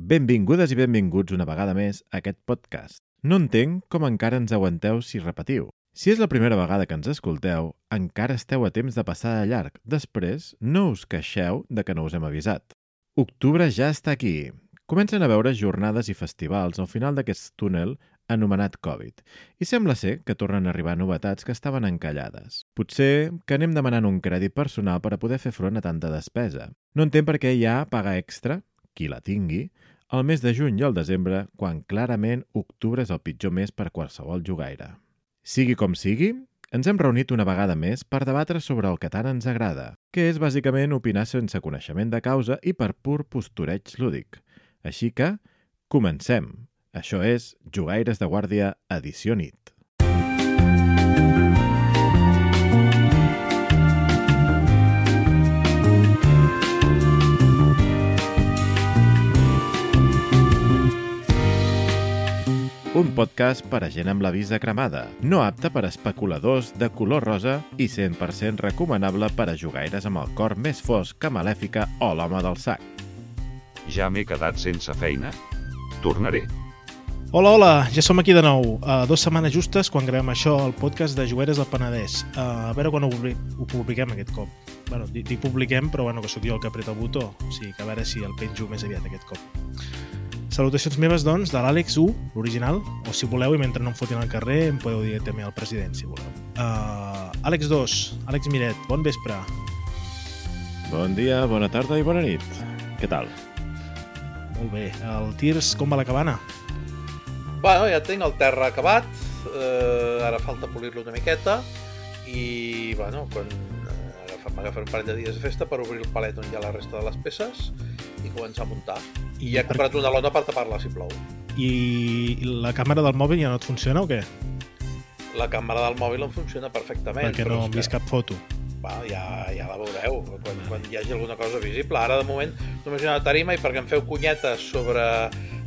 Benvingudes i benvinguts una vegada més a aquest podcast. No entenc com encara ens aguanteu si repetiu. Si és la primera vegada que ens escolteu, encara esteu a temps de passar de llarg. Després, no us queixeu de que no us hem avisat. Octubre ja està aquí. Comencen a veure jornades i festivals al final d'aquest túnel anomenat Covid. I sembla ser que tornen a arribar novetats que estaven encallades. Potser que anem demanant un crèdit personal per a poder fer front a tanta despesa. No entenc per què hi ha paga extra, qui la tingui, al mes de juny i al desembre, quan clarament octubre és el pitjor mes per qualsevol jugaire. Sigui com sigui, ens hem reunit una vegada més per debatre sobre el que tant ens agrada, que és bàsicament opinar sense coneixement de causa i per pur postureig lúdic. Així que, comencem! Això és Jugaires de Guàrdia Edició Nit. Un podcast per a gent amb la visa cremada, no apte per a especuladors de color rosa i 100% recomanable per a jugaires amb el cor més fosc que Malèfica o l'home del sac. Ja m'he quedat sense feina? Tornaré. Hola, hola, ja som aquí de nou. Uh, dos setmanes justes quan gravem això, el podcast de Jugueres del Penedès. Uh, a veure quan ho, publi ho publiquem aquest cop. bueno, dic publiquem, però bueno, que sóc jo el que apreta el botó. O sigui, que a veure si el penjo més aviat aquest cop. Salutacions meves, doncs, de l'Àlex 1, l'original, o si voleu, i mentre no em fotin al carrer, em podeu dir també al president, si voleu. Uh, Àlex 2, Àlex Miret, bon vespre. Bon dia, bona tarda i bona nit. Què tal? Molt bé. El Tirs, com va la cabana? Bueno, ja tinc el terra acabat, eh, ara falta polir-lo una miqueta i, bueno, quan eh, agafar- un parell de dies de festa per obrir el palet on hi ha la resta de les peces i començar a muntar. I he per- comprat una lona per tapar-la si plou. I la càmera del mòbil ja no et funciona o què? La càmera del mòbil em funciona perfectament. Perquè no hem que, vist cap foto. Va, ja, ja la veureu, quan, quan hi hagi alguna cosa visible. Ara, de moment, només hi ha una tarima i perquè em feu cunyetes sobre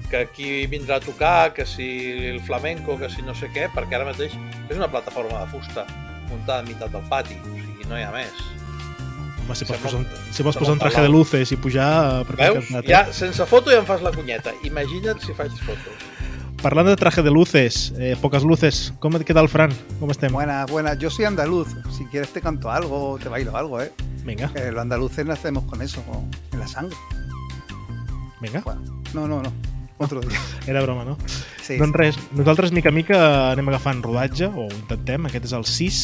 que aquí vindrà a tocar, que si el flamenco, que si no sé què, perquè ara mateix és una plataforma de fusta muntada a meitat del pati, o sigui, no hi ha més. Home, si pots, posar un, si pots sembla posar un traje de luces i pujar... eh, Per Veus? Ja, sense foto ja em fas la cunyeta. Imagina't si faig fotos. Parlant de traje de luces, eh, pocas luces, com et queda el Fran? Com estem? Buenas, buenas. Yo soy andaluz. Si quieres te canto algo, te bailo algo, ¿eh? Vinga, Que los andaluces nacemos con eso, con- en la sangre. vinga. Bueno, no, no, no. Otro día. Era broma, no? Sí, Doncs res, nosaltres mica en mica anem agafant rodatge, o ho intentem, aquest és el 6,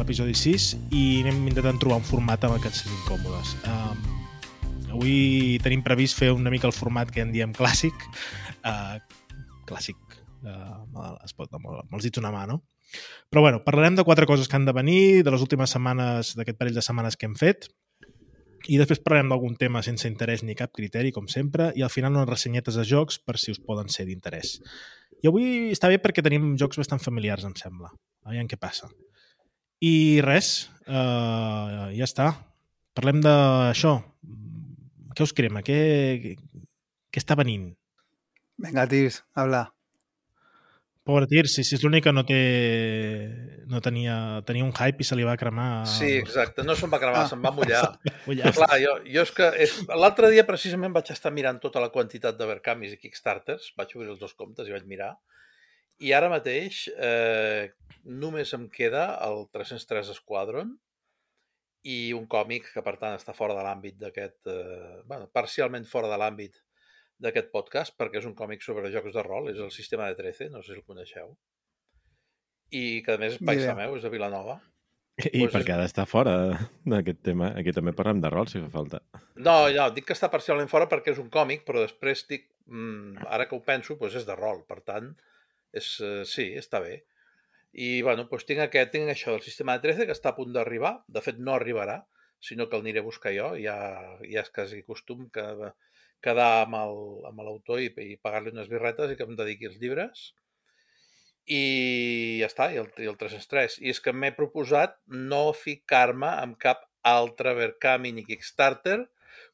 l'episodi 6, i anem intentant trobar un format amb el que ens còmodes. Um, avui tenim previst fer una mica el format que en diem clàssic, uh, clàssic, uh, es pot amb, amb els dits una mà, no? Però bueno, parlarem de quatre coses que han de venir, de les últimes setmanes, d'aquest parell de setmanes que hem fet, i després parlarem d'algun tema sense interès ni cap criteri, com sempre, i al final unes ressenyetes de jocs per si us poden ser d'interès. I avui està bé perquè tenim jocs bastant familiars, em sembla. Aviam què passa. I res, uh, ja està. Parlem d'això. Què us crema? Què, què està venint? Venga, Tirs, habla. Pobre Tir, si, si és l'únic que no té... No tenia, tenia un hype i se li va cremar... Sí, exacte. No se'm va cremar, Ah. se'm va mullar. Mullar. Clar, jo, jo és que... És... L'altre dia precisament vaig estar mirant tota la quantitat de Verkamis i Kickstarters, vaig obrir els dos comptes i vaig mirar, i ara mateix eh, només em queda el 303 Squadron i un còmic que, per tant, està fora de l'àmbit d'aquest... Eh, bueno, parcialment fora de l'àmbit d'aquest podcast, perquè és un còmic sobre jocs de rol, és el sistema de 13, no sé si el coneixeu. I que, a més, és paisà idea. meu, és de Vilanova. I Pues per és- què ha d'estar fora d'aquest tema? Aquí també parlem de rol, si fa falta. No, no, dic que està parcialment fora perquè és un còmic, però després dic, mm, ara que ho penso, doncs és de rol, per tant, és, eh, sí, està bé. I, bueno, doncs tinc, aquest, tinc això del sistema de 13 que està a punt d'arribar, de fet no arribarà, sinó que el aniré a buscar jo, ja, ja és quasi costum que quedar amb l'autor i, i pagar-li unes birretes i que em dediqui els llibres. I ja està, i el, i el 303. I és que m'he proposat no ficar-me amb cap altre Verkami ni Kickstarter,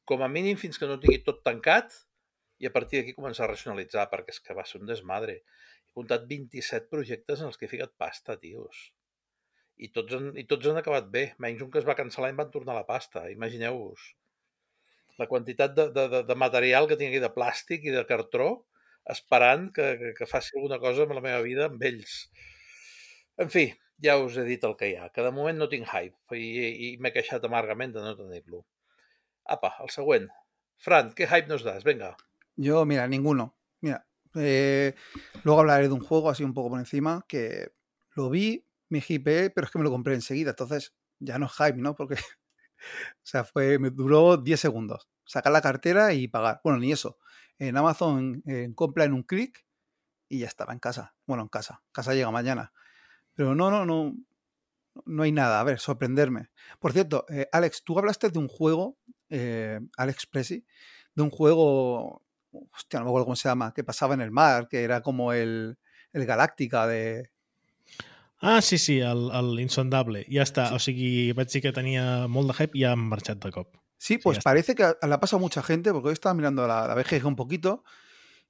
com a mínim fins que no tingui tot tancat i a partir d'aquí començar a racionalitzar, perquè és que va ser un desmadre. Comptat 27 projectes en els que he ficat pasta, tios. I tots, han, I tots han acabat bé, menys un que es va cancel·lar i van tornar la pasta, imagineu-vos. La quantitat de, de, de, de material que tinc aquí de plàstic i de cartró esperant que, que, que faci alguna cosa amb la meva vida amb ells. En fi, ja us he dit el que hi ha, que de moment no tinc hype i, i m'he queixat amargament de no tenir-lo. Apa, el següent. Fran, ¿qué hype nos das? Venga. Yo, mira, ninguno. Eh, luego hablaré de un juego así un poco por encima que lo vi, me hipeé, pero es que me lo compré enseguida. Entonces, ya no es hype, ¿no? Porque, o sea, fue, me duró 10 segundos. Sacar la cartera y pagar. Bueno, ni eso. En Amazon eh, compra en un clic y ya estaba en casa. Bueno, en casa. Casa llega mañana. Pero no, no, no. No hay nada. A ver, sorprenderme. Por cierto, eh, Alex, tú hablaste de un juego, eh, Alex Presi, de un juego, hostia, no me acuerdo cómo se llama, que pasaba en el mar, que era como el, el Galáctica de, Ah, sí, sí, el, el Insondable. Ja està. O sigui, vaig dir que tenia molt de hype i han marxat de cop. Sí, Sí, pues parece que le ha pasado a mucha gente, porque hoy estaba mirando la, la BGG un poquito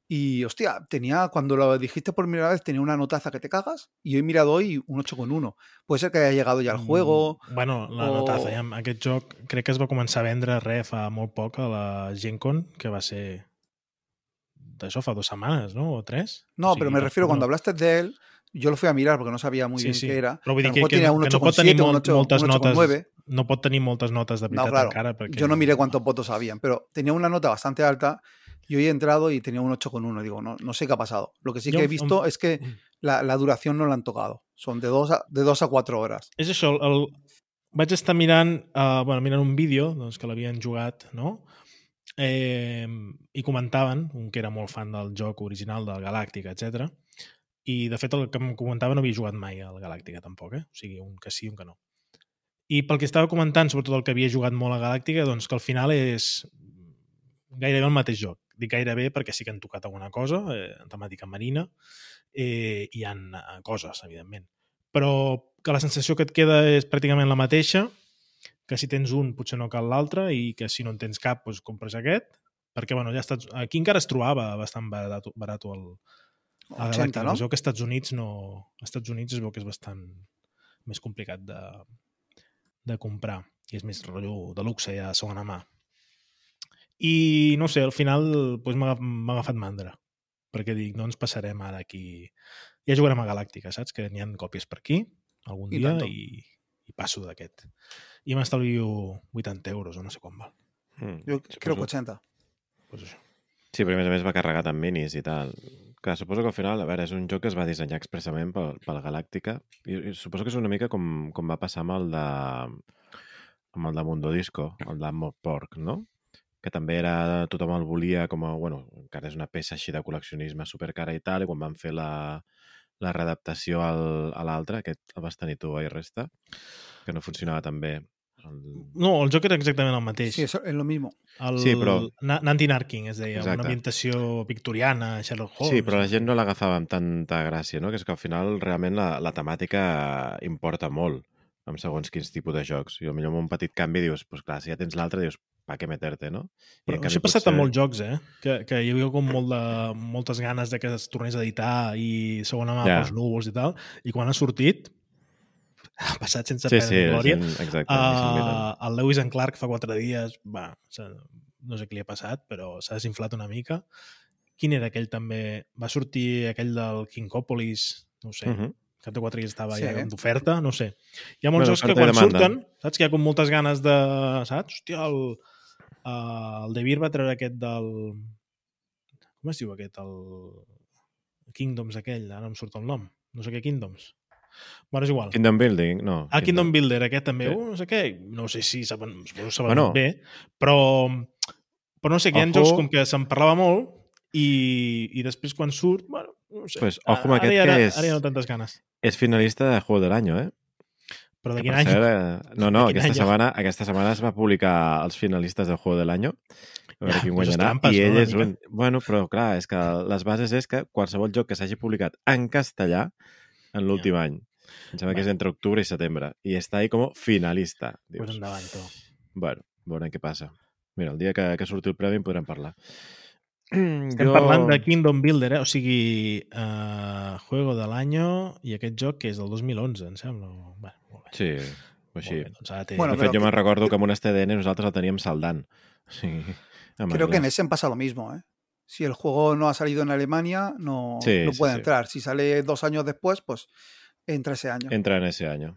y, hostia, tenía, cuando lo dijiste por primera vez, tenía una notaza que te cagas y hoy he mirado hoy un 8,1. Puede ser que haya llegado ya juego. Mm, Bueno, la o- notaza. Ja, aquest joc crec que es va començar a vendre re fa molt poc a la Gen Con, que va ser d'això fa dues setmanes, no? O tres? No, pero me refiero, tampoc cuando no. hablaste de él, yo lo fui a mirar porque no sabía muy Sí, bien sí. qué era. Però vull A dir lo que, mejor que, tenía no, que no pot tenir 8,7, un molt, 8, moltes un notes 8,9. no pot tenir moltes notes de No, veritat claro. encara perquè... Yo no miré cuántos votos habían, pero tenía una nota bastante alta y hoy he entrado y tenía un 8,1. Digo, no, no sé qué ha pasado. Lo que sí Yo que he visto es que la, la duración no la han tocado. Son de 2 a, de dos a 4 horas. És això, el, el... vaig estar mirant, uh, bueno, mirant un vídeo doncs, que l'havien jugat, no? Eh, I comentaven, un que era molt fan del joc original del Galàctica, etc. I, de fet, el que em comentava no havia jugat mai al Galàctica, tampoc, eh? O sigui, un que sí, un que no. I pel que estava comentant, sobretot el que havia jugat molt a Galàctica, doncs que al final és gairebé el mateix joc. Dic gairebé perquè sí que han tocat alguna cosa, eh, en temàtica marina, eh, hi ha eh, coses, evidentment però que la sensació que et queda és pràcticament la mateixa, que si tens un potser no cal l'altre i que si no en tens cap doncs compres aquest, perquè bueno, ja Estats... aquí encara es trobava bastant barat, barat el, a 80, no? Veu que als Estats Units no... Als Estats Units es veu que és bastant més complicat de, de comprar i és més rotllo de luxe ja segona mà. I no sé, al final doncs, m'ha agafat mandra perquè dic, no ens passarem ara aquí ja jugarem a Galàctica, saps? Que n'hi ha còpies per aquí algun I dia i, i passo d'aquest. I m'estalvio 80 euros o no sé quan val. Mm, Yo creo que suposo. 80. Pues això. Sí, però a més a més va carregat amb minis i tal. Que suposo que al final, a veure, és un joc que es va dissenyar expressament pel, pel Galàctica i, i suposo que és una mica com, com va passar amb el de amb el de Mundo Disco, el de Mob Pork, no? Que també era, tothom el volia com a, bueno, encara és una peça així de col·leccionisme supercara i tal, i quan van fer la, la readaptació al, a l'altre, aquest el vas tenir tu, oi, resta? Que no funcionava tan bé. El... No, el joc era exactament el mateix. Sí, eso es lo mismo. El, Sí, però- Na- Nanti Narking, es deia, Exacte. una ambientació victoriana, Sherlock Holmes... Sí, però la gent no l'agafava amb tanta gràcia, no? Que és que al final realment la, la temàtica importa molt amb segons quins tipus de jocs. I potser amb un petit canvi dius, pues clar, si ja tens l'altre, dius, pa què meterte, no? I Però en això ha passat potser- amb molts jocs, eh? Que, que hi havia com molt de, moltes ganes de que es tornés a editar i segona mà Ja. pels núvols i tal, i quan ha sortit ha passat sense Sí, pena sí, glòria. gent, exacte. Uh, el Lewis and Clark fa quatre dies, va, no sé què li ha passat, però s'ha desinflat una mica. Quin era aquell també? Va sortir aquell del Kinkopolis, no ho sé, uh -huh. Cap de quatre dies estava Sí, ja eh? d'oferta, no sé. Hi ha molts Bueno, jocs que quan surten, saps que hi ha com moltes ganes de... Saps? Hòstia, el, uh, el De Beer va treure aquest del... Com es diu aquest? El Kingdoms aquell, ara no em surt el nom. No sé què Kingdoms. Bueno, és igual. Kingdom Building, no. Ah, Kingdom Builder, aquest també. Sí. Uh, no sé què. No sé si s'ha ven- suposo s'ha Bueno. bé, però, però no sé, que hi ha Ojo. jocs com que se'n parlava molt i, i després quan surt, bueno, no sé. Pues, ojo amb ara, aquest ja, que ara, és- ara ja no tantes ganes. És finalista de Juego del Año, eh? Però de Que quin any? cert, eh, no, no, aquesta any? setmana, aquesta setmana es va publicar els finalistes del Juego del Año. A veure Ja, quin guanyarà. trampes, I no, ell una és un... Bueno, però clar, és que les bases és que qualsevol joc que s'hagi publicat en castellà en l'últim any, em sembla que és entre octubre i setembre, i està ahí com finalista. Pues Dius, endavant, tu. bueno, veurem què passa. Mira, el dia que, que surti el premi en podrem parlar. Estem parlant de Kingdom Builder, eh? o sigui, uh, Juego de l'Año i aquest joc que és del 2011, em sembla. Bueno, molt bé. Sí, o així. Molt bé, doncs ara té... Bueno, de fet, però- jo me'n recordo que amb un STDN nosaltres el teníem saldant Sí. Creo que en Essen pasa lo mismo, ¿eh? Si el juego no ha salido en Alemania, no, Sí, no sí, puede sí. entrar. Si sale dos años después, pues entra ese año. Entra en ese año.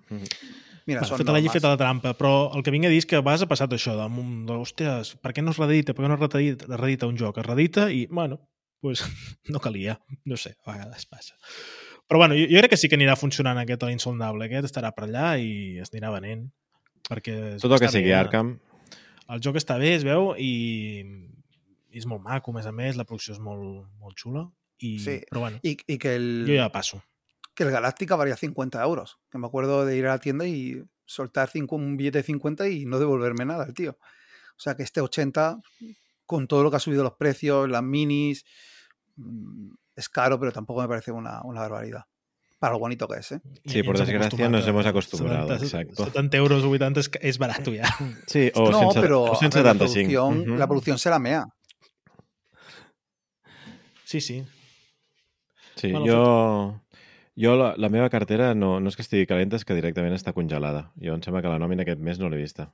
Mira, Bueno, feta la llei, normes. feta la trampa, però el que vinc a dir és que a vegades ha passat això, de, de hòstia, per què no es redita, per què no es redita, es redita un joc? Es redita i, bueno, pues, no calia, no sé, a vegades passa. Però bueno, jo, jo crec que sí que anirà funcionant aquest a l'insondable, aquest estarà per allà i es anirà venent. Perquè Tot el que sigui bé, Arkham, El joc està bé, es veu, i, i és molt maco, a més a més, la producció és molt, molt xula, i, Sí. però bueno, Y, y que el, jo ja passo. Que el Galáctica valía 50 euros. Que me acuerdo de ir a la tienda y soltar cinco, un billete de 50 y no devolverme nada el tío. O sea que este 80, con todo lo que ha subido los precios, las minis, mm, es caro, pero tampoco me parece una, una barbaridad. Para lo bonito que es, ¿eh? Sí, por desgràcia nos hemos acostumbrado, 70, exacto. 70 euros o 80 és, és barat ja. Sí, o no, 100, pero o a ver, la, 175. producción, la producción se la mea. Sí, sí. Sí, Bueno, jo, jo la, la meva cartera no, no és que estigui calenta, és que directament està congelada. Jo em sembla que la nòmina aquest mes no l'he vista.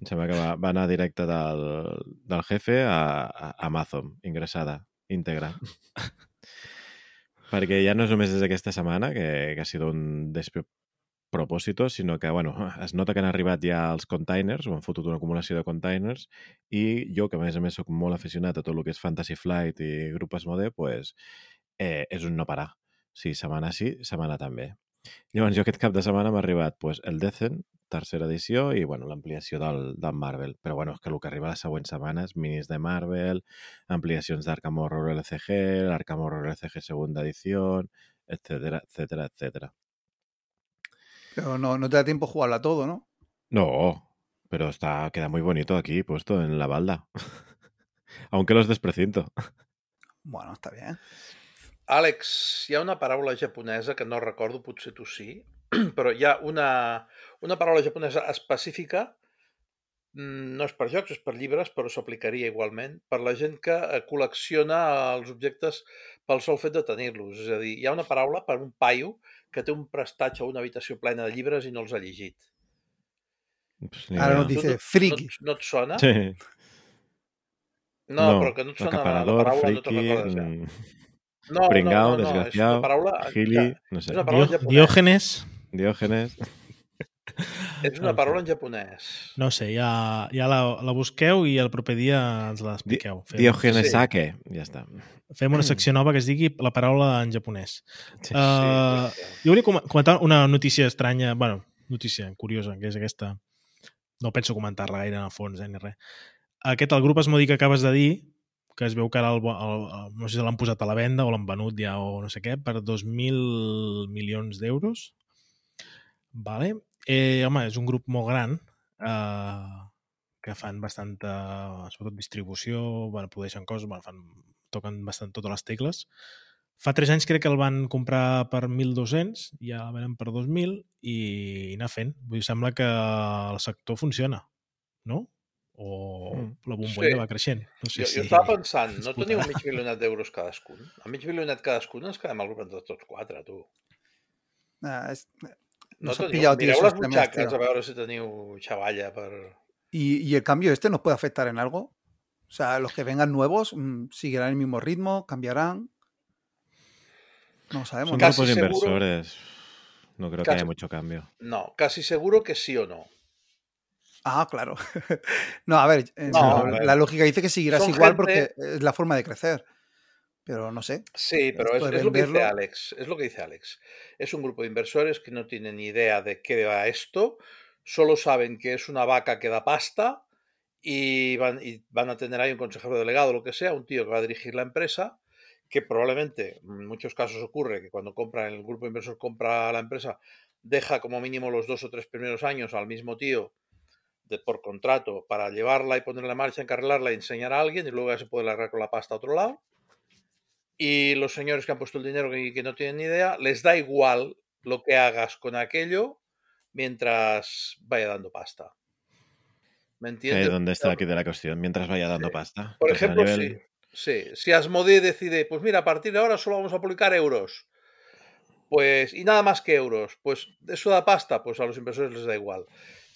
Em sembla que va, va anar directe del, del jefe a, a Amazon, ingressada, íntegra. Perquè ja no és només des d'aquesta setmana, que, que ha sigut un despropòsito, sinó que, bueno, es nota que han arribat ja els containers, o han fotut una acumulació de containers, i jo, que a més a més sóc molt aficionat a tot el que és Fantasy Flight i Grup Asmode, pues, eh, és un no parar. Sí, setmana sí, setmana també. Llavors, jo aquest cap de setmana m'ha arribat pues, el Decent, tercera edició, i bueno, l'ampliació del, del Marvel. Però bueno, és que el que arriba les següents setmanes, minis de Marvel, ampliacions d'Arkham Horror LCG, l'Arkham Horror LCG segunda edició, etcétera, etcétera, etcétera. Pero no, no te da tiempo a jugarla todo, ¿no? No, pero está, queda muy bonito aquí, puesto en la balda. Aunque los desprecinto. Bueno, está bien. Àlex, hi ha una paraula japonesa que no recordo, potser tu sí, però hi ha una, una paraula japonesa específica, mm, no és per jocs, és per llibres, però s'aplicaria igualment, per la gent que eh, col·lecciona els objectes pel sol fet de tenir-los. És a dir, hi ha una paraula per un paio que té un prestatge o una habitació plena de llibres i no els ha llegit. Pues ni Ahora idea. nos dice Tu no, friki. no, et sona? Sí. No, però que no et sona la, paraula, no te'n friki, recordes ja. Mm, No, pringao, no, no, no, és una desgraciado, paraula... gili, no És sé, una paraula japonès. Diògenes, diògenes. És una paraula en japonès. no sé, ja, ja la, la busqueu i el proper dia ens l'expliqueu. Fem, Diògenes Sí. sake, ja està. fem una secció nova que es digui la paraula en japonès. Sí. Uh, sí, sí. jo volia com- comentar una notícia estranya, bueno, notícia curiosa, que és aquesta. No penso comentar-la gaire en el fons, eh, ni res. Aquest, el grup Esmodi que acabes de dir, que es veu que ara el, el, el, no sé si l'han posat a la venda o l'han venut ja o no sé què, per 2.000 milions d'euros. Vale. Eh, home, és un grup molt gran eh, que fan bastanta, sobretot distribució, bueno, produeixen coses, bueno, fan, toquen bastant totes les tecles. Fa 3 anys crec que el van comprar per 1.200, ja el venen per 2.000 i anar fent. Vull dir, sembla que el sector funciona, no? O Mm. la bombolla Sí. va creixent. No sé Jo, si... jo estava pensant, no teniu mig milionat d'euros cadascun? A mig milionat cadascun ens quedem al grup entre tots quatre, tu. Ah, es- No ha teniu, pillado, tío, mireu les butxaques a veure si teniu xavalla per... ¿Y, y el cambio este nos puede afectar en algo? O sea, los que vengan nuevos mm, seguirán el mismo ritmo, cambiarán. No sabemos. Son ¿no? Casi grupos seguro- inversores. No creo que Casi- haya mucho cambio. No, casi seguro que sí o no. Ah, claro. no, a ver, No, la lógica dice que seguirás Son igual gente- porque es la forma de crecer. Pero no sé. Sí, pero es, lo que dice Alex. Es lo que dice Alex. Es un grupo de inversores que no tienen ni idea de qué va esto. Solo saben que es una vaca que da pasta y van, y van a tener ahí un consejero delegado o lo que sea, un tío que va a dirigir la empresa, que probablemente en muchos casos ocurre que cuando compra el grupo de inversores compra la empresa, deja como mínimo los dos o tres primeros años al mismo tío de, por contrato para llevarla y ponerla en marcha, encarrilarla y enseñar a alguien y luego ya se puede largar con la pasta a otro lado. Y los señores que han puesto el dinero y que no tienen ni idea, les da igual lo que hagas con aquello mientras vaya dando pasta. ¿Me Que entiendes? ¿Dónde está aquí de la cuestión? Mientras vaya dando pasta. Por Pues ejemplo, nivel- sí, sí, si Asmodee decide, pues mira, a partir de ahora solo vamos a publicar euros, pues, y nada más que euros, pues eso da pasta, pues a los inversores les da igual.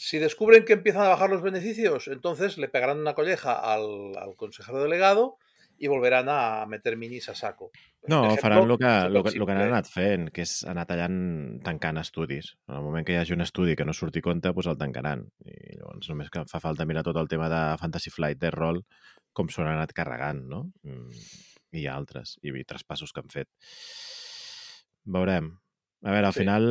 Si descubren que empiezan a bajar los beneficios, entonces le pegarán una colleja al, al consejero delegado i volveran a meter minis a saco. No, Ejemplo, faran el que, súper que, el que han simple. anat fent, que és anar tallant, tancant estudis. En el moment que hi hagi un estudi que no surti compte, doncs el tancaran. I llavors només que fa falta mirar tot el tema de Fantasy Flight, de rol, com s'ho han anat carregant, no? Mm, I altres, i, i traspassos que han fet. Veurem. A veure, al Sí. final,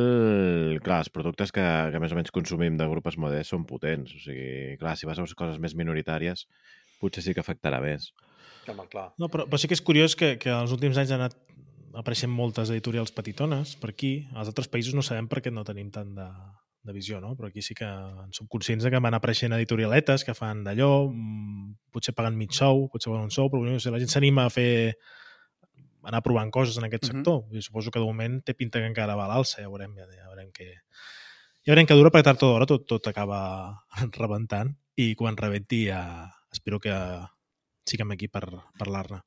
clar, els productes que, que més o menys consumim de grup Asmodee són potents. O sigui, clar, si vas a coses més minoritàries, potser sí que afectarà més. Home, clar. No, però, però sí que és curiós que, que els últims anys han anat apareixent moltes editorials petitones per aquí. Als altres països no sabem per què no tenim tant de, de visió, no? Però aquí sí que en som conscients que van apareixent editorialetes que fan d'allò, mm, potser paguen mig sou, potser paguen un sou, però no sé, la gent s'anima a fer anar provant coses en aquest sector. I suposo que de moment té pinta que encara va a l'alça, ja veurem, ja, ja veurem què... Ja veurem que dura, perquè tard o d'hora tot, tot acaba rebentant i quan rebenti ja espero que siguem aquí per parlar-ne.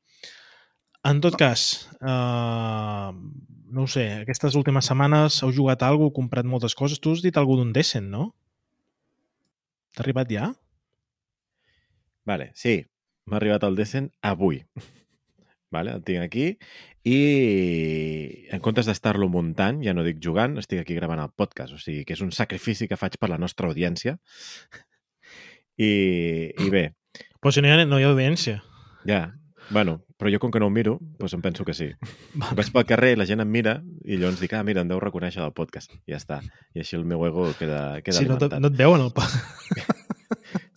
En tot cas, uh, no ho sé, aquestes últimes setmanes heu jugat alguna cosa, comprat moltes coses. Tu has dit alguna d'un Descent, no? T'ha arribat ja? Vale, sí, m'ha arribat el Descent avui. Vale, el tinc aquí i en comptes d'estar-lo muntant, ja no dic jugant, estic aquí gravant el podcast, o sigui que és un sacrifici que faig per la nostra audiència. I, i bé, Però si no hi ha, no hi ha audiència. ja, bueno, però jo com que no ho miro, doncs em penso que sí. Vale. Vaig pel carrer, la gent em mira i llavors dic, ah, mira, em deu reconèixer del podcast. I ja està. I així el meu ego queda, queda no, te, alimentat. no et veuen el pa.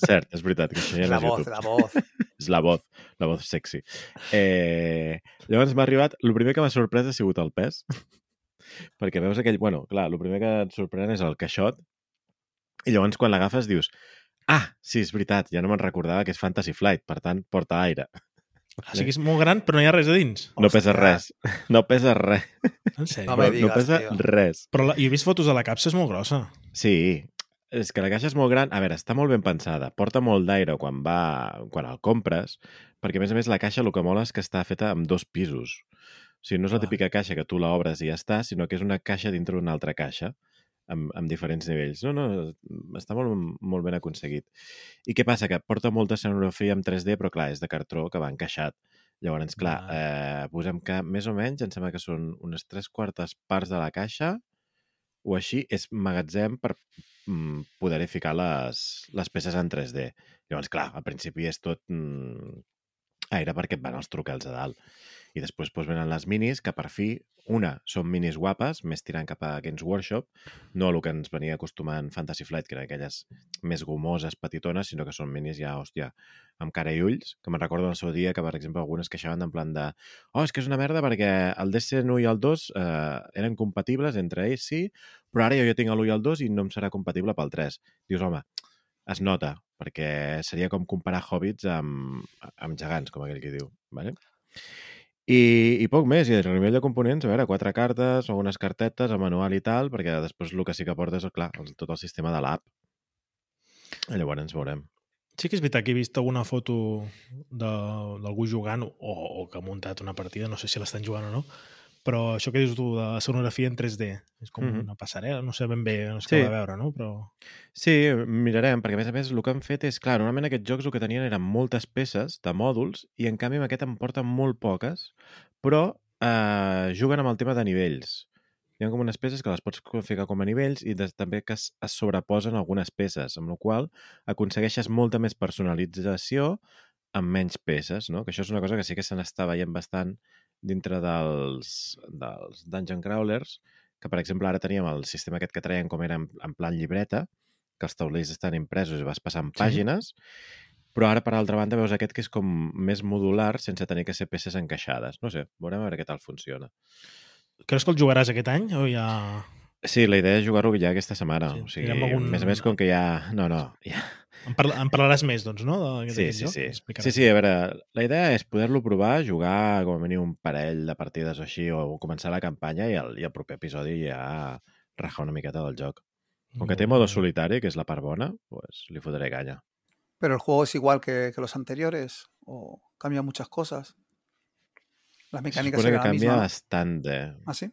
Cert, és veritat, que això ja no La és voz, YouTube. la voz. És la voz, la voz sexy. Eh, llavors m'ha arribat... El primer que m'ha sorprès ha sigut el pes, perquè veus aquell... Bueno, clar, el primer que et sorprèn és el caixot, i llavors quan l'agafes dius ah, sí, és veritat, ja no me'n recordava que és Fantasy Flight, per tant, porta aire. O sigui, és molt gran, però no hi ha res a dins. No pesa res. No pesa res. En sèrio. No No, me no digues, pesa tio. res. Però la, jo he vist fotos de la capsa, és molt grossa. Sí, és que la caixa és molt gran. A veure, està molt ben pensada. Porta molt d'aire quan va quan el compres, perquè a més a més la caixa el que mola és que està feta amb dos pisos. O sigui, no és la típica caixa que tu l'obres i ja està, sinó que és una caixa dintre d'una altra caixa amb, amb diferents nivells. No, no, està molt, molt ben aconseguit. I què passa? Que porta molta escenografia en 3D, però clar, és de cartró que va encaixat. Llavors, clar, Ah. eh, posem que més o menys, em sembla que són unes tres quartes parts de la caixa o així, és magatzem per mm, poder-hi ficar les, les peces en 3D. Llavors, clar, al principi és tot mm, aire perquè et van els truquels a dalt. I després doncs, venen les minis, que per fi, una, són minis guapes, més tirant cap a Games Workshop, no el que ens venia acostumant Fantasy Flight, que eren aquelles més gomoses, petitones, sinó que són minis ja, hòstia, amb cara i ulls, que me'n recordo el seu dia que, per exemple, algunes queixaven en plan de oh, és que és una merda perquè el DSN1 i el 2 eh, eren compatibles entre ells, sí, però ara jo ja tinc l'1 i el 2 i no em serà compatible pel 3. Dius, home, es nota, perquè seria com comparar hobbits amb, amb gegants, com aquell que diu. Vale? I, I poc més, i a nivell de components, a veure, quatre cartes, algunes cartetes, el manual i tal, perquè després el que sí que porta és, clar, el, tot el sistema de l'app. Llavors ens veurem. Sí que és veritat que he vist alguna foto d'algú jugant o, o que ha muntat una partida, no sé si l'estan jugant o no, però això que dius tu de la sonografia en 3D, és com Mhm. una passarel·la, no sé ben bé, no és Sí. veure, no? Però... Sí, mirarem, perquè a més a més el que han fet és, clar, normalment aquests jocs el que tenien eren moltes peces de mòduls i en canvi amb aquest en porten molt poques, però eh, juguen amb el tema de nivells. Hi ha com unes peces que les pots ficar com a nivells i des, també que es, es sobreposen algunes peces, amb la qual aconsegueixes molta més personalització amb menys peces, no? Que això és una cosa que sí que se n'està veient bastant dintre dels, dels Dungeon Crawlers, que per exemple ara teníem el sistema aquest que traien com era en, en plan llibreta, que els taulers estan impresos i vas passant Sí. pàgines, però ara, per altra banda, veus aquest que és com més modular sense tenir que ser peces encaixades. No sé, veurem a veure què tal funciona. Creus que el jugaràs aquest any o ja... Sí, la idea és jugar-ho ja aquesta setmana. Sí, o sigui, algun- més a més, com que ja... No, no, ja... En, parla... en parlaràs més, doncs, no? De, Sí, sí, sí. Sí, sí, a veure, la idea és poder-lo provar, jugar com a mínim un parell de partides o així, o començar la campanya i el, i el proper episodi ja rajar una miqueta del joc. Com que té modo solitari, que és la part bona, pues li fotré canya. Pero el juego es igual que, que los anteriores o cambia muchas cosas. Las Se mecánicas supone que la canvia misma. ¿no? bastant, eh? ¿Ah, sí?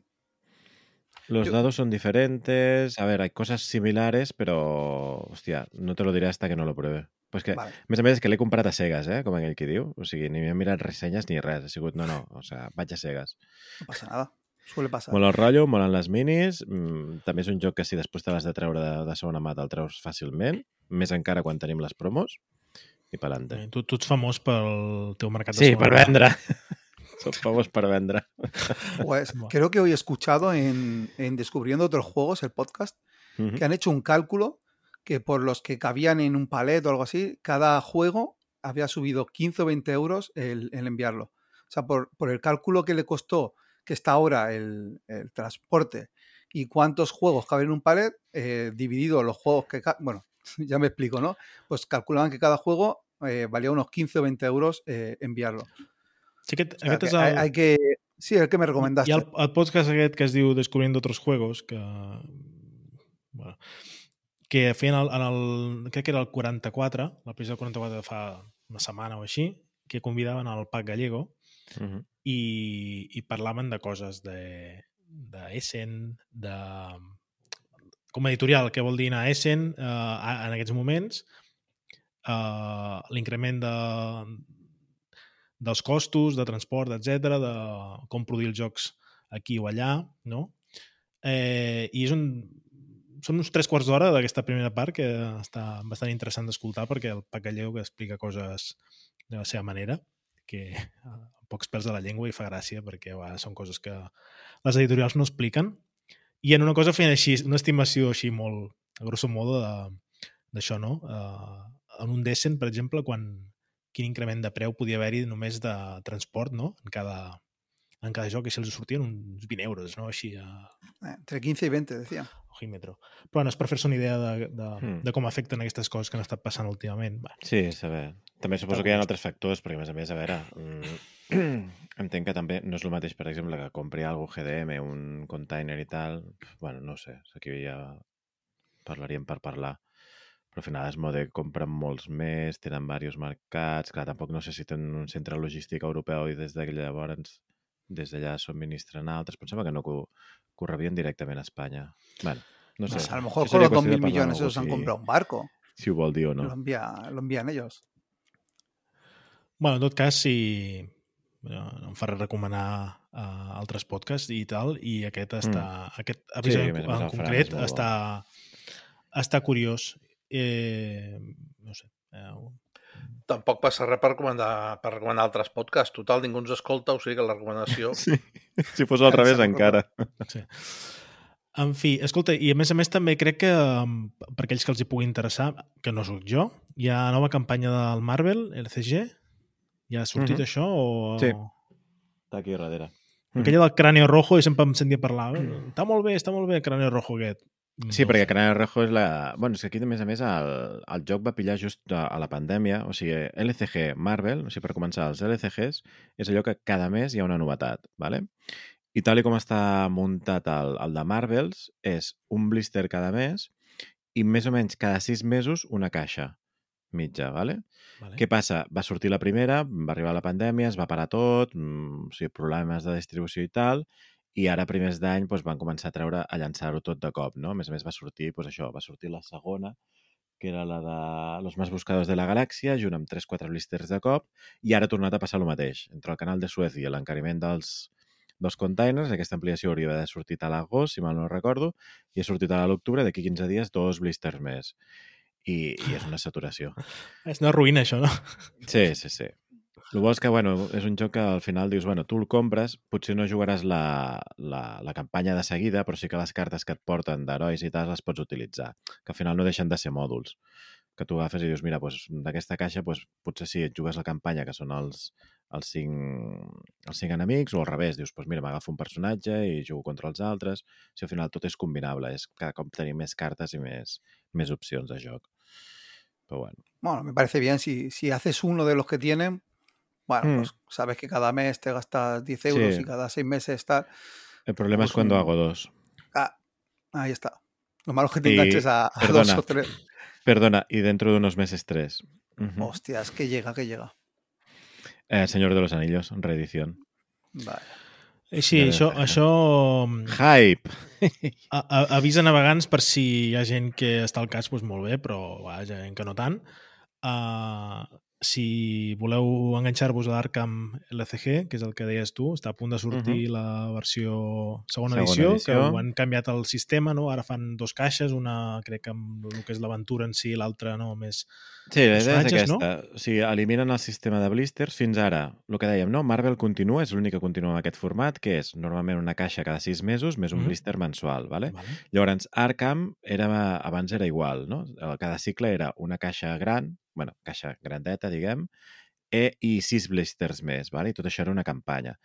Los Yo- dados son diferentes. A ver, hay cosas similares, pero, hòstia, no te lo diré hasta que no lo pruebe. Pues que, Vale. més a més, és que l'he comprat a cegues, eh? Com aquell qui diu. O sigui, ni m'he mirat ressenyes ni res. Ha sigut, no, no, o sea, vaig a cegues. No pasa nada. Suele pasar. Mola el rotllo, molen les minis. Mm, també és un joc que si després te l'has de treure de, de segona mà te'l treus fàcilment. Més encara quan tenim les promos. I pelante. Eh, Tu, tu ets famós pel teu mercat de Sí, per segona mà. vendre. Som famós per vendre. Pues creo que hoy he escuchado en, en Descubriendo otros juegos, el podcast, que han hecho un cálculo que por los que cabían en un palet o algo así, cada juego había subido 15 o 20 euros el, el enviarlo. O sea, por, por el cálculo que le costó, que está ahora el, el transporte y cuántos juegos caben en un palet, eh, dividido los juegos que... Bueno, ya me explico, ¿no? Pues calculaban que cada juego eh, valía unos 15 o 20 euros eh, enviarlo. Sí, aquest, O sea, aquest que és el, hay que... Sí, el que me Hi recomendaste. ha el, el podcast aquest que es diu Descubriendo otros juegos, que, bueno, que feien el, en el, crec que era el 44, l'episodi 44 de fa una setmana o així, que convidaven al Pac Gallego Mhm. i, i parlaven de coses de, de Essen, de, com a editorial, què vol dir anar a Essen eh, en aquests moments, eh, l'increment de, dels costos de transport, etc, de com produir els jocs aquí o allà, no? Eh, I és un, són uns tres quarts d'hora d'aquesta primera part que està bastant interessant d'escoltar perquè el Pac Gallego que explica coses de la seva manera que pocs pèls de la llengua i fa gràcia perquè a vegades són coses que les editorials no expliquen i en una cosa feien així, una estimació així molt, a grosso modo, d'això, no? Uh, en un Dessen, per exemple, quan quin increment de preu podia haver-hi només de transport, no? En cada, en cada joc, i si els sortien uns 20 euros, no? Així, a Eh, Entre 15 y 20, decía. ojímetro. Però bueno, és per fer-se una idea de, de, Hmm. de com afecten aquestes coses que han estat passant últimament. Va. Sí, saber. També suposo que hi ha altres factors, perquè a més a més, a veure, mm, entenc que també no és el mateix, per exemple, que compri algú GDM, un container i tal, bueno, no ho sé, aquí ja parlaríem per parlar. Però al final es mode compren molts més, tenen diversos mercats, clar, tampoc no sé si tenen un centre logístic europeu i des de llavors des d'allà subministren altres. Pensava que no, que ho, que ho rebien directament a Espanya. bueno, no sé. Pues a lo mejor con los qüestió de 2.000 parlar amb millones esos han comprado un barco. Si ho vol dir o Lo, no. envía, lo envían ellos. Bueno, en tot cas, si eh, em faré recomanar uh, altres podcasts i tal, i aquest està, mm. aquest episodi a a en, en concret està, està curiós. Eh, no sé. Eh, Tampoc passa res per recomanar, per recomanar altres podcasts. Total, ningú ens escolta, o sigui que la recomanació... Sí. Si fos al revés, encara. sí. En fi, escolta, i a més a més també crec que um, per aquells que els hi pugui interessar, que no sóc jo, hi ha nova campanya del Marvel, LCG? Ja ha sortit Mhm. això? O... Sí. Està aquí darrere. Aquella del cráneo rojo, i sempre em sentia parlar. "Eh, Està molt bé, està molt bé, cráneo rojo aquest. Sí, No perquè sé. Canal Rojo és la... Bueno, és que aquí, a més a més, el, el joc va pillar just a, a la pandèmia. O sigui, LCG Marvel, o sigui, per començar, els LCGs és allò que cada mes hi ha una novetat, ¿vale? I tal com està muntat el, el de Marvels, és un blister cada mes i més o menys cada sis mesos una caixa mitja, ¿vale? Vale. Què passa? Va sortir la primera, va arribar la pandèmia, es va parar tot, mm, o sigui, problemes de distribució i tal, i ara primers d'any doncs, van començar a treure a llançar-ho tot de cop, no? A més a més va sortir, doncs això, va sortir la segona, que era la de Los más buscados de la galàxia, junt amb 3-4 blisters de cop, i ara ha tornat a passar el mateix. Entre el canal de Suez i l'encariment dels, dels containers, aquesta ampliació hauria d'haver sortit a l'agost, si mal no recordo, i ha sortit a l'octubre, d'aquí 15 dies, dos blisters més. I, I és una saturació. És una ruïna, això, no? Sí, sí, sí. El bo és que, bueno, és un joc que al final dius, bueno, tu el compres, potser no jugaràs la, la, la campanya de seguida, però sí que les cartes que et porten d'herois i tal les pots utilitzar, que al final no deixen de ser mòduls. Que tu agafes i dius, mira, doncs, d'aquesta caixa doncs, potser sí, et jugues la campanya, que són els, els, cinc, els cinc enemics, o al revés, dius, doncs mira, m'agafo un personatge i jugo contra els altres. O sigui, al final tot és combinable, és cada cop tenir més cartes i més, més opcions de joc. Però bueno. Bueno, me parece bien. Si, si haces uno de los que tienen, bueno, Mm. pues sabes que cada mes te gastas 10 euros Sí. y cada seis meses tal. El problema Pues es cuando un- hago dos. Ah, ahí está. Lo malo es que te Y, enganches a, a dos o tres. Perdona, y dentro de unos meses tres. Hostias, que llega, que llega. Eh, Señor de los Anillos, reedición. Vale. Eh, Sí, De això, això Hype! a, a, avisa navegants per si hi ha gent que està al cas, doncs molt bé, però va, hi ha gent que no tant. Uh, si voleu enganxar-vos a l'Arkham LCG, que és el que deies tu, està a punt de sortir uh -huh. la versió segona, Segona edició, edició. que ho han canviat el sistema, no? Ara fan dos caixes, una crec amb el que és l'aventura en si i l'altra no, més... Sí, la idea és personatges, no? aquesta. O sigui, eliminen el sistema de blisters. Fins ara, el que dèiem, no? Marvel continua, és l'únic que continua amb aquest format, que és normalment una caixa cada sis mesos més un Mhm. blister mensual, vale? Vale. Llavors, Arkham era, abans era igual, no? Cada cicle era una caixa gran, bueno, caixa grandeta, diguem, eh, i sis blisters més, vale? i tot això era una campanya.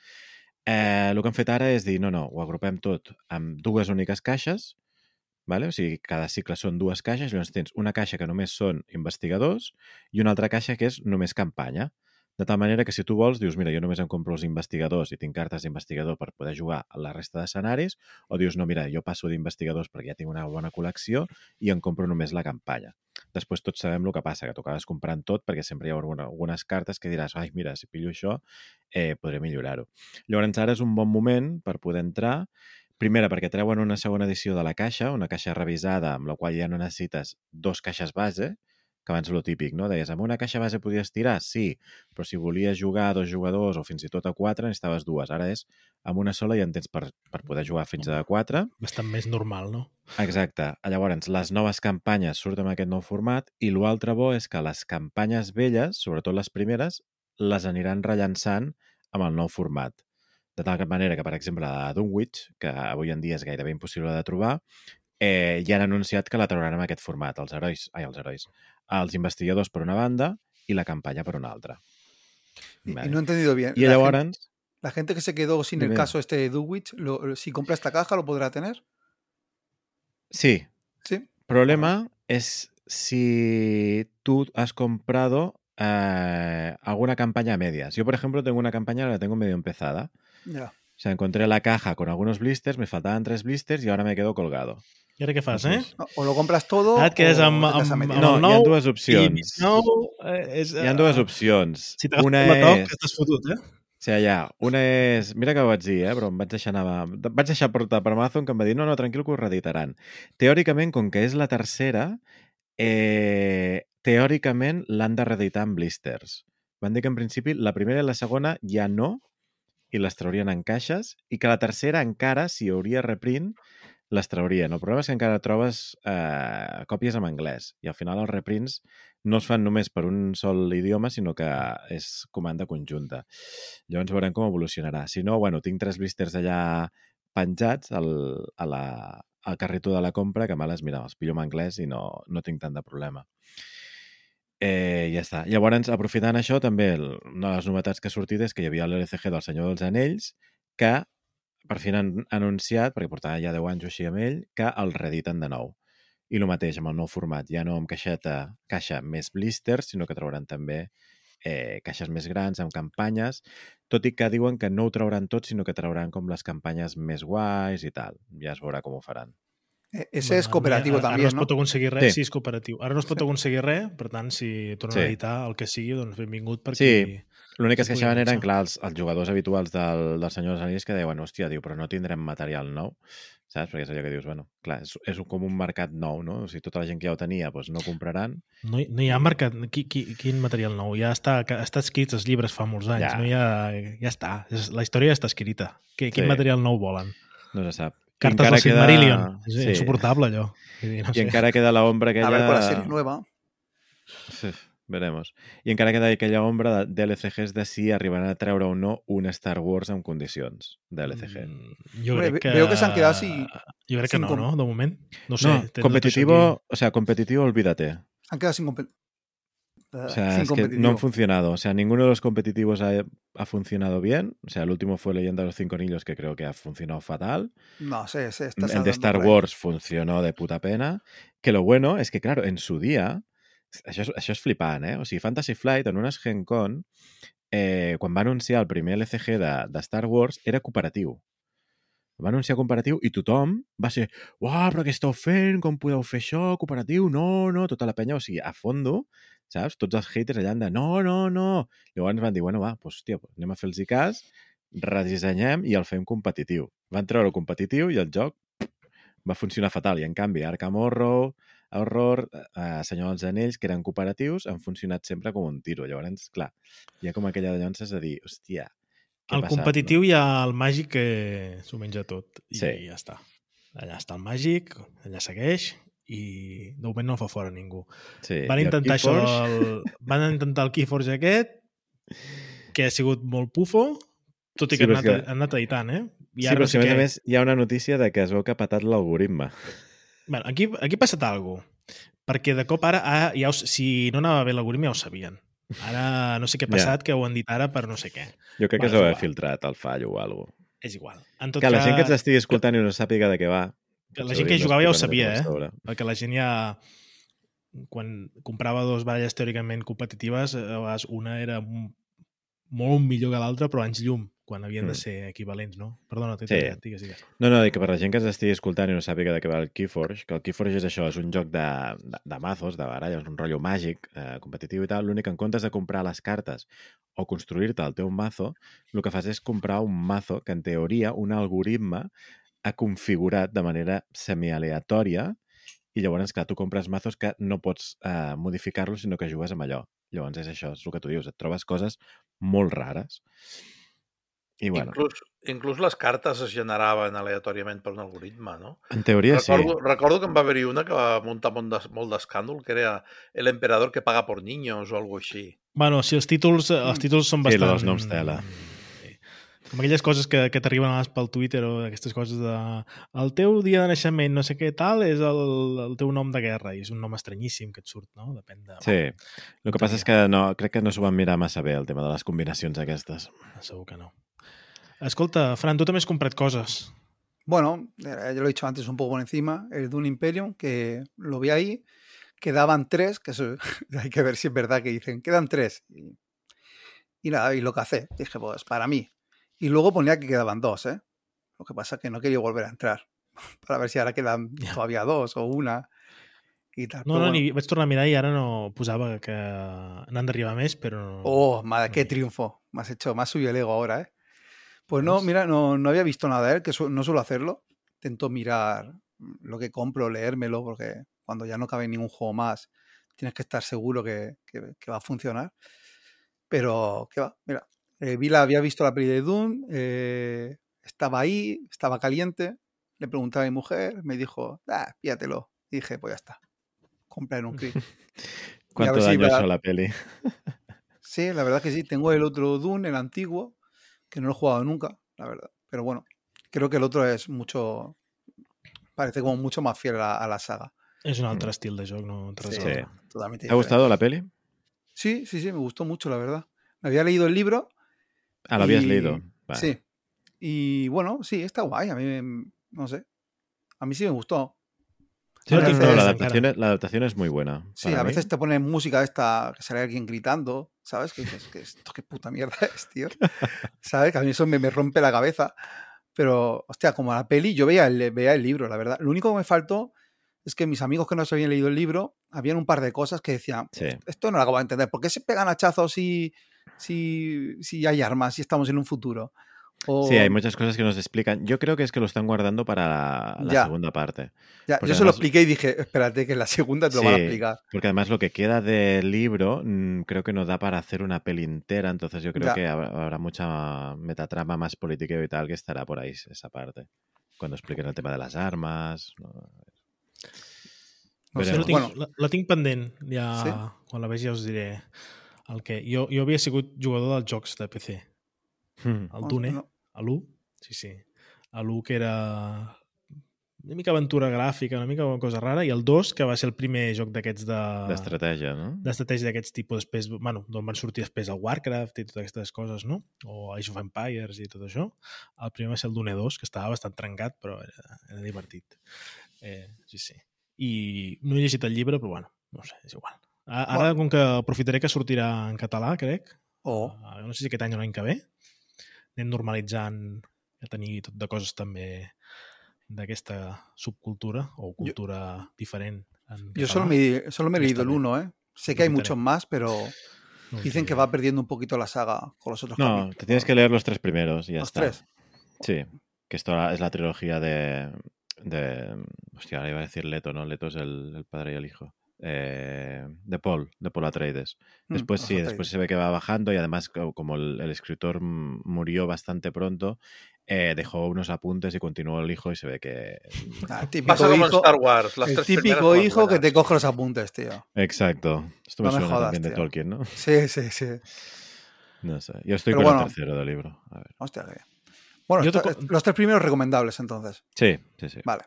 Eh, el que han fet ara és dir, no, no, ho agrupem tot amb dues úniques caixes, vale? o sigui, cada cicle són dues caixes, llavors tens una caixa que només són investigadors i una altra caixa que és només campanya. De tal manera que si tu vols, dius, mira, jo només em compro els investigadors i tinc cartes d'investigador per poder jugar a la resta d'escenaris, o dius, no, mira, jo passo d'investigadors perquè ja tinc una bona col·lecció i em compro només la campanya. Després tots sabem el que passa, que acabes comprant tot perquè sempre hi ha alguna, algunes cartes que diràs, ai, mira, si pillo això, eh, podré millorar-ho. Llavors ara és un bon moment per poder entrar, primera perquè treuen una segona edició de la caixa, una caixa revisada amb la qual ja no necessites dos caixes base, que abans lo típic, no? Deies, amb una caixa base podies tirar? Sí, però si volies jugar a dos jugadors o fins i tot a quatre, necessitaves dues. Ara és amb una sola i en tens per, per poder jugar fins a quatre. Bastant més normal, no? Exacte. Llavors, les noves campanyes surten amb aquest nou format i l'altre bo és que les campanyes velles, sobretot les primeres, les aniran rellançant amb el nou format. De tal manera que, per exemple, la de Dunwich, que avui en dia és gairebé impossible de trobar, eh, ja han anunciat que la trauran amb aquest format, els herois, ai, els herois, els investigadors per una banda i la campanya per una altra. Y, y no he entendido bien. I la, llavors, gente, la gente que se quedó sin el caso este de lo- si compra esta caja, ¿lo podrá tener? sí, Sí. Problema es si tú has comprado eh, alguna campaña a medias. Yo, por ejemplo, tengo una campaña que la tengo medio empezada. Ya. O sea, encontré la caja con algunos blisters, me faltaban tres blisters y ahora me quedo colgado. I ara què fas, eh? O lo compras todo. Ara et quedes o amb, amb, medias. amb No, el hi ha nou dues i opcions. nou eh, és, Hi ha dues opcions. Si t'agafes Una la toc, és... estàs fotut, eh? O sigui, ja, una és... Mira que ho vaig dir, eh? però em vaig deixar, anar... vaig deixar portar per Amazon que em va dir no, no, tranquil que ho reeditaran. Teòricament, com que és la tercera, eh, teòricament l'han de reeditar en blisters. Van dir que en principi la primera i la segona ja no, i les traurien en caixes, i que la tercera encara, si hi hauria reprint, les traurien. El problema és que encara trobes eh, còpies en anglès, i al final els reprints no es fan només per un sol idioma, sinó que és comanda conjunta. Llavors veurem com evolucionarà. Si no, bueno, tinc tres blisters allà penjats al, a la, al carrito de la compra, que males, mira, els pillo en anglès i no, no tinc tant de problema. Eh, ja està. Llavors, aprofitant això, també una de les novetats que ha sortit és que hi havia l'LCG del Senyor dels Anells, que per fi han anunciat, perquè portava ja 10 anys o així amb ell, que el reediten de nou. I el mateix, amb el nou format, ja no amb caixeta, caixa més blisters, sinó que trauran també eh, caixes més grans, amb campanyes, tot i que diuen que no ho trauran tot, sinó que trauran com les campanyes més guais i tal. Ja es veurà com ho faran. E- Ese es Bueno, cooperativo ara, también, Ara no ¿no? es pot aconseguir res, Sí. sí és cooperatiu. Ara no es pot Sí. aconseguir res, per tant, si tornen Sí. a editar el que sigui, doncs benvingut perquè... Sí. L'únic que es queixaven eren, clar, els, els jugadors habituals del, del Senyor dels Anells que deien, hòstia, diu, però no tindrem material nou, saps? Perquè és allò que dius, bueno, clar, és, és com un mercat nou, no? O sigui, tota la gent que ja ho tenia, doncs no compraran. No, hi- no hi ha marcat... Qui, qui, quin material nou? Ja està, està escrit als llibres fa molts anys. Ja. No hi ha, ja està. És- La història ja està escrita. Quin Sí. material nou volen? No se sap. I Cartes encara del Silmarillion. És Sí. insuportable, allò. Dir, no I sé. encara queda la ombra aquella... A ver con la serie nueva. Sí, veremos. I encara queda aquella ombra de DLCGs de si arribaran a treure o no un Star Wars en condicions d'LCG. Mm, Jo crec que... veo que se han quedado sin- Jo crec que no, com- no? De moment. No sé. no, competitivo, o sea, competitivo, olvídate. Han quedado sin, compe- O sea, es que competitivo. no han funcionado. O sea, ninguno de los competitivos ha, ha funcionado bien. O sea, el último fue Leyenda de los Cinco Anillos, que creo que ha funcionado fatal. No sé, sé, está El de Star. Wars funcionó de puta pena. Que lo bueno es que, claro, en su día, això és, això és flipant, eh? O sigui, Fantasy Flight, en unes Gen Con, eh, quan va anunciar el primer LCG de, de Star Wars, era cooperatiu. Va anunciar cooperatiu i tothom va ser uau, però què esteu fent? Com podeu fer això? Cooperatiu? No, no, tota la penya, o sigui, a fondo, saps? Tots els haters allà de no, no, no. Llavors van dir, bueno, va, doncs, hòstia, pues anem a fer-los cas, redissenyem i el fem competitiu. Van treure competitiu i el joc va funcionar fatal. I, en canvi, Arkham Horror, Horror, eh, Senyor dels Anells, que eren cooperatius, han funcionat sempre com un tiro. Llavors, clar, hi ha com aquella de llances de dir, hòstia, què ha passat, competitiu hi ha el màgic que s'ho menja tot i Sí. ja està. Allà està el màgic, allà segueix i de moment no el fa fora ningú. No? Sí. Van el intentar això, del, van intentar el Keyforge aquest, que ha sigut molt pufo, tot i Sí, que, però han, anat, que- han anat editant, eh? I Sí, ara però no sé que, a més, hi ha una notícia de que es veu que ha patat l'algoritme. Bueno, aquí, aquí ha passat alguna cosa. Perquè de cop ara, ah, ja ho, si no anava bé l'algoritme ja ho sabien. Ara no sé què ha passat, que ho han dit ara per no sé què. Jo crec Bueno, que és s'ho ha igual. filtrat el fallo o alguna cosa. És igual. En tot Que la gent que ens estigui escoltant i no sàpiga de què va... que la gent que jugava ja ho sabia, eh? perquè la gent ja quan comprava dos baralles teòricament competitives, vegades una era molt millor que l'altra, però anys llum, quan havien de Mm. ser equivalents, no? Perdona, t'he Sí. tallat, digues, digues. No, no, que per la gent que ens estigui escoltant i no sàpiga de què va el Keyforge, que el Keyforge és això, és un joc de, de, de mazos, de baralles, un rotllo màgic, eh, competitiu i tal, l'únic que en comptes de comprar les cartes o construir-te el teu mazo, el que fas és comprar un mazo que en teoria un algoritme ha configurat de manera semialeatòria i llavors, clar, tu compres mazos que no pots eh, modificar-los, sinó que jugues amb allò. Llavors és això, és el que tu dius, et trobes coses molt rares. I bueno, Inclús, inclús les cartes es generaven aleatòriament per un algoritme, no? en teoria sí. Recordo, recordo que en va haver-hi una que va muntar molt d'es- molt d'escàndol, que era El emperador que paga por niños o alguna així. Bueno, sí, els títols, els títols són Mm. Sí, bastant... els noms tela. Sí. Com aquelles coses que, que t'arriben a pel Twitter o aquestes coses de... El teu dia de naixement, no sé què tal, és el, el teu nom de guerra i és un nom estranyíssim que et surt, no? Depèn de... Sí. El que passa és que no, crec que no s'ho van mirar massa bé, el tema de les combinacions aquestes. Segur que no. Escolta, Fran, tu també has comprat coses. Bueno, eh, ya lo he dicho antes un poco por encima, el Dune Imperium, que lo vi ahí, quedaban tres, que eso hay que ver si es verdad que dicen, quedan tres. Y, y nada, y lo que hace, dije, pues para mí. Y luego ponía que quedaban dos, ¿eh? Lo que pasa es que no quería volver a entrar, para ver si ahora quedan todavía dos o una tal. No, no, bueno. ni vaig tornar a mirar i ara no posava que n'han d'arribar més, però... No... Oh, madre, qué triunfo. Me has hecho, me has subido el ego ahora, ¿eh? Pues no, mira, no, no había visto nada de él, que su- no suelo hacerlo. Intento mirar lo que compro, leérmelo, porque cuando ya no cabe ningún juego más, tienes que estar seguro que, que- que va a funcionar. Pero, ¿qué va? Mira, eh, vi la, había visto la peli de Dune, eh, estaba ahí, estaba caliente, le pregunté a mi mujer, me dijo, ah, pídatelo. Y dije, pues ya está, comprar en un clic. ¿Cuánto si daño va- hizo la peli? Sí, la verdad que sí. Tengo el otro Dune, el antiguo, que no lo he jugado nunca, la verdad. Pero bueno, creo que el otro es mucho. Parece como mucho más fiel a, a la saga. És un altre estil de joc, no? té res Sí. a veure. Totalmente ¿Te ha gustado la peli? Sí, sí, sí, me gustó mucho, la verdad. Me había leído el libro. Ah, lo habías leído. Vale. Sí. Y bueno, sí, está guay. A mí, me- no sé. A mí sí me gustó. Sí, no No, la adaptación, es- la adaptación es muy buena. Sí, a mí. veces te ponen música esta que sale alguien gritando, ¿sabes? Que dices, que esto qué puta mierda es, tío. ¿Sabes? Que a mí eso me, me rompe la cabeza. Pero, hostia, como la peli, yo veía el, veía el libro, la verdad. Lo único que me faltó es que mis amigos que no se habían leído el libro, habían un par de cosas que decían, Sí. esto no lo acabo de entender. ¿Por qué se pegan hachazos si, si, si hay armas, si estamos en un futuro? O- Sí, hay muchas cosas que nos explican. Yo creo que es que lo están guardando para la Ya. segunda parte. Ya, yo se lo además- expliqué y dije, espérate, que en la segunda te lo van a Sí. explicar. Porque además lo que queda del libro mm, creo que no da para hacer una peli entera, entonces yo creo Ya. que habrá, mucha metatrama más política y tal que estará por ahí esa parte. Cuando expliquen el tema de las armas. ¿no? No sé, Jo Veremos. la tinc, bueno, la, la tinc pendent. Ja, Sí? Quan la vegi ja us diré el que... Jo, jo havia sigut jugador dels jocs de PC. Mm. El Dune, no. a l'1, sí, sí. A l'1 que era una mica aventura gràfica, una mica una cosa rara, i el 2, que va ser el primer joc d'aquests de... D'estratègia, no? d'estratègia d'aquests tipus després, bueno, d'on van sortir després el Warcraft i totes aquestes coses, no? O Age of Empires i tot això. El primer va ser el Dune 2, que estava bastant trencat, però era, era divertit. Eh, sí, sí. I no he llegit el llibre, però bueno, no sé, és igual. Ara, com que aprofitaré que sortirà en català, crec, O, uh, no sé si aquest any o l'any que ve, anem normalitzant a tenir tot de coses també d'aquesta subcultura o cultura diferent en yo solo me, solo me he leído el bien. uno, ¿eh? Sé que hay muchos más, pero Dicen que va perdiendo un poquito la saga con los otros No, capítulos. te tienes que leer los tres primeros y ya Los está. tres. Sí, que esto es la trilogía de, de... Hostia, ahora iba a decir Leto, ¿no? Leto es el, el padre y el hijo. Eh, de Paul, de Paul Atreides. Mm, Después sí, Atreides. después se ve que va bajando y además co- como el, el escritor murió bastante pronto, eh, dejó unos apuntes y continuó el hijo y se ve que... Ah, típico Pasa como en Star Wars. Las el tres típico hijo que te coge los apuntes, tío. Exacto. Esto me No me suena jodas, también de. Tolkien, ¿no? Sí, sí, sí. No sé. Yo estoy Pero con bueno. el tercero del libro. A ver. Hostia, qué bien. Bueno, Yo los tres primeros recomendables, entonces. Sí, sí, sí. Vale.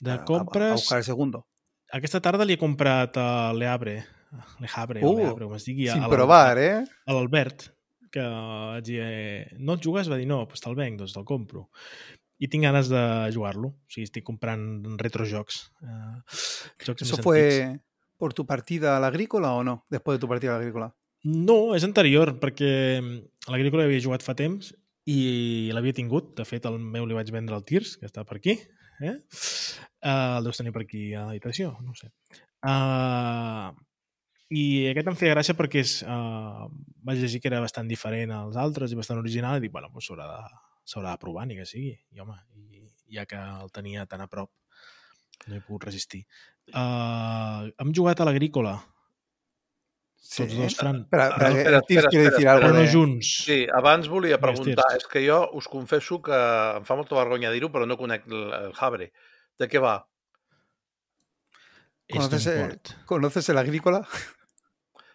De A- a- buscar el segundo. Aquesta tarda li he comprat a l'Eabre, l'Eabre, o Uh, l'Eabre, com es digui, a Sin provar, eh? a l'Albert, que vaig dir, eh, no el jugues? Va dir, no, doncs te'l venc, doncs te'l compro. I tinc ganes de jugar-lo. O sigui, estic comprant retrojocs. Eh, jocs ¿Eso antics. fue por tu partida a la agrícola o no? Después de tu partida a la agrícola. No, és anterior, perquè a l'Agrícola havia jugat fa temps i l'havia tingut. De fet, el meu li vaig vendre al Tirs, que està per aquí. Eh? Uh, el deus tenir per aquí a l'habitació, no sé. Uh, I aquest em feia gràcia perquè és, uh, vaig llegir que era bastant diferent als altres i bastant original i dic, bueno, doncs s'haurà de, s'haurà de provar, ni que sigui. I, home, i, ja que el tenia tan a prop, no he pogut resistir. Uh, hem jugat a l'Agrícola, Sí. tots dos, Fran. Espera, Ah, espera, espera, el espera, espera, decir espera, però no de... junts. Sí, abans volia Digues, preguntar, és que jo us confesso que em fa molta vergonya dir-ho, però no conec el, el Habre. De què va? ¿Conoces, eh, port. ¿Conoces el agrícola?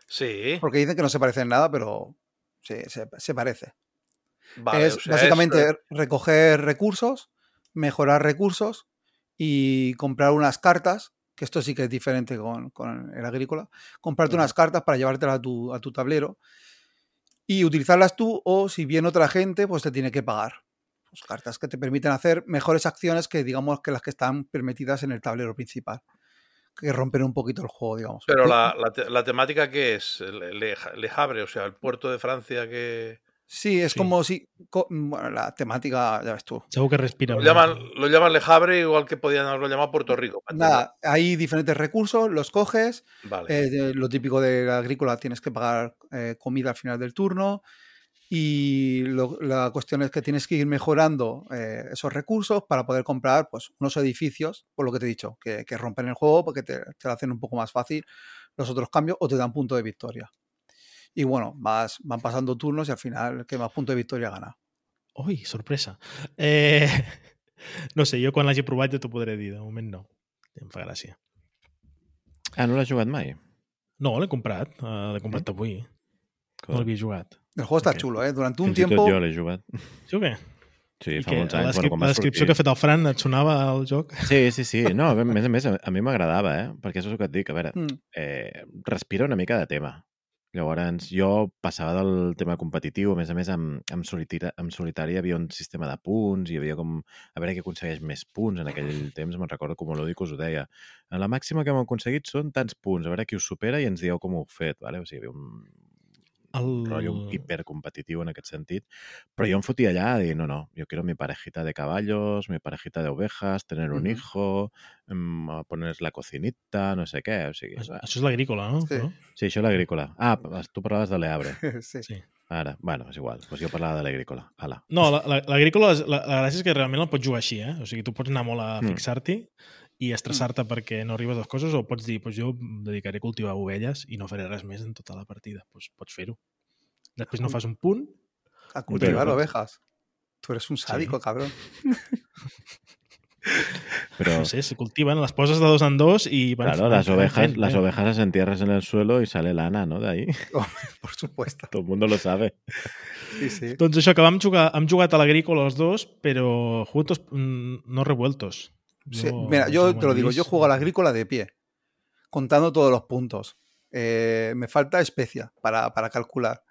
Sí, Porque dicen que no se parece en nada, pero sí, se, se parece. vale, es o sea, básicamente eh, recoger recursos, mejorar recursos y comprar unas cartas, que esto sí que es diferente con, con el agrícola, comprarte unas cartas para llevártelas a tu, a tu tablero y utilizarlas tú o si viene otra gente, pues te tiene que pagar. Pues cartas que te permiten hacer mejores acciones que digamos que las que están permitidas en el tablero principal, que rompen un poquito el juego, digamos. Però la, la, te- la temàtica què és? Le, Le, Le Havre, o sea, el puerto de Francia que... Sí, es Sí. como si... co- Bueno, la temática, ya ves tú. Segur que respira. Lo llaman, lo llaman Le Havre igual que podían haberlo llamado Puerto Rico. Nada, hay diferentes recursos, los coges, Vale. Eh, de- lo típico de la agrícola, tienes que pagar eh, comida al final del turno. Y lo- la cuestión es que tienes que ir mejorando eh, esos recursos para poder comprar pues, unos edificios, por lo que te he dicho, que, que rompen el juego porque te, te lo hacen un poco más fácil los otros cambios o te dan punto de victoria. Y bueno, vas, van pasando turnos y al final el que más punto de victoria gana. Ui, sorpresa. Eh, no sé, jo quan l'hagi provat ja t'ho podré dir, de moment no. Em fa gràcia. Ah, no l'has jugat mai? No, l'he comprat, uh, l'he comprat avui. No l'havia jugat. El juego está Ok. chulo, ¿eh? Durante un Fins i tot tiempo... jo l'he jugat. Sí o què? Sí, I fa què? molts anys. Bueno, quan a va descripció sortir. que ha fet el Fran et sonava el joc? Sí, sí, sí. No, a més a més, a mi m'agradava, eh? Perquè això és el que et dic. A veure, Mm, eh, respira una mica de tema. Llavors, jo passava del tema competitiu, a més a més, amb, amb, solitari, amb solitari havia un sistema de punts, hi havia com... A veure qui aconsegueix més punts en aquell temps, me'n recordo com l'Odic us ho deia. La màxima que hem aconseguit són tants punts, a veure qui us supera i ens dieu com ho heu fet, vale? o sigui, hi havia un El... rotllo hipercompetitiu en aquest sentit, però jo em fotia allà a dir, no, no, yo quiero mi parejita de caballos, mi parejita de ovejas, tener un hijo, poner la cocinita, no sé què, o sigui... Això això és l'agrícola, no? Sí. No? Sí, això l'agrícola. Ah, tu parlaves de l'Eabre. sí. Sí. Ara, bueno, és igual. Doncs jo parlava de l'agrícola. Ala. No, la- la- l'agrícola, és- la, la gràcia és que realment el pots jugar així, eh? O sigui, tu pots anar molt a Mm. I estressar-te perquè no arribes a les coses o pots dir, pues jo em dedicaré a cultivar ovelles i no faré res més en tota la partida. Pues pots fer-ho. Després no fas un punt, A cultivar ovejas. Tú eres un sádico, cabrón. Però, no sé, se cultiven, les poses de dos en dos i... van- claro, van las ovejas, las eh? ovejas las entierras en el suelo y sale lana, ¿no? De ahí. Por supuesto. Todo el mundo lo sabe. Sí, sí. Doncs això, que vam jugar, hem jugat a l'agrícola els dos, però juntos, mm, no revueltos. Sí, No- Mira, yo te lo digo, yo juego a la agrícola de pie, contando todos los puntos. Eh, me falta especia para, para calcular.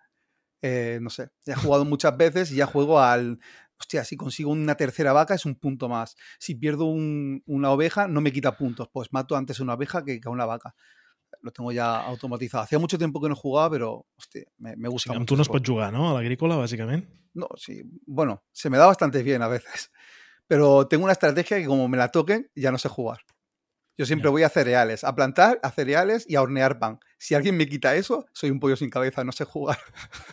Eh, no sé, ya he jugado muchas veces y ya juego al... Hostia, si consigo una tercera vaca es un punto más. Si pierdo un- una oveja no me quita puntos. Pues mato antes una oveja que, que a una vaca. Lo tengo ya automatizado. Hacía mucho tiempo que no jugaba, pero hostia, me, me gusta amb mucho tu no es jugar, no? A l'agrícola, bàsicament. No, sí. Bueno, se me da bastante bien a veces. Pero tengo una estrategia que como me la toquen, ya no sé jugar. Yo siempre voy a cereales, a plantar, a cereales y a hornear pan. Si alguien me quita eso, soy un pollo sin cabeza, no sé jugar.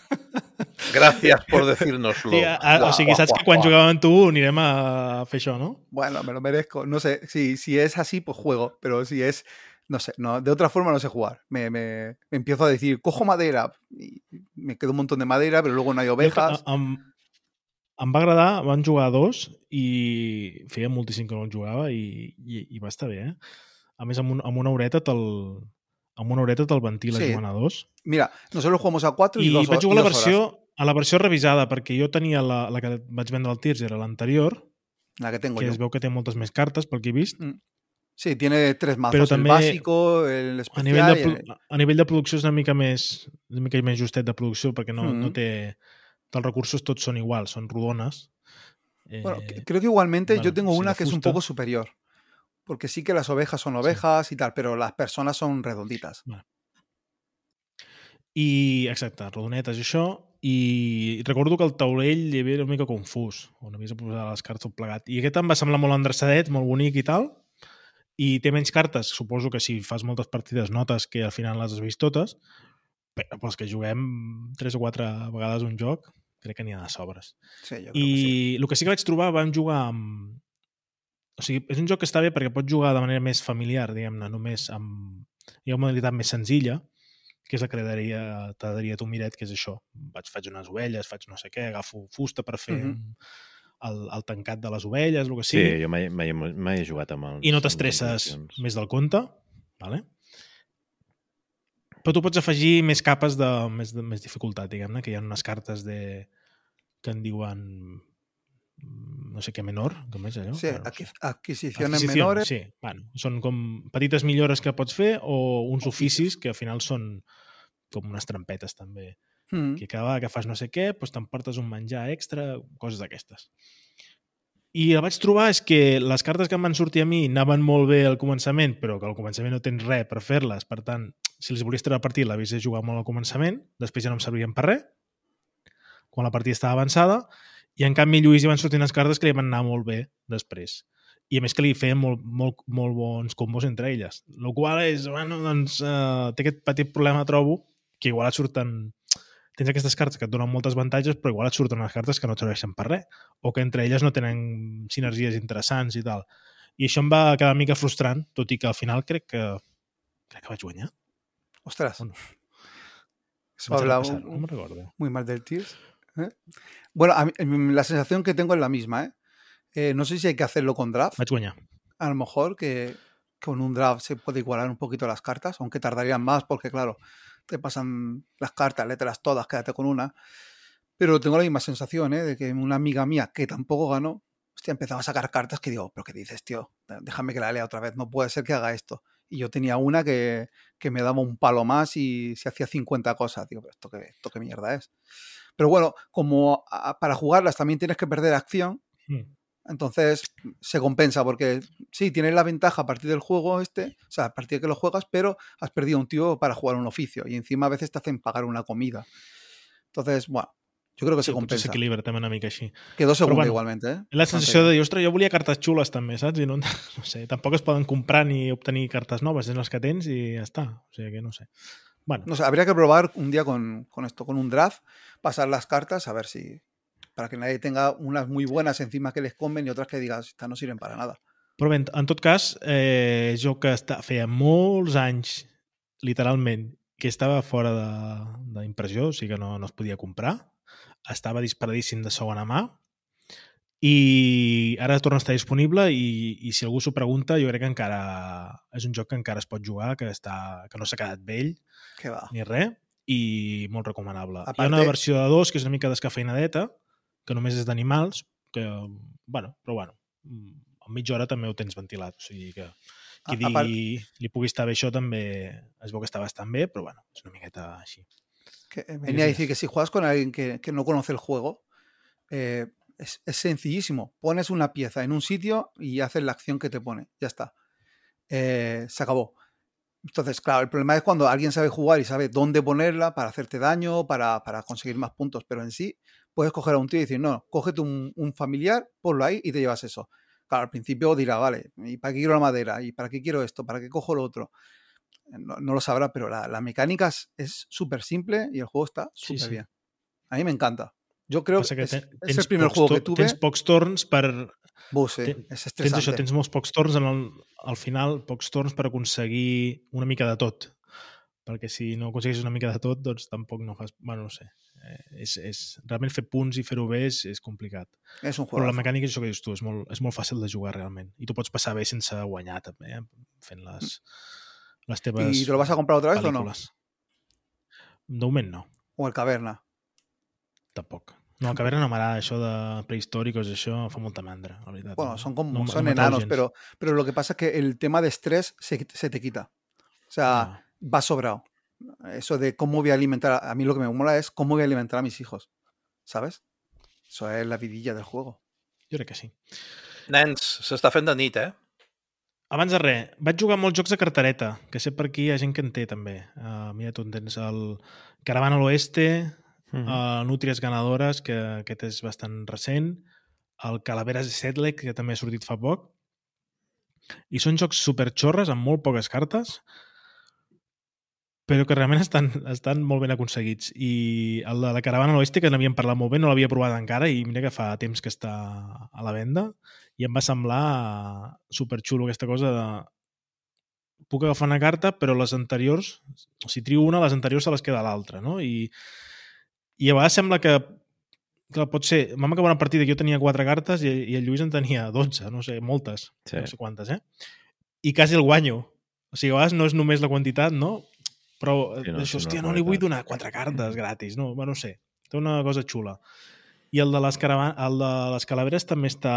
Gràcies per decir-nos-lo. Sí, a, a, o sigui, saps que jugàvem amb tu anirem a fer això, no? Bueno, me lo merezco. No sé, si, si es así, pues juego, pero si es, no sé, no, de otra forma no sé jugar. Me, me- me empiezo a decir, cojo madera y me quedo un montón de madera, pero luego no hay ovejas. a- em, va agradar, van jugar a dos i feia moltíssim que no el jugava i, i, i va estar bé, eh? A més, amb, un, amb una horeta te'l amb una horeta te'l ventila Sí. jugant a dos. Mira, nosotros jugamos a cuatro y, I dos, vaig jugar a la dos horas. versió, a la versió revisada, perquè jo tenia la, la que vaig vendre al Tirs, era l'anterior, La que tengo que yo. es veu que té moltes més cartes, pel que he vist. Sí, tiene tres mazos. Pero el también básico, el A especial nivell, de, el- a nivell de producció és una mica més, una mica més justet de producció, perquè no, no Mm. té... Els recursos tots són iguals, són rodones. Eh, Bueno, creo que igualmente yo bueno, tengo sí, una de que es un poco superior. Porque sí que las ovejas son ovejas y tal, pero las personas son redonditas. I, exacte, rodonetes i això, i recordo que el taulell hi havia una mica confús, on havies de posar les cartes tot plegat. I aquest em va semblar molt endreçadet, molt bonic i tal, i té menys cartes. Suposo que si fas moltes partides notes que al final les has vist totes, però pels que juguem tres o quatre vegades un joc, crec que n'hi ha de sobres. Sí, yo creo que sí. I el que sí que vaig trobar, vam jugar amb... O sigui, és un joc que està bé perquè pots jugar de manera més familiar, diguem-ne, només amb... Hi ha una modalitat més senzilla, que és la que t'agradaria a tu, Miret, que és això. Vaig, faig unes ovelles, faig no sé què, agafo fusta per fer Mhm. el, el tancat de les ovelles, el que Sí, sigui, jo mai, mai, mai he jugat amb els... i no t'estresses més del compte, vale? Però tu pots afegir més capes de més, de, més dificultat, diguem-ne, que hi ha unes cartes de que en diuen mm, no sé què menor, com és allò? Sí, Bueno, no adqui- sé. adquisiciones Adquisición, menores. Sí, bueno, són com petites millores que pots fer o uns oficis que al final són com unes trampetes també Mm. que cada vegada que fas no sé què, doncs t'emportes un menjar extra, coses d'aquestes. I el vaig trobar és que les cartes que em van sortir a mi anaven molt bé al començament, però que al començament no tens res per fer-les, per tant, si les volies treure a partir l'havies de jugar molt al començament, després ja no em servien per res, quan la partida estava avançada, i en canvi Lluís hi van sortir unes cartes que li van anar molt bé després. I a més que li feien molt, molt, molt bons combos entre elles. El qual és, bueno, doncs, eh, té aquest petit problema, trobo, que igual et surten tens aquestes cartes que et donen moltes avantatges, però igual et surten unes cartes que no et serveixen per res, o que entre elles no tenen sinergies interessants i tal. I això em va quedar una mica frustrant, tot i que al final crec que crec que vaig guanyar. Ostras. Bueno, Eso Vaig habla anar a passar, un- no recordo. muy mal del Tears. ¿eh? Bueno, a mí- mm, la sensación que tengo es la misma. ¿eh? Eh, no sé si hay que hacerlo con draft. Vaig guanyar. A lo mejor que con un draft se puede igualar un poquito las cartas, aunque tardarían más porque, claro, te pasan las cartas, lételas todas, quédate con una. Pero tengo la misma sensación, ¿eh? De que una amiga mía que tampoco ganó, hostia, empezaba a sacar cartas que digo, pero ¿qué dices, tío? Déjame que la lea otra vez, no puede ser que haga esto. Y yo tenía una que, que me daba un palo más y se hacía 50 cosas. Digo, pero esto qué, esto qué mierda es. Pero bueno, como para jugarlas también tienes que perder acción, Mm. Entonces se compensa porque sí, tienes la ventaja a partir del juego este, o sea, a partir de que lo juegas, pero has perdido un tío para jugar un oficio y encima a veces te hacen pagar una comida. Entonces, bueno, yo creo que Sí, se potser compensa. s'equilibra també una mica així. Quedó segunda bueno, igualmente, ¿eh? La sensació de dir, ostres, jo volia cartes xules també, saps? I no, no sé, tampoc es poden comprar ni obtenir cartes noves, tens les que tens i ja està. O sigui que no sé. Bueno, No sé, habría que probar un día con, con esto, con un draft, pasar las cartas, a ver si. Para que nadie tenga unas muy buenas encima que les comen y otras que digas, estas no sirven para nada. Però bé, en tot cas, eh, jo que està, feia molts anys, literalment, que estava fora de- d'impressió, o sigui que no, no es podia comprar, estava disparadíssim de segona mà, i ara torna a estar disponible i, i si algú s'ho pregunta, jo crec que encara és un joc que encara es pot jugar, que, està, que no s'ha quedat vell Que va. ni res, i molt recomanable. A Hi ha una versió de dos que és una mica descafeinadeta, que només és d'animals, que, bueno, però bueno, a mitja hora també ho tens ventilat, o sigui que qui A- a digui part- li pugui estar bé això també es veu que està bastant bé, però bueno, és una miqueta així. Que eh, venía a decir que si juegas con alguien que, que no conoce el juego, eh, es, es sencillísimo. Pones una pieza en un sitio y haces la acción que te pone. Ya está. Eh, se acabó. Entonces, claro, el problema es cuando alguien sabe jugar y sabe dónde ponerla para hacerte daño, para, para conseguir más puntos. Pero en sí, puedes coger a un tío y decir, no, cógete un, un familiar, ponlo ahí y te llevas eso. Claro, al principio dirá, vale, ¿y para qué quiero la madera? ¿Y para qué quiero esto? ¿Para qué cojo lo otro? No, no lo sabrá, pero la, la mecánica es- súper simple y el juego está Sí, súper sí. bien. A mí me encanta. Yo creo Passa que que es, ten- el primer juego que tuve. Tens pocs torns per... Buh, sí, ten- es Tens estresante. això, tens molts pocs torns en el, al final, pocs torns per aconseguir una mica de tot. Perquè si no aconsegueixes una mica de tot, doncs tampoc no fas... Bueno, no sé. Eh, és, és, realment fer punts i fer-ho bé és, és complicat. Es un Però la mecànica és això que dius tu, és molt, és molt fàcil de jugar realment. I tu pots passar bé sense guanyar també, eh? fent les, les teves ¿Y te lo vas a comprar otra vez o no? pel·lícules. De moment no, O el Caverna. tampoc. No, el caverna no m'agrada, això de prehistòricos, això fa molta mandra, la veritat. Bueno, no? son como no, son no enanos, gens. pero, pero lo que pasa es que el tema de estrés se, se te quita. O sea, Ah, va sobrado. Eso de cómo voy a alimentar, a mí lo que me mola es cómo voy a alimentar a mis hijos. ¿Sabes? Eso es la vidilla del juego. jo crec que sí. Nens, s'està fent de nit, eh? Abans de res, vaig jugar molts jocs de cartereta, que sé per aquí hi ha gent que en té també. Uh, mira, tu en tens el Caravana a l'Oeste, Mhm. uh, Nútries Ganadores, que aquest és bastant recent, el Calaveras de Setlec, que també ha sortit fa poc, i són jocs superxorres amb molt poques cartes, però que realment estan, estan molt ben aconseguits. I el de la Caravana l'Oeste, que n'havíem parlat molt bé, no l'havia provat encara i mira que fa temps que està a la venda i em va semblar superxulo aquesta cosa de puc agafar una carta, però les anteriors, si trio una, les anteriors se les queda l'altra, no? I, I a vegades sembla que, que pot ser... Vam acabar una partida que jo tenia quatre cartes i, i el Lluís en tenia 12, no sé, moltes, Sí. no sé quantes, eh? I quasi el guanyo. O sigui, a vegades no és només la quantitat, no? Però Sí, sí, no, no, això, hòstia, no li vull donar quatre cartes gratis, no? Bueno, no sé, té una cosa xula. I el de les, caravan... el de les calaveres també està,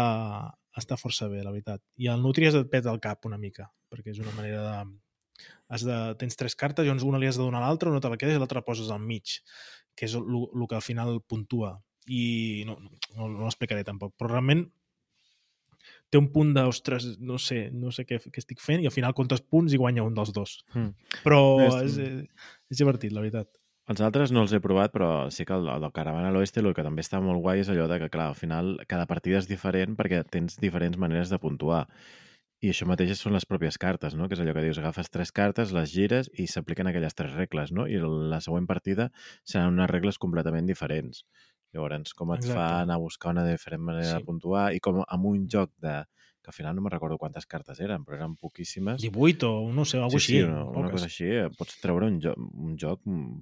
està força bé, la veritat. I el Nutrias et peta el cap una mica, perquè és una manera de... Has de... Tens tres cartes, llavors una li has de donar a l'altra, una te la quedes i l'altra la poses al mig, que és el que al final puntua. I no, no, no l'explicaré tampoc, però realment té un punt de, ostres, no sé, no sé què, què estic fent, i al final comptes punts i guanya un dels dos. Mm. Però És- és, és, és divertit, la veritat. Els altres no els he provat, però sí que el, el Caravana a l'Oeste el que també està molt guai és allò de que, clar, al final cada partida és diferent perquè tens diferents maneres de puntuar. I això mateix són les pròpies cartes, no? Que és allò que dius, agafes tres cartes, les gires i s'apliquen aquelles tres regles, no? I la següent partida seran unes regles completament diferents. Llavors, com et Exacte. fa anar a buscar una diferent manera Sí. de puntuar i com amb un joc de que al final no me'n recordo quantes cartes eren, però eren poquíssimes. 18 o no sé, alguna Sí, sí, així. una, una poques. cosa així, eh, pots treure un joc, un joc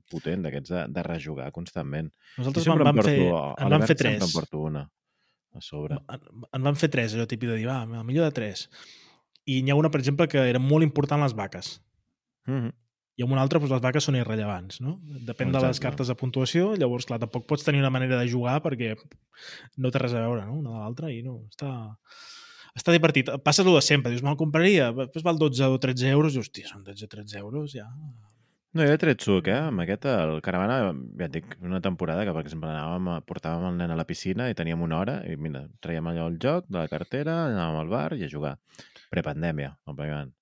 potent d'aquests de, de rejugar constantment. Nosaltres vam, em fer, porto, a en vam fer sempre tres. em porto una a sobre. En, en van fer tres, allò típic de dir, va, millor de tres. I n'hi ha una, per exemple, que era molt important les vaques. Mm -hmm. I amb una altra, doncs, les vaques són irrellevants, no? Depèn de les Exacte. cartes de puntuació, llavors, clar, tampoc pots tenir una manera de jugar perquè no té res a veure, no?, una de l'altra, i no, està... Està divertit. Passa el de sempre, dius, me'l compraria, després val 12 o 13 euros, i hòstia, són 12 o 13 euros, ja... No, jo he tret suc, eh? Amb aquest, el Caravana, ja et dic, una temporada que, per exemple, anàvem, portàvem el nen a la piscina i teníem una hora i, mira, traiem allò el joc de la cartera, anàvem al bar i a jugar. Prepandèmia, òbviament.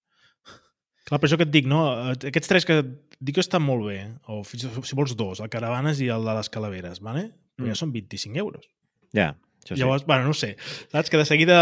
Clar, per això que et dic, no? Eh, Aquests tres que dic que estan molt bé, o fins si vols dos, el Caravanes i el de les Calaveres, vale? però Mm. ja són 25 euros. Ja, això sí. Llavors, bueno, no sé, saps? Que de seguida,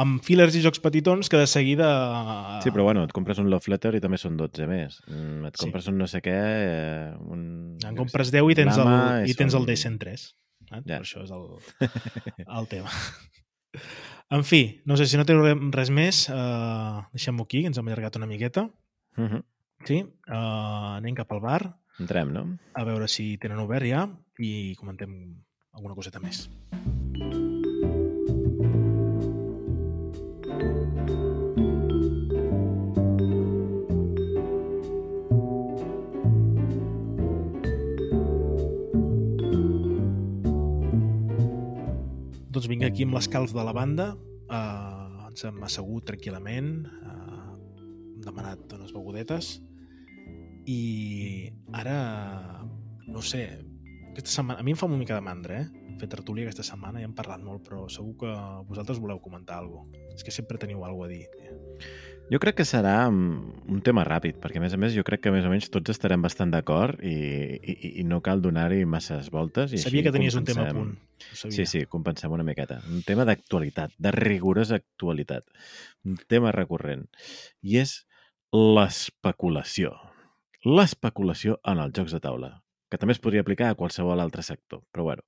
amb fillers i jocs petitons, que de seguida... Sí, però bueno, et compres un Love Letter i també són 12 més. Mm, Et Sí. compres un no sé què... Eh, un... En compres 10 i tens el, i tens el són- D103. Eh? Ja. Per això és el, el tema. En fi, no sé, si no teniu re- res més, eh, deixem-ho aquí, que ens hem allargat una miqueta. Mhm. Sí? Eh, anem cap al bar, Entrem, no? a veure si tenen obert ja i comentem alguna coseta més. Doncs vinc aquí amb l'escalf de la banda, eh, ens hem assegut tranquil·lament, eh, hem demanat unes begudetes i ara, no sé, aquesta setmana, a mi em fa una mica de mandra, eh? fer tertúlia aquesta setmana i hem parlat molt, però segur que vosaltres voleu comentar alguna cosa. És que sempre teniu alguna a dir. Jo crec que serà mm, un tema ràpid, perquè a més a més jo crec que més o menys tots estarem bastant d'acord i, i, i no cal donar-hi masses voltes. I Sabia que tenies un tema a compensem- punt. Sí, sí, compensem una miqueta. Un tema d'actualitat, de rigorosa actualitat. Un tema recurrent. I és l'especulació. L'especulació en els jocs de taula, que també es podria aplicar a qualsevol altre sector. Però bueno,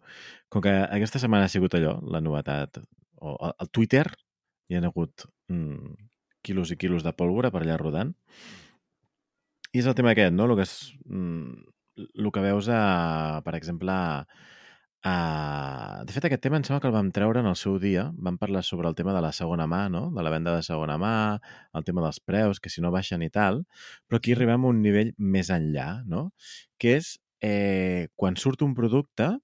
com que aquesta setmana ha sigut allò, la novetat, o el Twitter, hi ha hagut mm, quilos i quilos de pólvora per allà rodant, i és el tema aquest, no? El que, és, mm, el que veus, a, per exemple, a, de fet, aquest tema em sembla que el vam treure en el seu dia. Vam parlar sobre el tema de la segona mà, no? de la venda de segona mà, el tema dels preus, que si no baixen i tal, però aquí arribem a un nivell més enllà, no? que és eh, quan surt un producte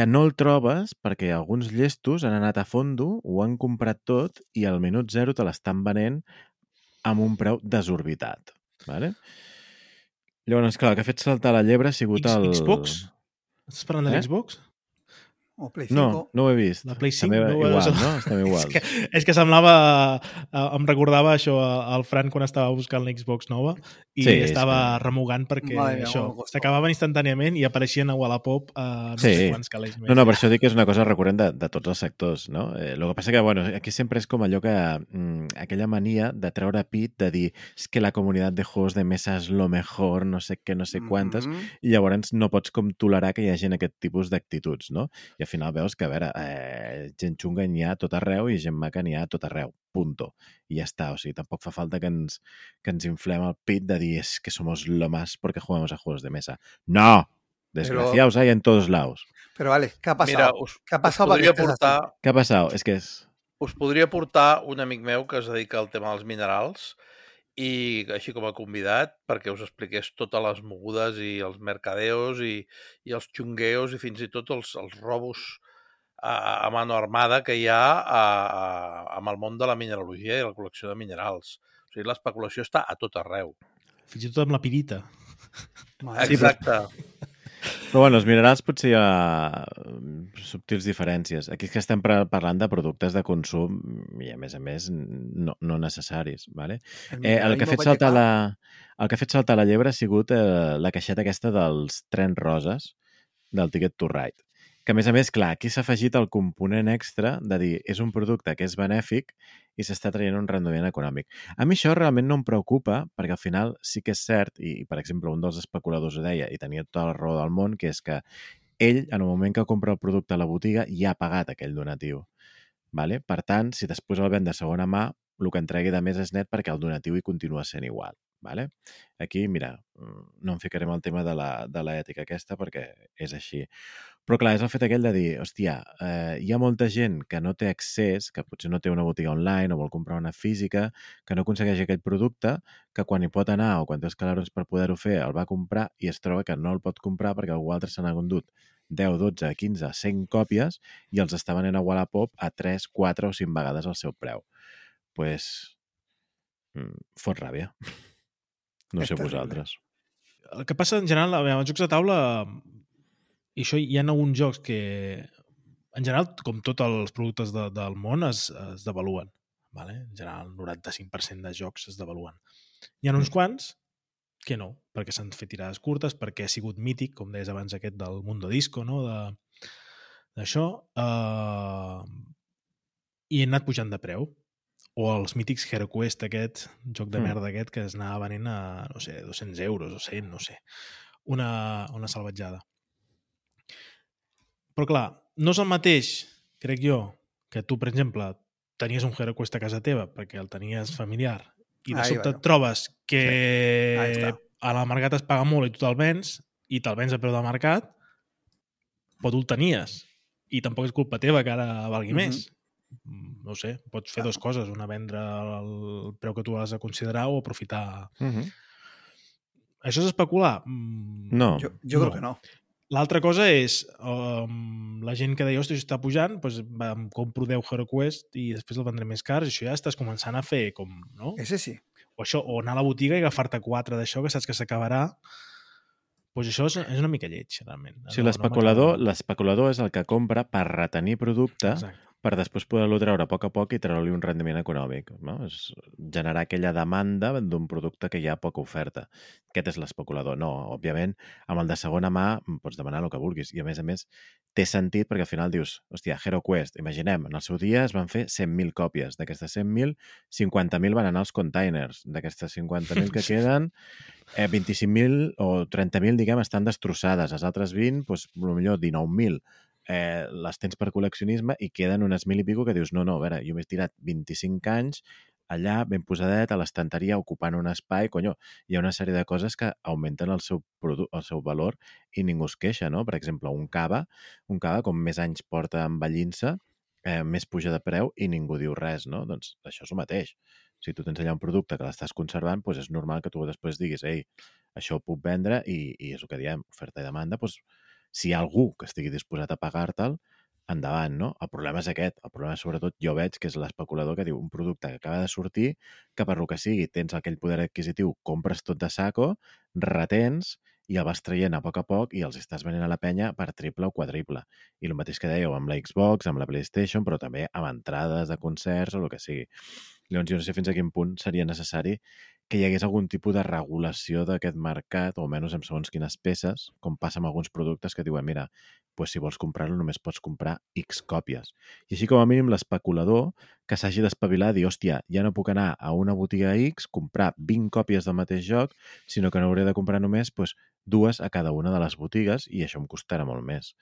que no el trobes perquè alguns llestos han anat a fondo, ho han comprat tot i al minut zero te l'estan venent amb un preu desorbitat. Vale? Llavors, clar, el que ha fet saltar la llebre ha sigut X- el... Xbox? Estàs parlant de Eh? l'Xbox? O Play 5. No, no ho he vist. La Play 5 També no ho igual, veus? no? Estem iguals. És que, és que semblava... eh, Em recordava això al Fran quan estava buscant l'Xbox nova i Sí, sí, és estava que- remugant perquè Madre mia, això s'acabaven instantàniament i apareixien a Wallapop a no Sí. sé quants calés més. No, no, per això dic que és una cosa recurrent de, de tots els sectors, no? Eh, el que passa que, bueno, aquí sempre és com allò que... Mm, aquella mania de treure pit, de dir és que la comunitat de juegos de mesa és lo mejor, no sé què, no sé quantes, Mhm. i llavors no pots com tolerar que hi hagi aquest tipus d'actituds, no? I al final veus que, a veure, eh, gent xunga n'hi ha tot arreu i gent maca n'hi ha tot arreu, punto. I ja està, o sigui, tampoc fa falta que ens, que ens inflem el pit de dir és que somos lo más porque jugamos a juegos de mesa. ¡No! Desgraciados hay en todos lados. Pero vale, ¿qué ha pasado? Mira, us, ¿Qué ha pasado podria portar, ¿Qué ha pasado? Es que es... us podria portar un amic meu que es dedica al tema dels minerals i així com a convidat perquè us expliqués totes les mogudes i els mercadeos i, i els xungueos i fins i tot els, els robos a, a mano armada que hi ha a, a, amb el món de la mineralogia i la col·lecció de minerals. O sigui, l'especulació està a tot arreu. Fins i tot amb la pirita. Exacte. Però bueno, els minerals potser hi ha mm, subtils diferències. Aquí és que estem par- parlant de productes de consum i, a més a més, no, no necessaris. Vale? Eh, el, que ha fet saltar la, el que ha fet saltar la llebre ha sigut eh, la caixeta aquesta dels trens roses del Ticket to Ride. Que, a més a més, clar, aquí s'ha afegit el component extra de dir és un producte que és benèfic i s'està traient un rendiment econòmic. A mi això realment no em preocupa, perquè al final sí que és cert, i per exemple un dels especuladors ho deia, i tenia tota la raó del món, que és que ell, en el moment que compra el producte a la botiga, ja ha pagat aquell donatiu. Vale? Per tant, si després el ven de segona mà, el que entregui de més és net perquè el donatiu hi continua sent igual. Vale? Aquí, mira, mm, no em ficaré en el tema de la, de l'ètica aquesta perquè és així. Però clar, és el fet aquell de dir, hòstia, eh, hi ha molta gent que no té accés, que potser no té una botiga online o vol comprar una física, que no aconsegueix aquell producte, que quan hi pot anar o quan té els calarons per poder-ho fer el va comprar i es troba que no el pot comprar perquè algú altre se n'ha vendut 10, 12, 15, 100 còpies i els està venent a Wallapop a 3, 4 o 5 vegades el seu preu. pues, mm, fot ràbia. No És sé terrible. vosaltres. El que passa en general amb els jocs de taula i això hi ha alguns jocs que en general, com tots els productes de, del món, es, es devaluen. Vale? En general, el 95% de jocs es devaluen. Hi ha uns quants que no, perquè s'han fet tirades curtes, perquè ha sigut mític, com deies abans, aquest del Mundo Disco, no? De- d'això, eh, i han anat pujant de preu. O els mítics HeroQuest, aquest joc de Mm. merda aquest, que es anava venent a, no sé, 200 euros o 100, no sé. Una, una salvatjada. Però clar, no és el mateix, crec jo, que tu, per exemple, tenies un HeroQuest a casa teva perquè el tenies familiar i de Ahí sobte et trobes que està. a la mercat es paga molt i tu te'l vens i te'l vens a preu de mercat, però tu el tenies i tampoc és culpa teva que ara valgui Mhm. més. Mm, No ho sé, pots fer dues coses, una vendre el preu que tu has de considerar o aprofitar. Uh -huh. Això és especular? Mm, No. Yo, yo No. creo que no. L'altra cosa és um, la gent que deia, ostres, està pujant, doncs va, em compro 10 HeroQuest i després el vendré més car, i això ja estàs començant a fer com, no? Ese sí. O això, o anar a la botiga i agafar-te quatre d'això que saps que s'acabarà pues això és, és una mica lleig, realment. O sigui, l'especulador l'especulador és el que compra per retenir producte Exacte. Per després poder-lo treure a poc a poc i treure-li un rendiment econòmic. No? És generar aquella demanda d'un producte que hi ha poca oferta. Aquest és l'especulador. No, òbviament, amb el de segona mà pots demanar el que vulguis. I, a més a més, té sentit perquè al final dius, hòstia, Hero Quest, imaginem, en el seu dia es van fer 100.000 còpies. D'aquestes 100.000, 50.000 van anar als containers. D'aquestes 50.000 que queden, eh, 25.000 o 30.000, diguem, estan destrossades. Els altres 20, doncs, potser 19.000 eh, les tens per col·leccionisme i queden unes mil i pico que dius, no, no, a veure, jo m'he tirat 25 anys allà ben posadet a l'estanteria ocupant un espai, conyo, hi ha una sèrie de coses que augmenten el seu, el seu valor i ningú es queixa, no? Per exemple, un cava, un cava com més anys porta envellint-se, eh, més puja de preu i ningú diu res, no? Doncs això és el mateix. Si tu tens allà un producte que l'estàs conservant, doncs és normal que tu després diguis, ei, això ho puc vendre i, i és el que diem, oferta i demanda, doncs si hi ha algú que estigui disposat a pagar-te'l, endavant, no? El problema és aquest. El problema, sobretot, jo veig que és l'especulador que diu un producte que acaba de sortir, que per lo que sigui tens aquell poder adquisitiu, compres tot de saco, retens i el vas traient a poc a poc i els estàs venent a la penya per triple o quadriple. I el mateix que dèieu amb la Xbox, amb la PlayStation, però també amb entrades de concerts o el que sigui. Llavors, jo no sé fins a quin punt seria necessari que hi hagués algun tipus de regulació d'aquest mercat, o almenys amb segons quines peces, com passa amb alguns productes que diuen, mira, pues si vols comprar-lo només pots comprar X còpies. I així com a mínim l'especulador que s'hagi d'espavilar, dir, hòstia, ja no puc anar a una botiga X, comprar 20 còpies del mateix joc, sinó que n'hauré de comprar només pues, dues a cada una de les botigues i això em costarà molt més.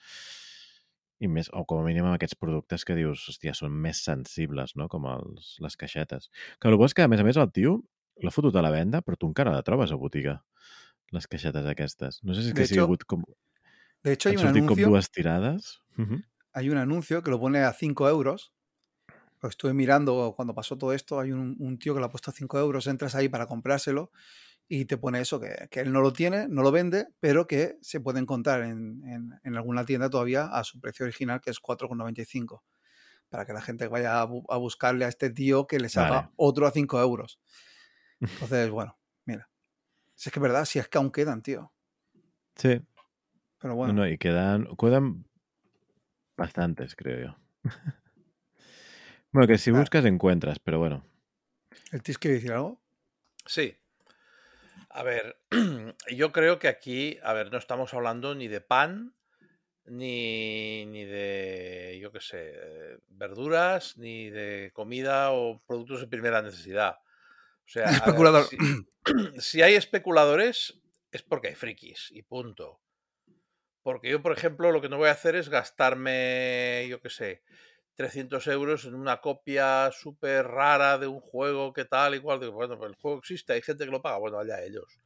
I més, o com a mínim amb aquests productes que dius, hòstia, són més sensibles, no?, com els, les caixetes. Que el bo és que, a més a més, el tio l'ha fotut a la venda, però tu encara la trobes a botiga, les caixetes aquestes. No sé si és De que ha hecho, sigut com... De hecho, hay un com anuncio. dues tirades. Uh -huh. hay un anuncio que lo pone a 5 euros. Lo estuve mirando cuando pasó todo esto. Hay un, un tío que lo ha puesto a 5 euros. Entras ahí para comprárselo y te pone eso, que, que él no lo tiene, no lo vende, pero que se puede encontrar en, en- en alguna tienda todavía a su precio original, que es 4,95. Para que la gente vaya a, bu- a buscarle a este tío que le salga Vale. otro a 5 euros. Entonces, bueno, mira. Si es que es verdad, si es que aún quedan, tío. Sí, Pero no, bueno, no, y quedan, quedan bastantes, creo yo. bueno, que si Claro. buscas encuentras, pero bueno. ¿el Tis quiere decir algo? Sí. A ver, yo creo que aquí, a ver, no estamos hablando ni de pan, ni, ni de, yo qué sé, verduras, ni de comida o productos de primera necesidad. O sea, ver, si, si hay especuladores es porque hay frikis y punto. Porque yo, por ejemplo, lo que no voy a hacer es gastarme, yo qué sé, 300 euros en una copia súper rara de un juego que tal y cual. Digo, bueno, pues el juego existe, hay gente que lo paga, bueno, allá ellos.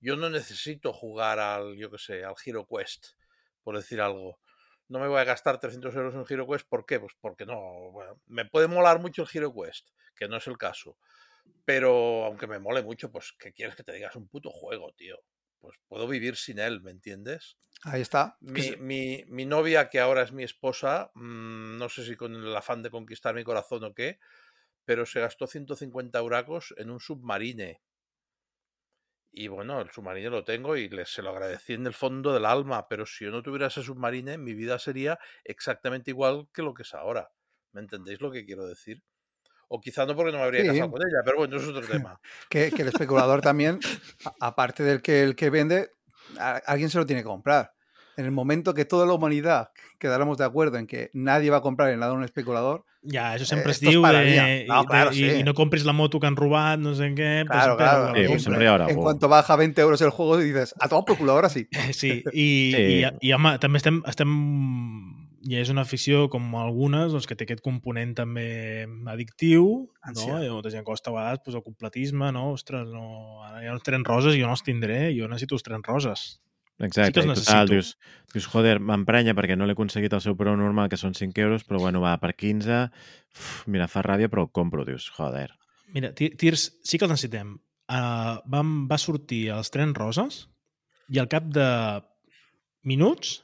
Yo no necesito jugar al, yo qué sé, al Hero Quest, por decir algo. No me voy a gastar 300 euros en Hero Quest, ¿por qué? Pues porque no, bueno, me puede molar mucho el Hero Quest, que no es el caso. Pero aunque me mole mucho, pues, ¿qué quieres que te digas? Un puto juego, tío. Pues puedo vivir sin él, ¿me entiendes? Ahí está. Mi, mi- mi novia, que ahora es mi esposa, mm, no sé si con el afán de conquistar mi corazón o qué, pero se gastó 150 euracos en un submarine. Y bueno, el submarine lo tengo y le, se lo agradecí en el fondo del alma, pero si yo no tuviera ese submarine, mi vida sería exactamente igual que lo que es ahora. ¿Me entendéis lo que quiero decir? O quizá no porque no me habría Sí. casado con ella, pero bueno, eso es otro tema. que, que el especulador también, aparte del que el que vende, a- alguien se lo tiene que comprar. En el momento que toda la humanidad quedáramos de acuerdo en que nadie va a comprar en nada a un especulador, Ja, això sempre Eh, es diu de, No, claro, sí. i no compris la moto que han robat, no sé pues Claro, sempre claro. la Sí, pues siempre haurà en algú. cuanto baja 20 euros el juego, dices, a todo culo, ahora sí. Sí, i, Sí. i, i home, també estem, estem... I és una afició com algunes doncs, que té aquest component també addictiu, Ànsia. no? I molta gent costa a vegades pues, el completisme, no? Ostres, no, ara hi ha uns trens roses i jo no els tindré, jo necessito els trens roses. Exacte, els i total, dius, dius, joder, m'emprenya perquè no l'he aconseguit el seu preu normal, que són 5 euros, però bueno, va, per 15, uf, mira, fa ràbia, però el compro, dius, joder. Mira, Ti- Tirs, sí que el necessitem. Uh, vam, va sortir els trens roses i al cap de minuts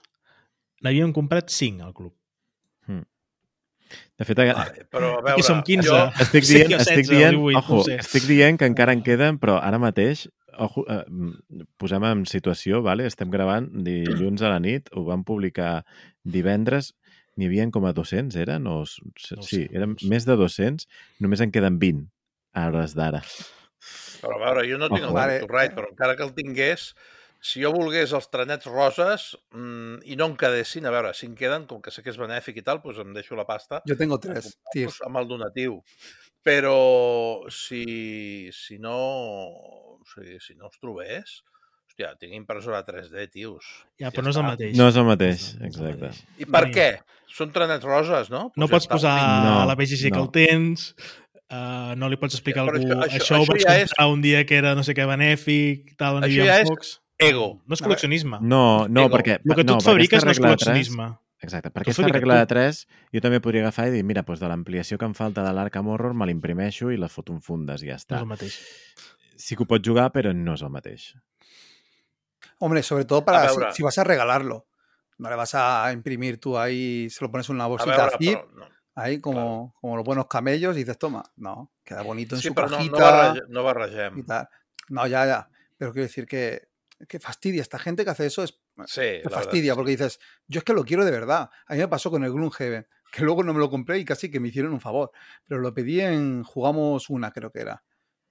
n'havíem comprat 5 al club. De fet, a- Vale, però a veure, som 15. jo, estic dient, o estic 16 o dient, 18, ojo, no sé. estic dient que encara en queden, però ara mateix ojo, eh, mm, posem en situació, vale? estem gravant dilluns a la nit, ho vam publicar divendres, n'hi havia com a 200, eren? O, No sí, eren no més de 200, només en queden 20 a hores d'ara. Però a veure, jo no tinc Ojo. el vale. right, però encara que el tingués, si jo volgués els trenets roses mmm, i no em quedessin, a veure, si em queden, com que sé que és benèfic i tal, doncs em deixo la pasta Yo tengo tres, tío. doncs, amb el donatiu. Però si, si no o sigui, si no els trobés, hòstia, tinc impressora 3D, tios. Ja, però no és el mateix. No és el mateix, No és el exacte. mateix. I per No hi- què? Són trenets roses, no? No Doncs pots ja està. posar No, a la BGG que no. el tens, uh, no li pots explicar a Ja, però algú, això- això, això- ho vaig ja és- comprar un dia que era no sé què benèfic, tal, Això aniria ja amb és pocs. Ego. No és veure, col·leccionisme. No, no, Ego. perquè... El que tu no, fabriques no és regla de tres- col·leccionisme. Exacte, per Tu aquesta regla de 3 jo també podria agafar i dir, mira, doncs de l'ampliació que em falta de l'Arkham Horror me l'imprimeixo i la foto en fundes i ja No està. és el mateix. Sí que ho pots jugar, però no és el mateix. Hombre, sobre todo para si, vas a regalarlo. No le vas a imprimir tú ahí, se lo pones en una bolsita no. ahí como, como los buenos camellos y dices, toma, no, queda bonito en Sí, su però no, no, cajita barrege, no barregem. y tal. No, ya, ya. Pero quiero decir que, que fastidia. Esta gente que hace eso es Sí, te fastidia verdad, porque dices, yo es que lo quiero de verdad. A mí me pasó con el Gloomhaven, que luego no me lo compré y casi que me hicieron un favor. Pero lo pedí en Jugamos una, creo que era.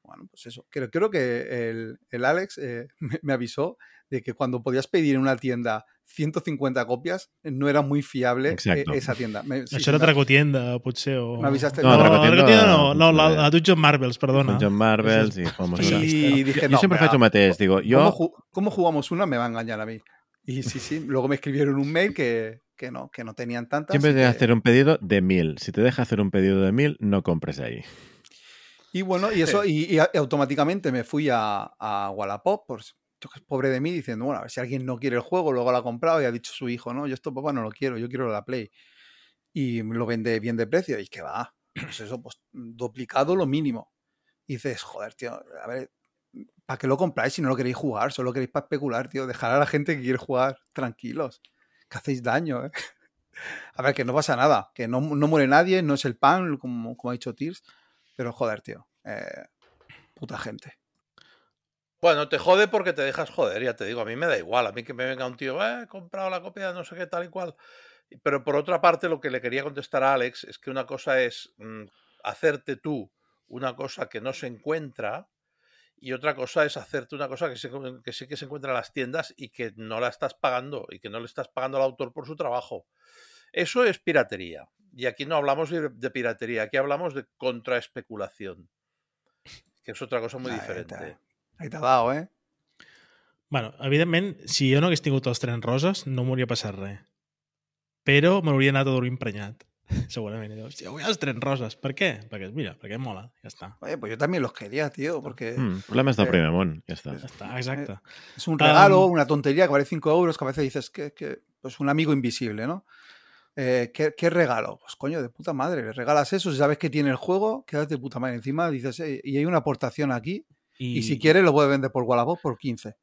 Bueno, pues eso. Creo, creo que el, el Alex eh, me, me avisó de que cuando podías pedir en una tienda 150 copias, no era muy fiable eh, Exacto. esa tienda. Me, sí, Això era me- Tracotienda, potser, o... M'avisaste- No, no, Tracotienda- no, no, la, la Dungeon Marvels, perdona. John Marvels i Sí. Y dije, Jo no, sempre hombre, faig el mateix, digo, ¿cómo, jo... ju- cómo jugamos una? Me va a engañar a mí. Y sí, sí. Luego me escribieron un mail que, que no, que no tenían tantas. Siempre te deja que- hacer un pedido de mil. Si te deja hacer un pedido de mil, no compres ahí. Y bueno, y eso, y, automáticamente me fui a, a Wallapop, por, que pobre de mí, diciendo, bueno, a ver si alguien no quiere el juego, luego lo ha comprado y ha dicho su hijo, no, yo esto papá no lo quiero, yo quiero la Play. Y lo vende bien de precio, y que va, pues eso, pues duplicado lo mínimo. Y dices, joder, tío, a ver, ¿para qué lo compráis si no lo queréis jugar? Solo queréis para especular, tío, dejar a la gente que quiere jugar tranquilos, que hacéis daño, ¿eh? A ver, que no pasa nada, que no, no muere nadie, no es el pan, como, como ha dicho Tears, pero joder, tío. eh, puta gente. Bueno, te jode porque te dejas joder, ya te digo, a mí me da igual, a mí que me venga un tío, eh, he comprado la copia no sé qué tal y cual. Pero por otra parte, lo que le quería contestar a Alex es que una cosa es mm, hacerte tú una cosa que no se encuentra y otra cosa es hacerte una cosa que, se- que sí que se encuentra en las tiendas y que no la estás pagando y que no le estás pagando al autor por su trabajo. Eso es piratería. Y aquí no hablamos de, piratería, aquí hablamos de contraespeculación, que es otra cosa muy diferente. Ahí te ha dado, ¿eh? Bueno, evidentment, si jo no hagués tingut els trens roses, no m'hauria passat res. Però m'hauria anat a dormir emprenyat. Segurament. I dius, Hòstia, vull els trens roses. Per què? Perquè, mira, perquè mola. Ja està. Oye, pues yo también los quería, tío, porque Mm, problemes del Eh, primer món, ja està. Ja està, exacte. es un regalo, Am, una tontería que vale 5 euros, que a veces dices que, que pues un amigo invisible, ¿no? Eh, ¿qué, qué regalo? Pues coño, de puta madre, le regalas eso, si sabes que tiene el juego, quedas de puta madre. Encima dices, "Eh, y hay una aportación aquí, y, si quieres lo puedes vender por Wallapop por 15.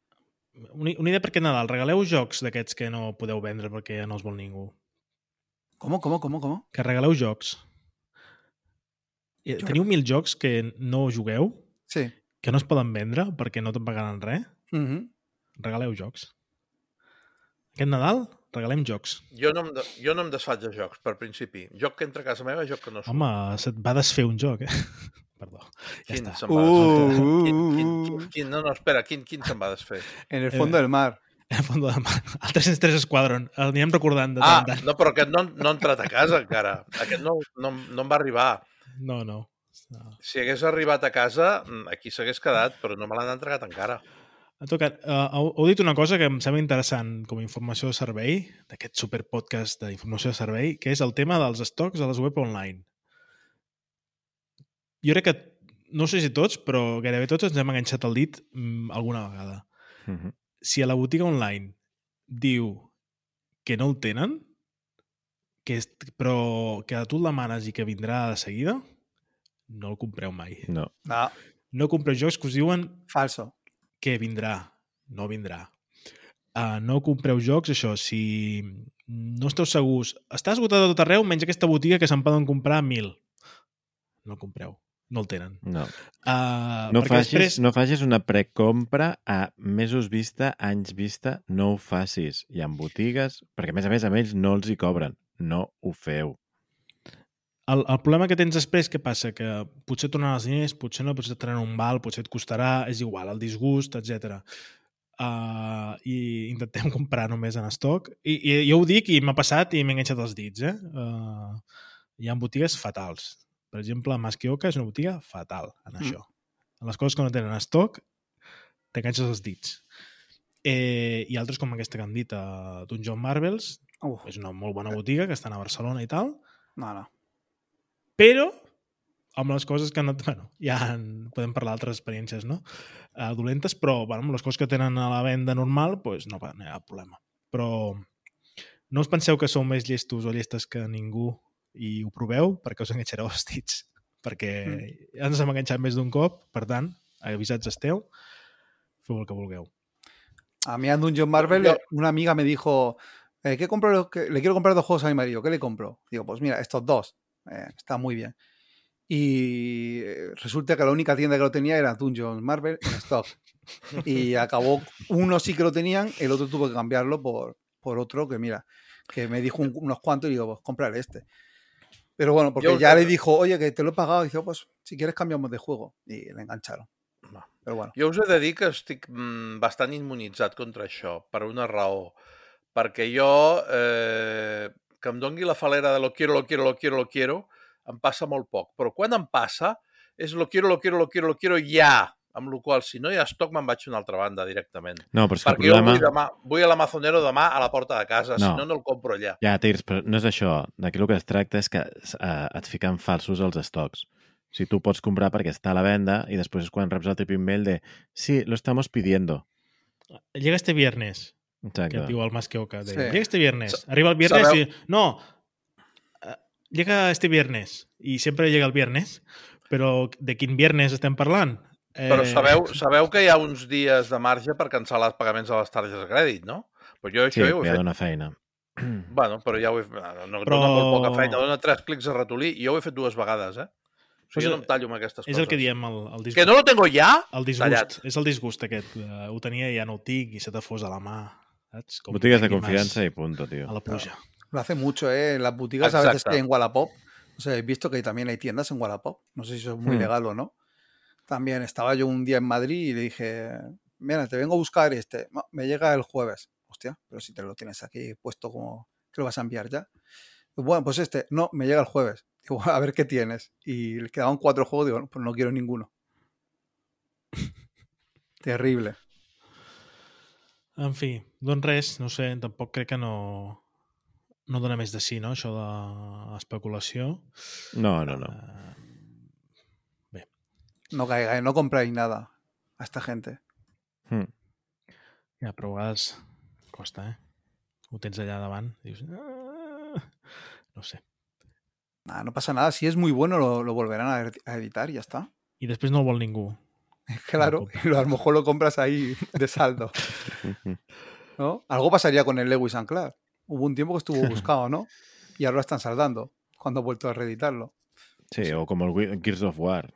Una, una idea per aquest Nadal. Regaleu jocs d'aquests que no podeu vendre perquè ja no els vol ningú. ¿Cómo, cómo, cómo, cómo? Que regaleu jocs. Eh, Jo- Teniu mil jocs que no jugueu, Sí. que no es poden vendre perquè no te'n pagaran res. Ujú. Regaleu jocs. Aquest Nadal regalem jocs. Jo no, em de, jo no em desfaig de jocs, per principi. Joc que entra a casa meva, joc que no surt. Home, se't va desfer un joc, eh? Perdó. Ja quin està. se'n va desfer? Uh, Quin, uh, quin, uh, quin, quin, no, no, espera, quin, quin se'n va desfer? En el Eh, fondo del mar. En el fons de la mà. El 303 Squadron. El anirem recordant de tant Ah, tant. no, però aquest no, no ha entrat a casa encara. Aquest no, no, no em va arribar. No, no. no. Si hagués arribat a casa, mm, aquí s'hagués quedat, però no me l'han entregat encara. En tot cas, uh, heu, heu dit una cosa que em sembla interessant com a informació de servei, d'aquest superpodcast d'informació de servei, que és el tema dels estocs a les web online. Jo crec que, no sé si tots, però gairebé tots ens hem enganxat el dit mm, alguna vegada. Mhm. Si a la botiga online diu que no el tenen, que és, però que tu el demanes i que vindrà de seguida, no el compreu mai. No. No, No compreu jocs que us diuen falso. que vindrà, no vindrà. Uh, no compreu jocs, això, si no esteu segurs. Està esgotat a tot arreu, menys aquesta botiga que se'n poden comprar mil. No compreu. No el tenen. No. Uh, No facis, després... no facis una precompra a mesos vista, anys vista, no ho facis. Hi ha botigues, perquè a més a més amb ells no els hi cobren. No ho feu. El, el problema que tens després, què passa? Que potser et tornaran els diners, potser no, potser et traran un val, potser et costarà, és igual, el disgust, etc. Uh, I intentem comprar només en estoc. I, i jo ho dic i m'ha passat i m'he enganxat els dits. Eh? Uh, hi ha botigues fatals. Per exemple, Masquioca és una botiga fatal en Mm. això. En les coses que no tenen estoc, t'enganxes els dits. Eh, I altres com aquesta que han dit, uh, Dungeon Marvels, Uf, és una molt bona botiga que estan a Barcelona i tal, no, no. però amb les coses que anat... Bueno, ja en, podem parlar d'altres experiències, no? Uh, dolentes, però bueno, amb les coses que tenen a la venda normal, pues, no, no hi ha problema. Però no us penseu que sou més llestos o llestes que ningú i ho proveu perquè us enganxareu els dits. Perquè mm. ens hem enganxat més d'un cop, per tant, avisats esteu, feu el que vulgueu. A mí a Dungeon Marvel, Yo- una amiga me dijo, eh, ¿qué compro? que- Le quiero comprar dos juegos a mi marido, ¿qué le compro? Digo, pues mira, estos dos, eh, está muy bien. Y eh, resulta que la única tienda que lo tenía era Dungeon Marvel en stock. Y acabó, uno sí que lo tenían, el otro tuvo que cambiarlo por, por otro que mira, que me dijo un- unos cuantos y digo, pues compraré este. Pero bueno, porque Yo- ya le dijo, oye, que te lo he pagado, y dice, "Oh, pues si quieres cambiamos de juego. Y le engancharon. Va. Pero bueno. Jo us he de dir que estic mm, bastant immunitzat contra això, per una raó. Perquè jo, eh, que em dongui la falera de lo quiero, lo quiero, lo quiero, lo quiero, em passa molt poc. Però quan em passa, és lo quiero, lo quiero, lo quiero, lo quiero ja. Amb la qual si no hi ha estoc, me'n vaig a una altra banda directament. No, però és que el Perquè jo problema... vull, demà, vull a l'Amazonero demà a la porta de casa, si No. no, no el compro allà. Ja, Tirs, però no és això. D'aquí el que es tracta és que eh, et fiquen falsos els estocs. O sigui, tu pots comprar perquè està a la venda i després és quan reps el típic mail de sí, lo estamos pidiendo. Llega este viernes, Exacte. que et diu el Masqueoca. Sí. Sí. Llega este viernes. Arriba el viernes sabeu- y... No, eh, llega este viernes. Y siempre llega el viernes. Però de quin viernes estem parlant? Eh, Però sabeu, sabeu que hi ha uns dies de marge per cancel·lar els pagaments de les targetes de crèdit, no? Però jo Sí, això ja ho he fet. dona feina. Bueno, però ja ho he fet. No, Però- dona molt poca feina, dona tres clics a ratolí i jo ho he fet dues vegades, eh? O sigui, jo no em tallo amb aquestes És coses. el que diem, el, el disgust. Que no lo tengo ja? el disgust. tallat. És el disgust aquest. Uh, ho tenia i ja no ho tinc i se t'ha fos a la mà. Saps? Com Botigues de confiança i punto, tío. A la pluja. Lo hace mucho, ¿eh? En las boutiques a veces que en Wallapop. O sea, he visto que también hay tiendas en Wallapop. No sé si eso es muy Hmm. legal o no. También estaba yo un día en Madrid y le dije, mira, te vengo a buscar este. No, me llega el jueves. Hostia, pero si te lo tienes aquí puesto como que lo vas a enviar ya. Bueno, pues este, no, me llega el jueves. Digo, a ver qué tienes. Y le quedaban cuatro juegos, digo, no, pues no quiero ninguno. Terrible. En fi, doncs res, no sé, tampoc crec que no, no dona més de sí, no?, això de l'especulació. No, no, no. Eh, No caiga, no compráis nada a esta gente. Hm. ja, però a vegades costa, eh? Ho tens allà davant, dius... "Ah", No sé. No pasa nada. Si es muy bueno, lo, lo volverán a ed- a editar y ya está. I després no el vol ningú. Claro, y lo- a lo mejor lo compras ahí de saldo, ¿no? Algo pasaría con el Lewis and Clark. Hubo un tiempo que estuvo buscado, ¿no? Y ahora lo están saldando, cuando ha vuelto a reeditarlo. Sí, o como el Ge- Gears of War.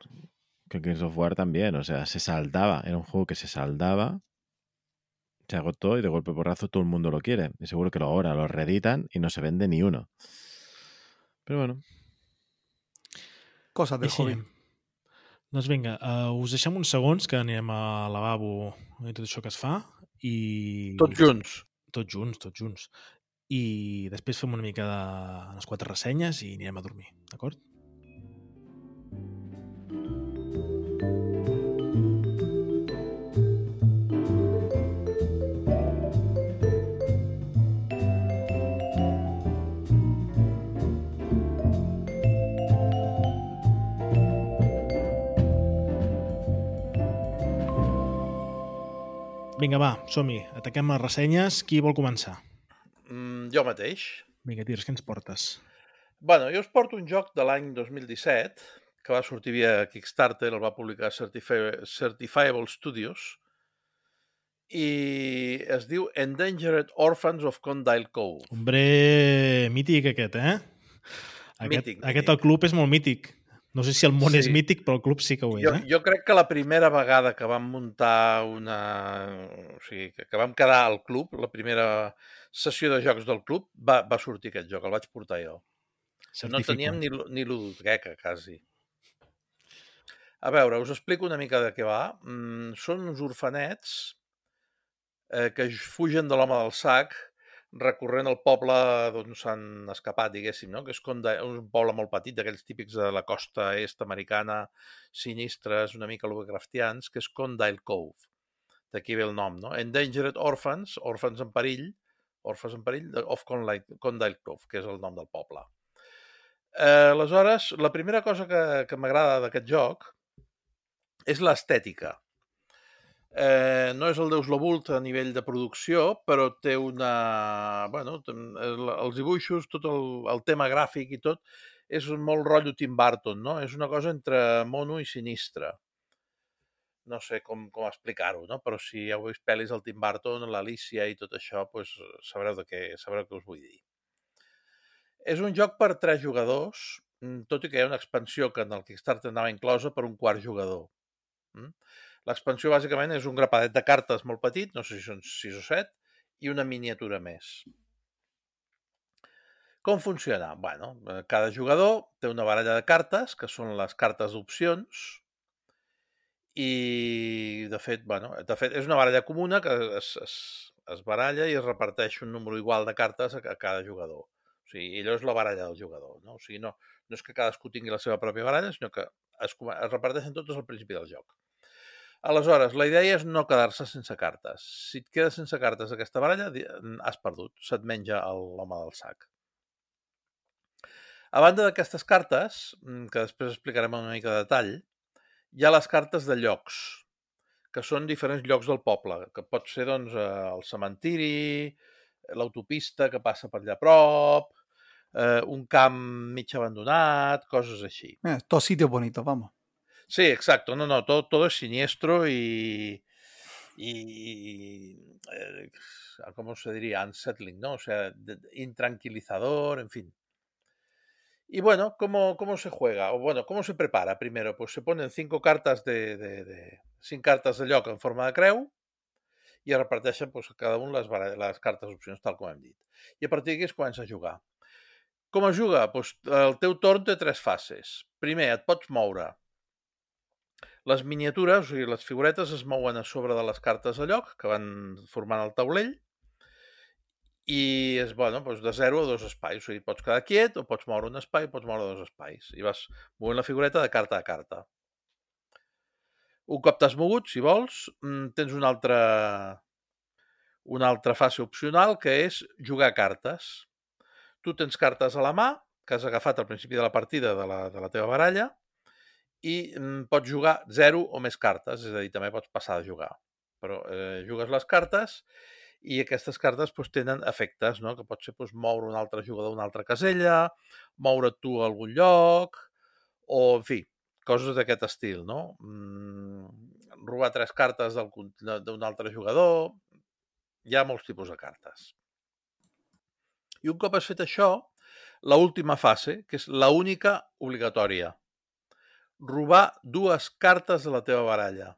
Que Gears of War también, o sea, se saldaba. Era un juego que se saldaba, se agotó y de golpe porrazo todo el mundo lo quiere. Y seguro que lo- ahora lo reeditan y no se vende ni uno. Pero bueno, Cosas del sí. hobby. Doncs vinga, uh, us deixem uns segons que anirem al lavabo i tot això que es fa i... Tots junts. Tots junts, tots junts. I després fem una mica de les quatre ressenyes i anirem a dormir, d'acord? Vinga, va, som-hi. Ataquem les ressenyes. Qui vol començar? Mm, jo mateix. Vinga, Tirs, què ens portes? Bueno, jo us porto un joc de l'any 2017 que va sortir via Kickstarter, el va publicar Certifi Certifiable Studios i es diu Endangered Orphans of Condyle Cove. Hombre, mític aquest, eh? Aquest, Mític, aquest mític. al club és molt mític. No sé si el món Sí. és mític, però el club sí que ho és, Jo, eh? jo crec que la primera vegada que vam muntar una... O sigui, que, vam quedar al club, la primera sessió de jocs del club, va, va sortir aquest joc, el vaig portar jo. No Certifico. teníem ni, ni ludoteca, quasi. A veure, us explico una mica de què va. Mm, són uns orfanets eh, que fugen de l'home del sac recorrent el poble d'on s'han escapat, diguéssim, no? que és Conda, un poble molt petit, d'aquells típics de la costa est americana, sinistres, una mica Lovecraftians, que és Condyle Cove. D'aquí ve el nom, no? Endangered Orphans, orphans en perill, orfes en perill, de- of Condyle Cove, que és el nom del poble. Eh, aleshores, la primera cosa que, que m'agrada d'aquest joc és l'estètica. Eh, no és el Deus Lobult a nivell de producció, però té una... Bueno, els dibuixos, tot el, el tema gràfic i tot, és molt rotllo Tim Burton, no? És una cosa entre mono i sinistre. No sé com, com explicar-ho, no? Però si heu vist pel·lis del Tim Burton, l'Alicia i tot això, doncs sabreu de què, sabreu què us vull dir. És un joc per tres jugadors, mm, tot i que hi ha una expansió que en el Kickstarter anava inclosa per un quart jugador. Mm? L'expansió bàsicament és un grapadet de cartes molt petit, no sé si són 6 o 7, i una miniatura més. Com funciona? Bueno, eh, cada jugador té una baralla de cartes, que són les cartes d'opcions, i de fet, bueno, de fet és una baralla comuna que es, es, es baralla i es reparteix un número igual de cartes a, a cada jugador. O sigui, allò és la baralla del jugador. No? O sigui, no, no és que cadascú tingui la seva pròpia baralla, sinó que es, es reparteixen totes al principi del joc. Aleshores, la idea és no quedar-se sense cartes. Si et quedes sense cartes d'aquesta baralla, di- has perdut. Se't menja l'home del sac. A banda d'aquestes cartes, mm, que després explicarem una mica de detall, hi ha les cartes de llocs, que són diferents llocs del poble, que pot ser doncs, eh, el cementiri, l'autopista que passa per allà a prop, eh, un camp mig abandonat, coses així. Mira, todos sitios bonitos, vamos. Sí, exacto. No, no, todo, todo es siniestro y, y eh, ¿cómo se diría? Unsettling, ¿no? O sea, de- intranquilizador, en fin. Y bueno, ¿cómo, ¿cómo se juega? O bueno, ¿cómo se prepara primero? Pues se ponen cinco cartas de, de, de cinc cartes de lloc en forma de creu i es reparteixen pues, cada un les, les cartes opcions, tal com hem dit. I a partir d'aquí es comença a jugar. Com es juga? Pues, el teu torn té tres fases. Primer, et pots moure. Les miniatures, o sigui, les figuretes es mouen a sobre de les cartes de lloc que van formant el taulell i és, bueno, doncs de 0 a dos espais. O sigui, pots quedar quiet o pots moure un espai, pots moure dos espais. I vas movent la figureta de carta a carta. Un cop t'has mogut, si vols, mm, tens una altra, una altra fase opcional que és jugar cartes. Tu tens cartes a la mà, que has agafat al principi de la partida de la, de la teva baralla, i mm, pots jugar 0 o més cartes, és a dir, també pots passar de jugar. Però eh, jugues les cartes i aquestes cartes doncs, tenen efectes, no? que pot ser doncs, moure un altre jugador a una altra casella, moure tu a algun lloc, o, en fi, coses d'aquest estil, no? Mm, robar tres cartes d'un altre jugador... Hi ha molts tipus de cartes. I un cop has fet això, la última fase, que és la única obligatòria. Robar dues cartes de la teva baralla.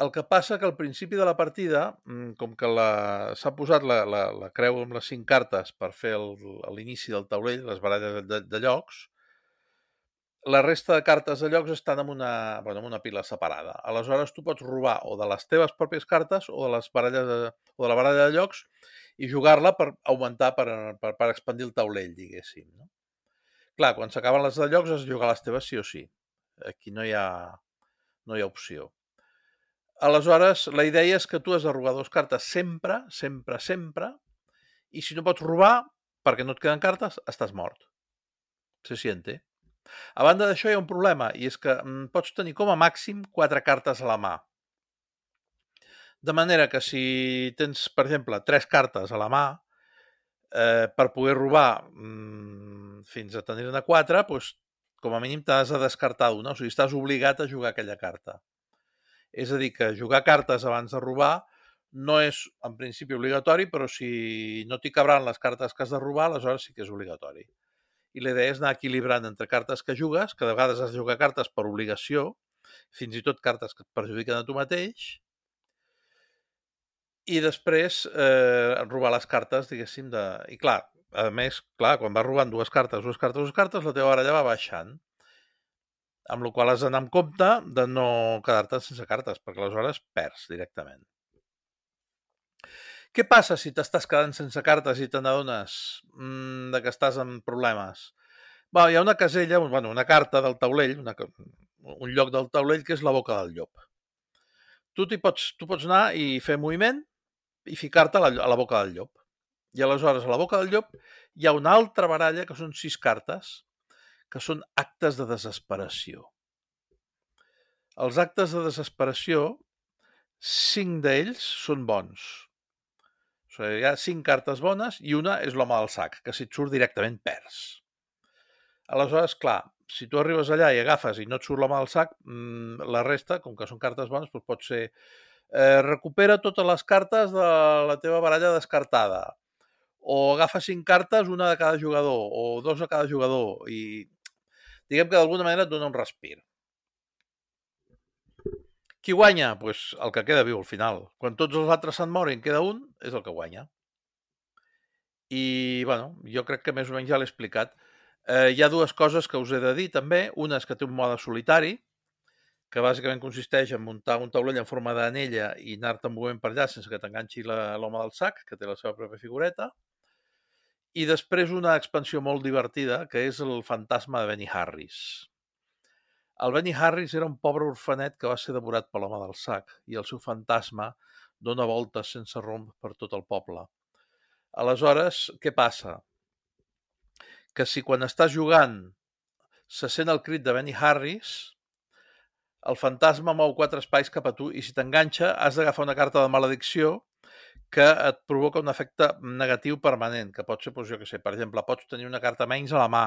El que passa que al principi de la partida, mm, com que s'ha posat la, la, la creu amb les cinc cartes per fer l'inici del taulell, les baralles de, de llocs, la resta de cartes de llocs estan en una, bueno, en una pila separada. Aleshores, tu pots robar o de les teves pròpies cartes o de les baralles de, o de la baralla de llocs i jugar-la per augmentar, per, per, per expandir el taulell, diguéssim. No? Clar, quan s'acaben les de llocs has de jugar les teves sí o sí. Aquí no hi ha, no hi ha opció. Aleshores, la idea és que tu has de robar dues cartes sempre, sempre, sempre, i si no pots robar, perquè no et queden cartes, estàs mort. Se siente. A banda d'això hi ha un problema, i és que mm, pots tenir com a màxim quatre cartes a la mà. De manera que si tens, per exemple, tres cartes a la mà, eh, per poder robar mm, fins a tenir-ne quatre, doncs, com a mínim t'has de descartar una, o sigui, estàs obligat a jugar aquella carta. És a dir, que jugar cartes abans de robar no és en principi obligatori, però si no t'hi cabran les cartes que has de robar, aleshores sí que és obligatori. i la idea és anar equilibrant entre cartes que jugues, que de vegades has de jugar cartes per obligació, fins i tot cartes que et perjudiquen a tu mateix, i després eh, robar les cartes, diguéssim, de... I clar, a més, clar, quan vas robant dues cartes, dues cartes, dues cartes, la teva baralla va baixant. Amb la qual has d'anar amb compte de no quedar-te sense cartes, perquè aleshores perds directament. Què passa si t'estàs quedant sense cartes i te n'adones mm, de que estàs en problemes? Bé, hi ha una casella, bueno, una carta del taulell, una, un lloc del taulell que és la boca del llop. Tu, pots, tu pots anar i fer moviment i ficar-te a, la, boca del llop. I aleshores, a la boca del llop hi ha una altra baralla, que són sis cartes, que són actes de desesperació. Els actes de desesperació, cinc d'ells són bons. O sigui, hi ha cinc cartes bones i una és l'home del sac, que si et surt directament perds. Aleshores, clar, si tu arribes allà i agafes i no et surt l'home del sac, mmm, la resta, com que són cartes bones, doncs pot ser eh, recupera totes les cartes de la teva baralla descartada o agafa cinc cartes, una de cada jugador, o dos a cada jugador, i diguem que d'alguna manera et dona un respir. Qui guanya? Pues el que queda viu al final. Quan tots els altres se'n moren, queda un, és el que guanya. I, bueno, jo crec que més o menys ja l'he explicat. Eh, hi ha dues coses que us he de dir també. Una és que té un mode solitari, que bàsicament consisteix en muntar un taulell en forma d'anella i anar-te movent per allà sense que t'enganxi l'home del sac, que té la seva pròpia figureta. I després una expansió molt divertida, que és el fantasma de Benny Harris. El Benny Harris era un pobre orfanet que va ser devorat per l'home del sac i el seu fantasma dona voltes sense romp per tot el poble. Aleshores, què passa? Que si quan estàs jugant se sent el crit de Benny Harris, el fantasma mou quatre espais cap a tu i si t'enganxa has d'agafar una carta de maledicció que et provoca un efecte negatiu permanent, que pot ser, doncs, jo què sé, per exemple, pots tenir una carta menys a la mà,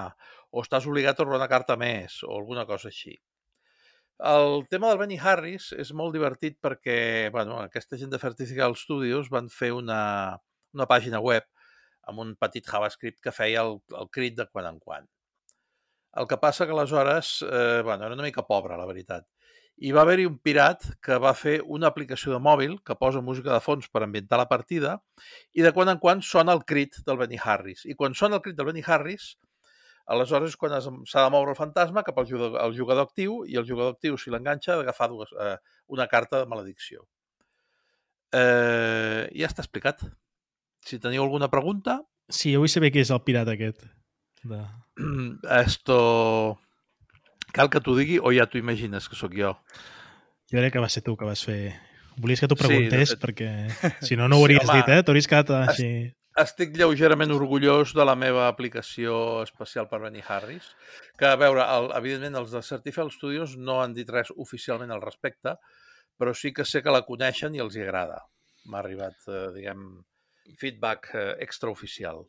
o estàs obligat a robar una carta més, o alguna cosa així. El tema del Benny Harris és molt divertit perquè bueno, aquesta gent de Vertical Studios van fer una, una pàgina web amb un petit JavaScript que feia el, el crit de quan en quan. El que passa que aleshores, eh, bueno, era una mica pobre, la veritat i va haver-hi un pirat que va fer una aplicació de mòbil que posa música de fons per ambientar la partida i de quan en quan sona el crit del Benny Harris. I quan sona el crit del Benny Harris, aleshores és quan s'ha de moure el fantasma cap al jugador, al jugador actiu i el jugador actiu, si l'enganxa, ha d'agafar eh, una carta de maledicció. Eh, ja està explicat. Si teniu alguna pregunta... Sí, jo vull saber què és el pirata aquest. De... Esto... Cal que t'ho digui o ja t'ho imagines que sóc jo? Jo crec que va ser tu que vas fer... Volies que t'ho preguntés sí, perquè si no, no ho hauries sí, home, dit, eh? T'hauries quedat així... Estic lleugerament orgullós de la meva aplicació especial per Benny Harris, que, a veure, el, evidentment els de Certified Studios no han dit res oficialment al respecte, però sí que sé que la coneixen i els hi agrada. M'ha arribat, eh, diguem, feedback eh, extraoficial.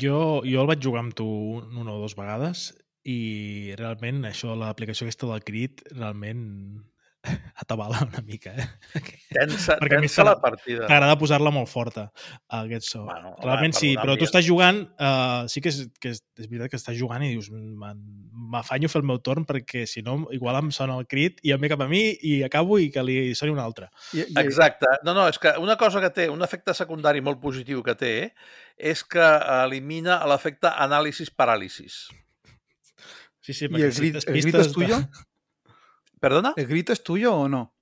Jo, jo el vaig jugar amb tu una o dues vegades i realment això, l'aplicació aquesta del crit, realment atabala una mica, eh? Tensa, Perquè tensa la partida. T'agrada posar-la molt forta, aquest so. Bueno, realment home, sí, però tu estàs jugant, uh, sí que és, que és, és veritat que estàs jugant i dius m'afanyo fer el meu torn perquè si no igual em sona el crit i em ve cap a mi i acabo i que li soni un altre. I, i... Exacte. No, no, és que una cosa que té, un efecte secundari molt positiu que té, és que elimina l'efecte anàlisis-paràlisis. Sí, sí, ¿Y el, grit, el grito es tuyo? ¿Perdona? ¿El grito es tuyo o no?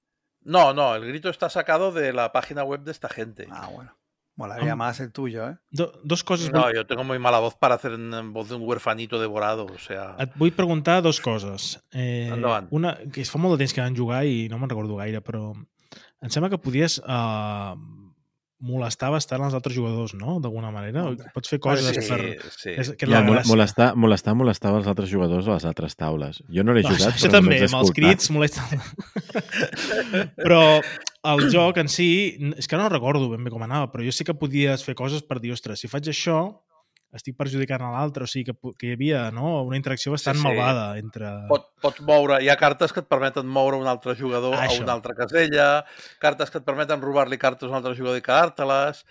No, no, el grito está sacado de la página web de esta gente. Ah, bueno. Molaría más el tuyo, ¿eh? Do, dos coses... No, jo tengo muy mala voz para hacer en voz de un huerfanito devorado, o sea... Et vull preguntar dos coses. Eh, Endavant. Una, que es fa molt de temps que van jugar i no me'n recordo gaire, però em sembla que podies uh, molestar bastant els altres jugadors, no? D'alguna manera. Pots fer coses sí, per... Sí. És, que ja, molestar, molestar, molestava els altres jugadors a les altres taules. Jo no l'he jugat, això, però també, amb els crits molesta. però el joc en si, és que no recordo ben bé com anava, però jo sí que podies fer coses per dir, ostres, si faig això, estic perjudicant a l'altre, o sigui que, que hi havia no? una interacció bastant Sí, sí. malvada entre... Pot, pots moure, hi ha cartes que et permeten moure un altre jugador Això. a una altra casella, cartes que et permeten robar-li cartes a un altre jugador i quedar-te-les,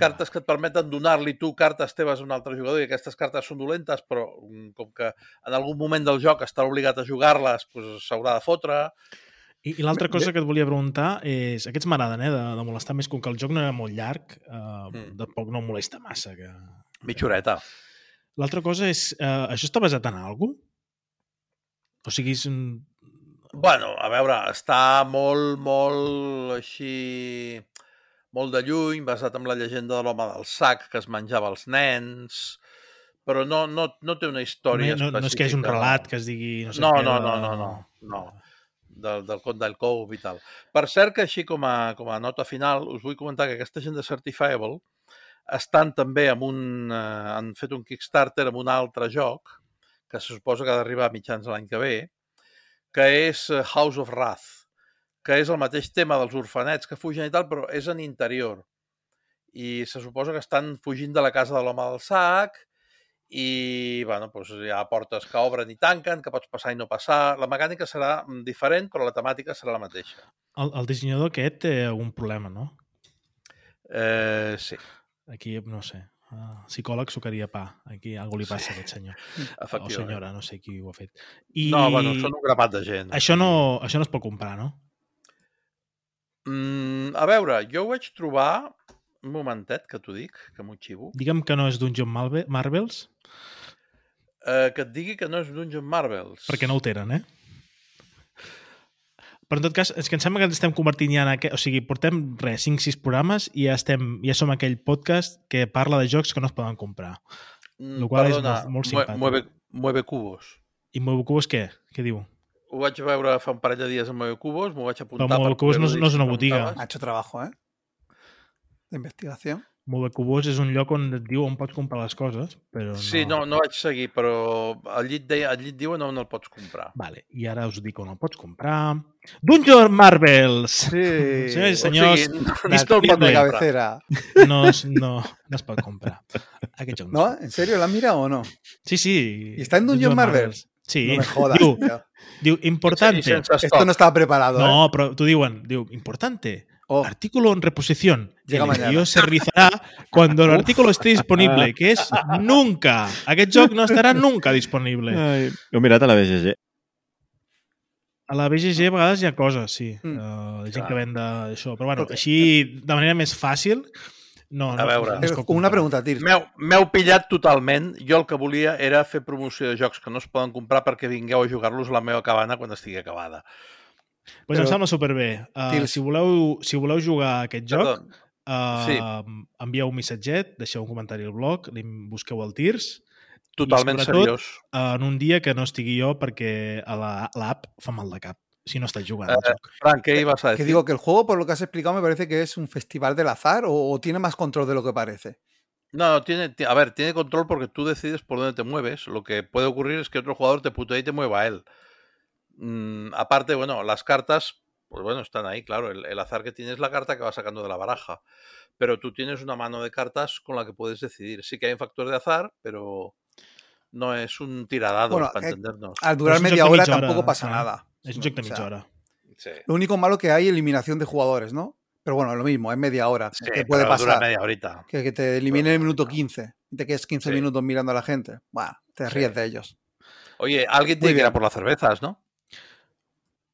cartes que et permeten donar-li tu cartes teves a un altre jugador i aquestes cartes són dolentes, però mm, com que en algun moment del joc estarà obligat a jugar-les, doncs s'haurà de fotre. I, i l'altra cosa que et volia preguntar és, aquests m'agraden, eh, de, de molestar més, com que el joc no era molt llarg, eh, Mm. tampoc no em molesta massa. Que... Mitja horeta. L'altra cosa és, eh, això està basat en alguna O sigui, és un... Bueno, a veure, està molt, molt així... molt de lluny, basat en la llegenda de l'home del sac que es menjava els nens, però no, no, no té una història no, no és que hagi un específica, relat que es digui... No, sé No, què, no, no, no, no, no. del, del Conte del Cove i tal. Per cert que així com a, com a nota final us vull comentar que aquesta gent de Certifiable estan també amb un... Eh, han fet un Kickstarter amb un altre joc que se suposa que ha d'arribar a mitjans de l'any que ve, que és eh, House of Wrath, que és el mateix tema dels orfanets que fugen i tal, però és en interior. I se suposa que estan fugint de la casa de l'home del sac i bueno, doncs hi ha portes que obren i tanquen, que pots passar i no passar. La mecànica serà mm, diferent, però la temàtica serà la mateixa. El, el dissenyador aquest té algun problema, no? Eh, sí, Aquí, no sé, uh, psicòleg sucaria pa. Aquí algú li passa a aquest senyor. O senyora, no sé qui ho ha fet. I No, bueno, són un grapat de gent. això, no, això no es pot comprar, no? Mm, a veure, jo ho vaig trobar... Un momentet, que t'ho dic, que m'ho xivo. Digue'm que no és Dungeon Marve- Marvels, Eh, que et digui que no és Dungeon Marvels. perquè no ho tenen, eh? Però en tot cas, és que em sembla que ens estem convertint ja en aquest... O sigui, portem, res, 5-6 programes i ja, estem, ja som aquell podcast que parla de jocs que no es poden comprar. Mm, lo qual és Perdona, molt- molt mue- simpàtic. Mueve, mueve Cubos. I Movo Cubos què? Què diu? Ho vaig veure fa un parell de dies amb Mueve Cubos, m'ho vaig apuntar. Però Mueve per Cubos no és- no és una botiga. Ha hecho trabajo, ¿eh? De investigación. Movo Cubos és un lloc on et diu on pots comprar les coses, però no... Sí, no, no vaig seguir, però allí et, deia, allí et diuen on el pots comprar. Vale, i ara us dic on el pots comprar. Dungeon Marvels! Sí. I senyors, o sigui, no, estopa de comprar. cabecera. no, es- no, no es pot comprar. Aquest joc no. ¿No? ¿En serio? ¿La has mirado o no? Sí, sí. ¿Y está en Dungeon Marvels? Sí. No me jodas. Diu, tío. diu, I importante. Esto no estaba preparado. ¿eh? No, però t'ho diuen. Diu, importante. Oh, Artículo en reposición. Llega el mañana. envío se realizará cuando el artículo esté disponible, que és nunca. Aquest joc no estarà nunca disponible. Ai, ho he mirat a la BGG. A la BGG a vegades hi ha coses, sí. Mm. Uh, gent Clar. que ven d'això. Però bueno, Perquè- així, de manera més fàcil, no, A no, veure. no pot una pregunta, Tir. M'heu m'heu pillat totalment. Jo el que volia era fer promoció de jocs que no es poden comprar perquè vingueu a jugar-los a la meva cabana quan estigui acabada. Pues em Però- sembla superbé. Uh, Tils. si, voleu, si voleu jugar a aquest joc, Perdó, uh, Sí. envieu un missatget, deixeu un comentari al blog, li busqueu el Tirs, totalment sobretot- seriós. uh, en un dia que no estigui jo perquè a la- l'app fa mal de cap si no estàs jugant al Eh. Frank, què ibas a Que decir? digo que el juego, por lo que has explicado, me parece que es un festival del azar o, o tiene más control de lo que parece. No, no, tiene, ti- a ver, tiene control porque tú decides por dónde te mueves. Lo que puede ocurrir es que otro jugador te putea y te mueva a él. Mm, aparte, bueno, las cartas, pues bueno, están ahí, claro. El, el azar que tienes es la carta que vas sacando de la baraja. Pero tú tienes una mano de cartas con la que puedes decidir. Sí que hay un factor de azar, pero no es un tiradados, Bueno, para eh, entendernos. Al durar es media hora tampoco pasa nada. És un joc de O sea, mitja hora. Sí, Lo único malo que hay eliminación de jugadores, ¿no? Pero bueno, lo mismo, es media hora. Sí, ¿Qué puede dura pasar? media horita. Que, que te eliminen en el minuto 15 y te quedes 15 Sí. minutos mirando a la gente. Bueno, te Sí. ríes de ellos. Oye, alguien Muy tiene que ir a bien. por las cervezas, ¿no?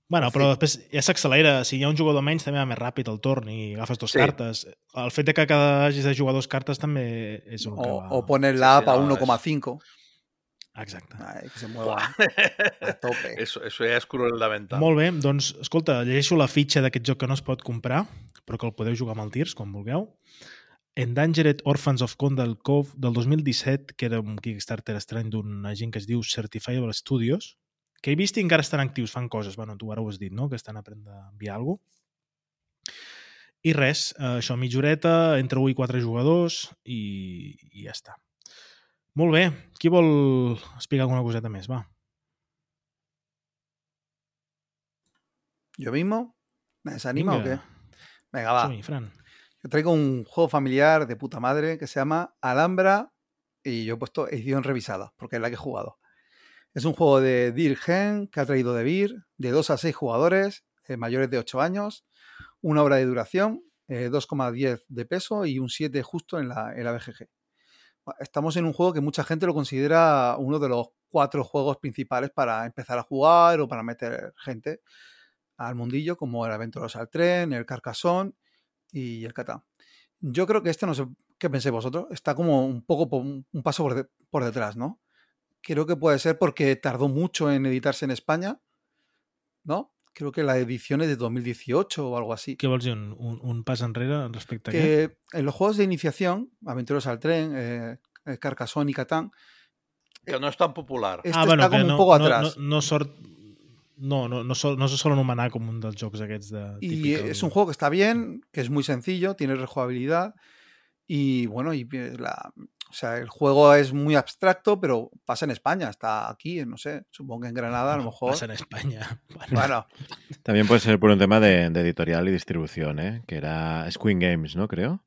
Bueno, Sí. però després ja s'accelera. Si hi ha un jugador menys, també va més ràpid el torn i agafes dues Sí. cartes. El fet de que cada hagis de jugar dues cartes també és un que O, va... o poner Sí, la sí, app a no, es- 1,5. Exacte. Ay, que se mueva a tope. Eso, eso ya es cruel de venta. Molt bé, doncs, escolta, llegeixo la fitxa d'aquest joc que no es pot comprar, però que el podeu jugar amb el Tirs, com vulgueu. Endangered Orphans of Condal Cove del 2017, que era un Kickstarter estrany d'una gent que es diu Certifiable Studios, que he vist i encara estan actius, fan coses. Bueno, tu ara ho has dit, no?, que estan aprenent a enviar alguna cosa. I res, eh, això, mitja horeta, entre 1 i 4 jugadors i, i ja està. Molt bé. Qui vol explicar alguna coseta més? Va. ¿Yo mismo? ¿Me desanima o qué? Venga, va. Fran. Yo traigo un juego familiar de puta madre que se llama Alhambra y yo he puesto edición revisada, porque es la que he jugado. Es un juego de Dirgen que ha traído de Beer, de 2 a 6 jugadores, eh, mayores de 8 años, una hora de duración, eh, 2,10 de peso y un 7 justo en la, en BGG. Estamos en un juego que mucha gente lo considera uno de los cuatro juegos principales para empezar a jugar o para meter gente al mundillo, como el Aventuros al Tren, el Carcassonne y el Catán. Yo creo que este, no sé qué penséis vosotros, está como un poco po- un paso por detrás, ¿no? Creo que puede ser porque tardó mucho en editarse en España, ¿no? Creo que la edición es de 2018 o algo así. Vols dir? Un, un, un pas enrere respecte a? Que en los juegos de iniciación, Aventuros al Tren, eh, eh, Carcassonne y Catán, Que no és tan popular. este está como un poco atrás. Ah, No, no, sort... No, no, no, sol, no se sol anomenar com un dels jocs aquests de... Y típic, es un juego que está bien, que es muy sencillo, tiene rejugabilidad y bueno, y eh, la, o sea, el juego es muy abstracto, pero pasa en España, está aquí, no sé, supongo que en Granada a lo mejor. Passa en Espanya. Bueno, Bueno, También puede ser por un tema de, de editorial y distribución, ¿eh? que era Squin Games, ¿no? Creo.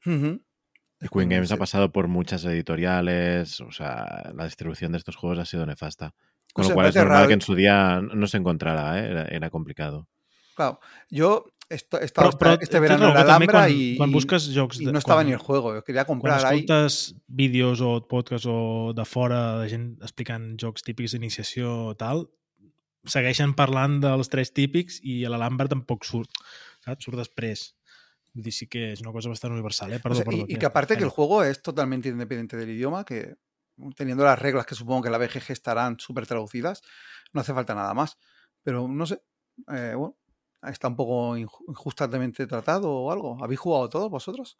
Y Queen Games ha pasado por muchas editoriales, o sea, la distribución de estos juegos ha sido nefasta. Con sé, lo cual es normal raro. que en su día no se encontrara, ¿eh? era, era complicado. Claro, yo esto- però, però este verano en raó la que també Alhambra quan, y, quan busques jocs... de, no estaba quan, ni el juego, yo quería quan comprar ahí. escoltes vídeos o podcasts o de fora de gent explicant jocs típics d'iniciació o tal, segueixen parlant dels tres típics i a l'Alhambra tampoc surt, saps? Surt després. Vull dir, sí que és una cosa bastant universal, eh? O Perdó, sea, perdó. y, que aparte que el juego es totalmente independiente del idioma, que teniendo las reglas que supongo que la BGG estarán súper traducidas, no hace falta nada más. Pero no sé, eh, bueno, está un poco inju- injustamente tratado o algo. ¿Habéis jugado todos vosotros?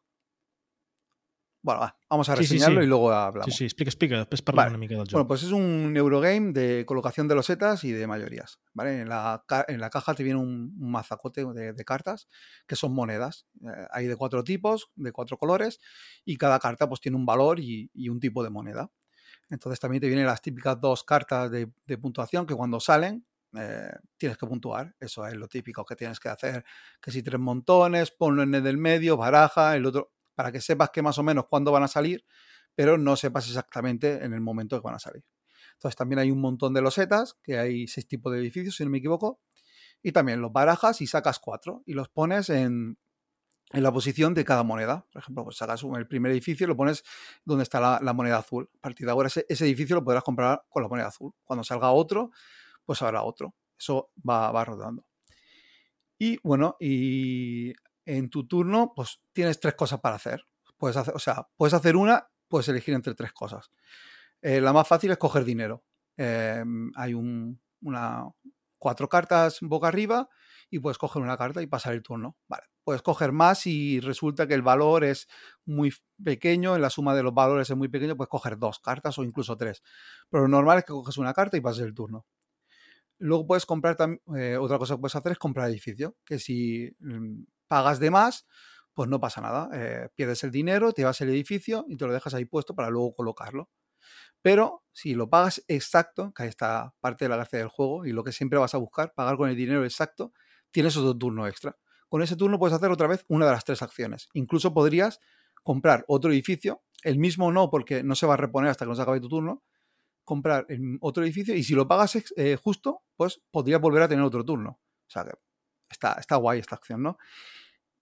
Bueno, va, vamos a Sí, sí, reseñarlo sí. y luego hablamos. Sí, sí, explica, explica, després parlem Vale. del. Bueno, pues es un Eurogame de colocación de losetas y de mayorías. ¿vale? En, la, en la caja te viene un, un mazacote de, de cartas que son monedas. Eh, hay de cuatro tipos, de cuatro colores, y cada carta pues tiene un valor y, y un tipo de moneda. Entonces también te vienen las típicas dos cartas de, de puntuación que cuando salen eh, tienes que puntuar. Eso es lo típico que tienes que hacer. Que si tres montones, ponlo en el del medio, baraja, el otro, para que sepas que más o menos cuándo van a salir, pero no sepas exactamente en el momento que van a salir. Entonces también hay un montón de losetas, que hay seis tipos de edificios, si no me equivoco, y también los barajas y sacas cuatro y los pones en, en la posición de cada moneda. Por ejemplo, pues sacas el primer edificio y lo pones donde está la, la moneda azul. A partir de ahora ese, ese edificio lo podrás comprar con la moneda azul. Cuando salga otro, pues habrá otro. Eso va, va rodando. Y bueno, y en tu turno, pues tienes tres cosas para hacer. Puedes o sea, puedes hacer una, puedes elegir entre tres cosas. Eh, la más fácil es coger dinero. Eh, hay un, una, cuatro cartas boca arriba y puedes coger una carta y pasar el turno. Vale. Puedes coger más si resulta que el valor es muy pequeño, en la suma de los valores es muy pequeño, puedes coger dos cartas o incluso tres. Pero lo normal es que coges una carta y pases el turno. Luego puedes comprar también, eh, otra cosa que puedes hacer es comprar edificio, que si mm, pagas de más, pues no pasa nada. eh, pierdes el dinero, te vas el edificio y te lo dejas ahí puesto para luego colocarlo. Pero si lo pagas exacto, que ahí está parte de la gracia del juego y lo que siempre vas a buscar, pagar con el dinero exacto, tienes otro turno extra. Con ese turno puedes hacer otra vez una de las tres acciones. Incluso podrías comprar otro edificio, el mismo no, porque no se va a reponer hasta que no se acabe tu turno, comprar el otro edificio y si lo pagas eh, justo, pues podrías volver a tener otro turno. O sea que está, está guay esta acción, ¿no?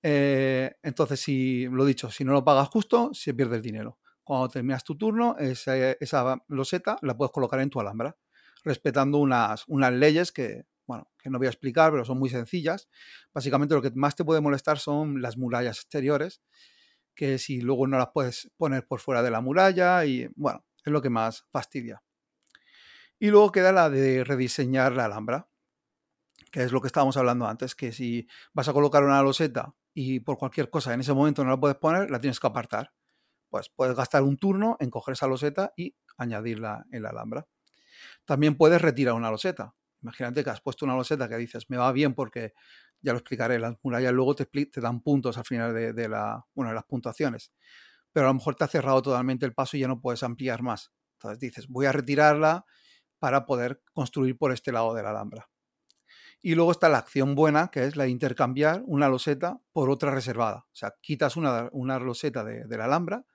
Eh, entonces, si lo dicho, si no lo pagas justo, se pierde el dinero. Cuando terminas tu turno, esa, esa loseta la puedes colocar en tu alhambra, respetando unas, unas leyes que, bueno, que no voy a explicar, pero son muy sencillas. Básicamente lo que más te puede molestar son las murallas exteriores, que si luego no las puedes poner por fuera de la muralla y, bueno, es lo que más fastidia. Y luego queda la de rediseñar la alhambra, que es lo que estábamos hablando antes, que si vas a colocar una loseta y por cualquier cosa en ese momento no la puedes poner, la tienes que apartar. Pues puedes gastar un turno en coger esa loseta y añadirla en la alhambra. También puedes retirar una loseta. Imagínate que has puesto una loseta que dices, me va bien porque, ya lo explicaré, las murallas luego te, dan puntos al final de, la, bueno, de las puntuaciones. Pero a lo mejor te ha cerrado totalmente el paso y ya no puedes ampliar más. Entonces dices, voy a retirarla para poder construir por este lado de la alhambra. Y luego está la acción buena, que es la de intercambiar una loseta por otra reservada. O sea, quitas una, una loseta de, de la alhambra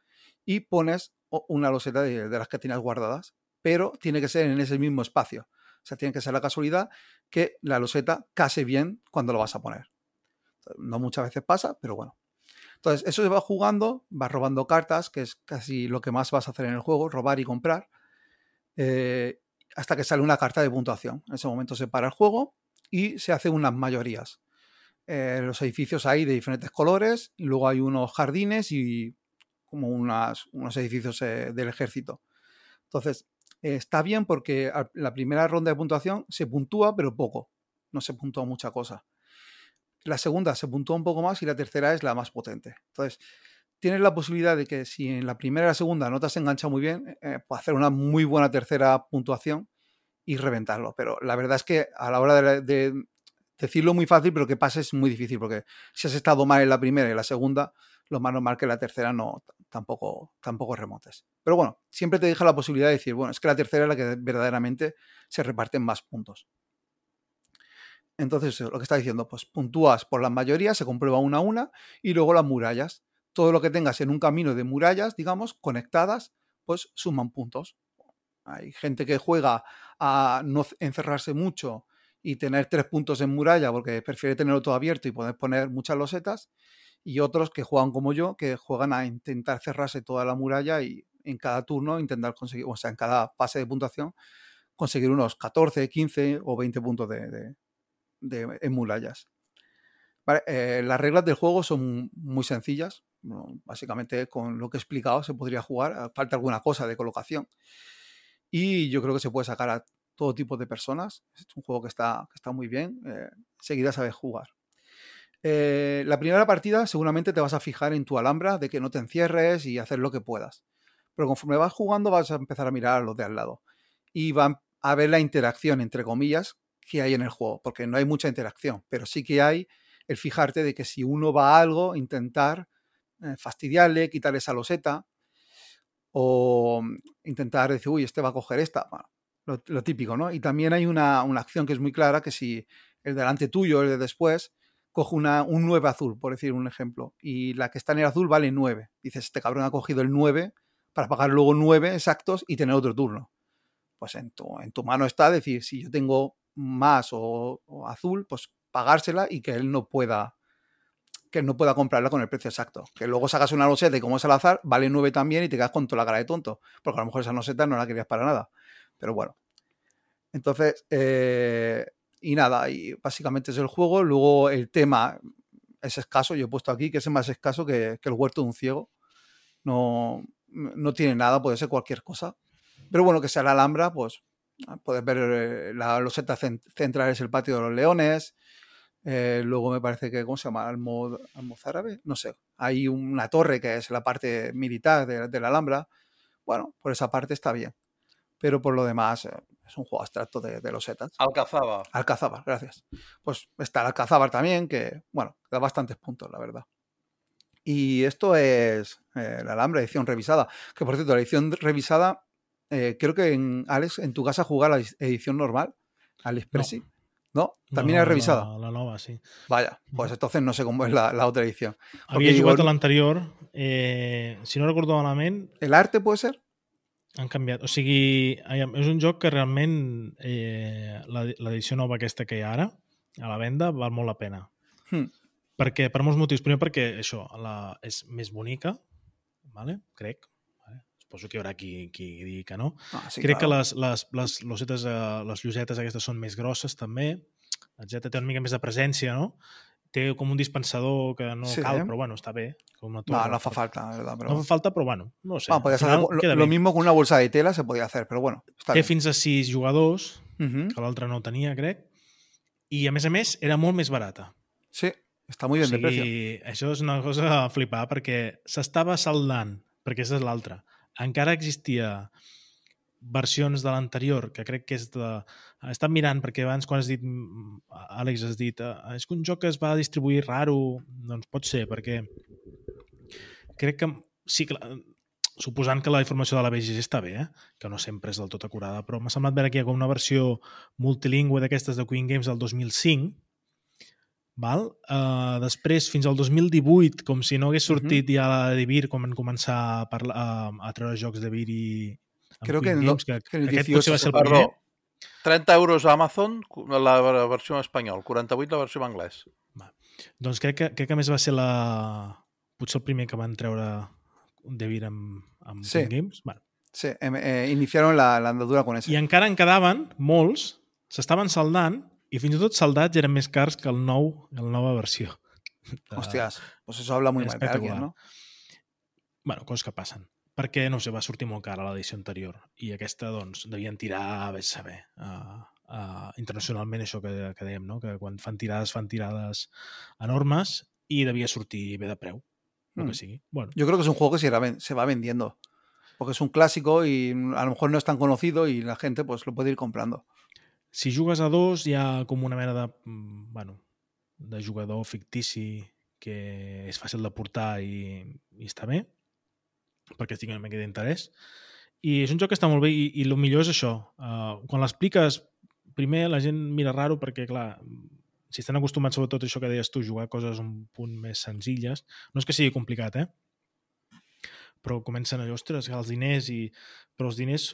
y pones una loseta de, las que tenías guardadas, pero tiene que ser en ese mismo espacio. O sea, tiene que ser la casualidad que la loseta case bien cuando lo vas a poner. No muchas veces pasa, pero bueno. Entonces, eso se va jugando, vas robando cartas, que es casi lo que más vas a hacer en el juego, robar y comprar, eh, hasta que sale una carta de puntuación. En ese momento se para el juego y se hacen unas mayorías. Eh, los edificios hay de diferentes colores y luego hay unos jardines y como unas- unos edificios eh, del ejército. Entonces, está bien porque la primera ronda de puntuación se puntúa, pero poco. No se puntúa mucha cosa. La segunda se puntúa un poco más y la tercera es la más potente. Entonces, tienes la posibilidad de que si en la primera y la segunda no te has enganchado muy bien, eh, puedes hacer una muy buena tercera puntuación y reventarlo. Pero la verdad es que a la hora de, de decirlo muy fácil, pero que pase es muy difícil, porque si has estado mal en la primera y la segunda, lo más normal que la tercera no tampoco, tampoco remontes. Pero bueno, siempre te deja la posibilidad de decir, bueno, es que la tercera es la que verdaderamente se reparten más puntos. Entonces, lo que está diciendo, pues puntúas por las mayorías, se comprueba una a una, y luego las murallas. Todo lo que tengas en un camino de murallas, digamos, conectadas, pues suman puntos. Hay gente que juega a no encerrarse mucho y tener tres puntos en muralla porque prefiere tenerlo todo abierto y poder poner muchas losetas. Y otros que juegan como yo, que juegan a intentar cerrarse toda la muralla y en cada turno intentar conseguir, o sea, en cada fase de puntuación, conseguir unos 14, 15 o 20 puntos de, en murallas. Eh, las reglas del juego son muy sencillas. Bueno, básicamente con lo que he explicado se podría jugar. ah, Falta alguna cosa de colocación. Y yo creo que se puede sacar a todo tipo de personas. Es un juego que está, que está muy bien. Eh, enseguida sabes jugar. Eh, la primera partida seguramente te vas a fijar en tu alhambra de que no te encierres y hacer lo que puedas. Pero conforme vas jugando vas a empezar a mirar a los de al lado. Y van a ver la interacción, entre comillas, que hay en el juego. Porque no hay mucha interacción, pero sí que hay el fijarte de que si uno va a algo, intentar fastidiarle, quitarle esa loseta o mm, intentar decir, uy, este va a coger esta. Bueno, lo, lo típico, ¿no? Y también hay una, una acción que es muy clara, que si el delante tuyo, el de después, coge una, un 9 azul, por decir un ejemplo, y la que está en el azul vale 9. Dices, este cabrón ha cogido el 9 para pagar luego 9 exactos y tener otro turno. Pues en tu, en tu mano está decir, si yo tengo más o, o azul, pues pagársela y que él no pueda que no pueda comprarla con el precio exacto. Que luego sacas una loseta y como es al azar, vale 9 también y te quedas con toda la cara de tonto. Porque a lo mejor esa loseta no la querías para nada. Pero bueno. Entonces, eh, y nada, y básicamente es el juego. Luego el tema es escaso. Yo he puesto aquí que es más escaso que, el huerto de un ciego. No, no tiene nada, puede ser cualquier cosa. Pero bueno, que sea la Alhambra, pues puedes ver eh, la loseta cen- central es el patio de los leones. Eh, luego me parece que, ¿cómo se llama? Almo, Almozárabe, no sé. Hay una torre que es la parte militar de, de la Alhambra. Bueno, por esa parte está bien. Pero por lo demás, eh, es un juego abstracto de, de losetas. Alcazaba. Alcazábar, gracias. Pues está el Alcazábar también, que, bueno, da bastantes puntos, la verdad. Y esto es eh, la Alhambra, edición revisada. Que por cierto, la edición revisada, creo que en Alex, en tu casa jugar la edición normal, Alex Presi. ¿No? También No, es revisada. La, la nova, sí. Vaya, pues entonces no sé cómo es la, la otra edición. Havia digo, jugat no- a l'anterior, eh, si no recordo malament, ¿El arte puede ser? han canviat. O sigui, és un joc que realment eh, la- l'edició nova aquesta que hi ha ara, a la venda, val molt la pena. Hmm. Perquè, per molts motius. Primer perquè això la, és més bonica, vale? crec. Suposo que hi haurà qui, qui digui que no. Ah, sí, Crec que claro. les, les, les, losetes, eh, les llosetes aquestes són més grosses també, etc. Té una mica més de presència, no? Té com un dispensador que no Sí, cal, eh? però bueno, està bé. Com una No, torre, no però- falta, la verdad. Pero... No fa falta, però bueno, no sé. Bueno, final lo, lo mismo con una bolsa de tela, se podía hacer, pero bueno, está Té bien. fins a sis jugadors, Ujú. que l'altre no tenia, crec, i a més a més era molt més barata. Sí, está muy bien o de precio. això és una cosa a flipar, perquè s'estava saldant, perquè aquesta és l'altra. Encara existia versions de l'anterior, que crec que és de... He estat mirant, perquè abans quan has dit, mm, Àlex, has dit, eh, és que un joc que es va distribuir raro, doncs pot ser, perquè crec que sí que suposant que la informació de la BGG està bé, eh? que no sempre és del tot acurada, però m'ha semblat veure aquí com una versió multilingüe d'aquestes de Queen Games del 2005, Val? Uh, després, fins al 2018, com si no hagués sortit ja la de Vir, quan van començar a, parlar, a, a treure jocs de Vir i... Creo que en Games, que, que en el aquest 18 potser va ser el Perdó, primer. 30 euros a Amazon, la versió en espanyol, 48 la versió en anglès. Doncs crec que, crec que a més va ser la... potser el primer que van treure de Vir amb, amb Sí. Games. Bueno, Sí, eh, iniciaron la, la andadura con ese. I encara en quedaven molts, s'estaven saldant, i fins i tot saldats eren més cars que el nou, la nova versió. De- Hostias, pues eso habla muy mal de alguien. ¿no? bueno, coses que passen. Perquè, no sé, va sortir molt cara l'edició anterior i aquesta, doncs, devien tirar, a saber, uh, uh, internacionalment això que, que dèiem, no? que quan fan tirades, fan tirades enormes i devia sortir bé de preu, Mm. que sigui. Bueno, Yo creo que es un juego que se, se va vendiendo. Porque es un clásico y a lo mejor no es tan conocido y la gente pues lo puede ir comprando. Si jugues a dos hi ha com una mena de, mm, bueno, de jugador fictici que és fàcil de portar i, i està bé, perquè tingui una mica d'interès. I és un joc que està molt bé i, i el millor és això. Uh, quan l'expliques, primer la gent mira raro perquè, clar, si estan acostumats sobretot a això que deies tu, jugar coses un punt més senzilles, no és que sigui complicat, eh? Però comencen allò, ostres, els diners i... Però els diners,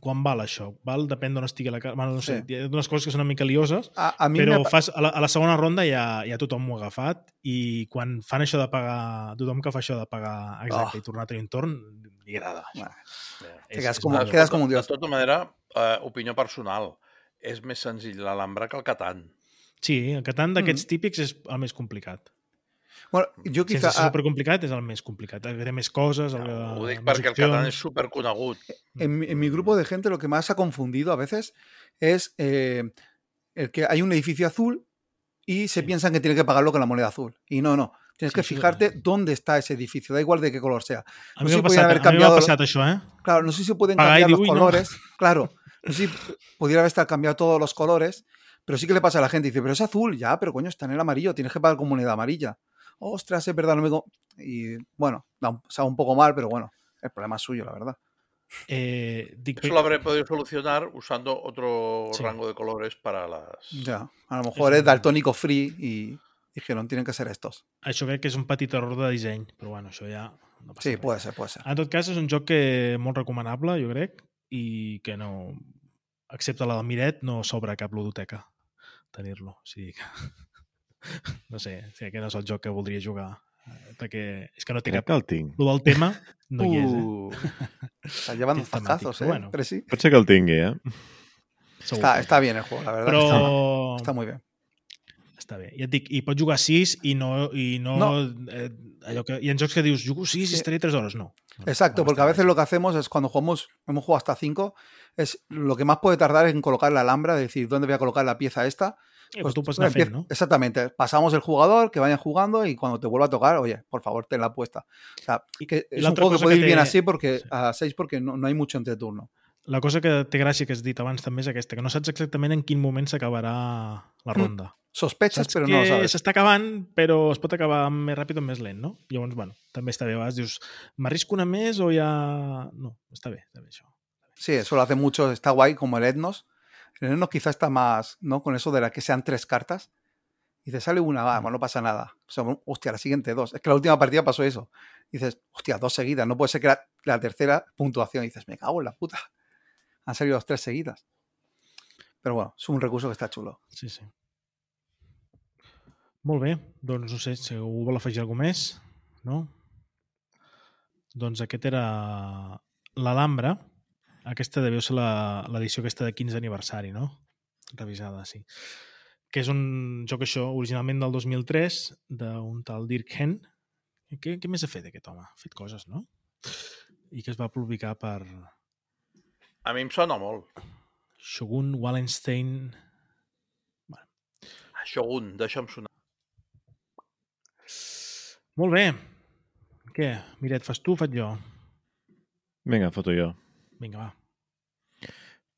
quan val això? Val? Depèn d'on estigui la. Bueno, no sé, Sí. hi ha unes coses que són una mica lioses, A, a mí però fas, a, la, a la segona ronda ja, ja tothom ho ha agafat i quan fan això de pagar, tothom que fa això de pagar exacte Oh. i tornar a tenir un torn, li agrada. Bueno, És- te quedas és como- molt bé. quedas como un dios. De tota manera, eh, opinió personal, és més senzill l'Alhambra que el Catan. Sí, el Catan d'aquests Mm. típics és el més complicat. Bueno, yo Sense quizá ser a- supercomplicat és el més complicat. Té més coses, el, Ho dic perquè el opcions. és superconegut. en, mi- en mi grupo de gente lo que más ha confundido a veces es eh, el que hay un edificio azul y se Sí. piensan que tiene que pagarlo con la moneda azul. Y no, no. Tienes Sí, que sí, fijarte dónde está ese edificio, da igual de qué color sea. A no sé si passat, haber cambiado- passat això, eh? Claro, no sé si pueden Pagar cambiar los digo, "Uy, no". colores. Claro, no sé si pudiera estar cambiado todos los colores, pero sí que le pasa a la gente. Dice, pero es azul, ya, pero coño, está en el amarillo, tienes que pagar con moneda amarilla. Ostras, es verdad, no me. co-". Y bueno, da un, sabe un poco mal, pero bueno, el problema es suyo, la verdad. eh dic, Eso lo habré podido solucionar usando otro Sí. rango de colores para las... Ya, a lo mejor es un- daltónico free y dijeron, tienen que ser estos. això crec que és un petit error de disseny, però bueno, això ja no passa Sí, res. puede ser, puede ser. En tot cas, és un joc que molt recomanable, jo crec, i que no, excepte la del Miret, no s'obre cap ludoteca tenir-lo. O sigui que... No sé, si aquest no és el joc que voldria jugar, eh, perquè és que no té Crec cap... que el tinc. Lo del tema no hi és, eh? Uh, ¿eh? bueno. Pero sí. Pot ser que el tingui, eh? Segur. Está, está bien el juego, la verdad. Está, Però... está muy bien. Està bé. Ja et dic, i pots jugar 6 i no... I no, No. Eh, allò que, hi ha jocs que dius, jugo 6 i Sí. estaré 3 hores. No. Exacto, no porque a veces lo que hacemos es cuando jugamos, hemos jugado hasta 5, es lo que más puede tardar es en colocar la alhambra, es decir, ¿dónde voy a colocar la pieza esta? Eh, pues anar empieza- fent, no? Exactamente, pasamos el jugador, que vayan jugando y cuando te vuelva a tocar, oye, por favor, tenla puesta. O sea, que es un juego que puede ir bien así porque sí. a 6 porque no, no hay mucho entreturno. La cosa que té gràcia que has dit abans també és aquesta, que no saps exactament en quin moment s'acabarà la Mm. ronda. Sospechas, Saps pero que no lo sabes. s'està acabant, però es pot acabar més ràpid o més lent, no? Llavors, bueno, també està bé. A vegades dius, m'arrisco una més o ja... No, està bé, està bé això. Sí, eso lo hace mucho, está guay, como el Etnos. El Etnos quizá está más, ¿no? Con eso de la que sean tres cartas. Y te sale una, va, pues no pasa nada. O sea, hostia, la siguiente dos. Es que la última partida pasó eso. dices, hostia, dos seguidas. No puede ser que la, la tercera puntuación. Y dices, me cago en la puta. Han salido las tres seguidas. Pero bueno, es un recurso que está chulo. Sí, sí. Molt bé, doncs no sé si algú vol afegir alguna més, no? Doncs aquest era l'Alhambra. Aquesta devia ser la- l'edició aquesta de 15 aniversari, no? Revisada, sí. Que és un joc, això, originalment del 2003, d'un tal Dirk Hen. Què, què més ha fet aquest home? Ha fet coses, no? I que es va publicar per A mi em sona molt. Shogun Wallenstein... Shogun, deixa'm sonar. Molt bé. Què? Miret, fas tu o faig jo? Vinga, foto jo. Vinga, va.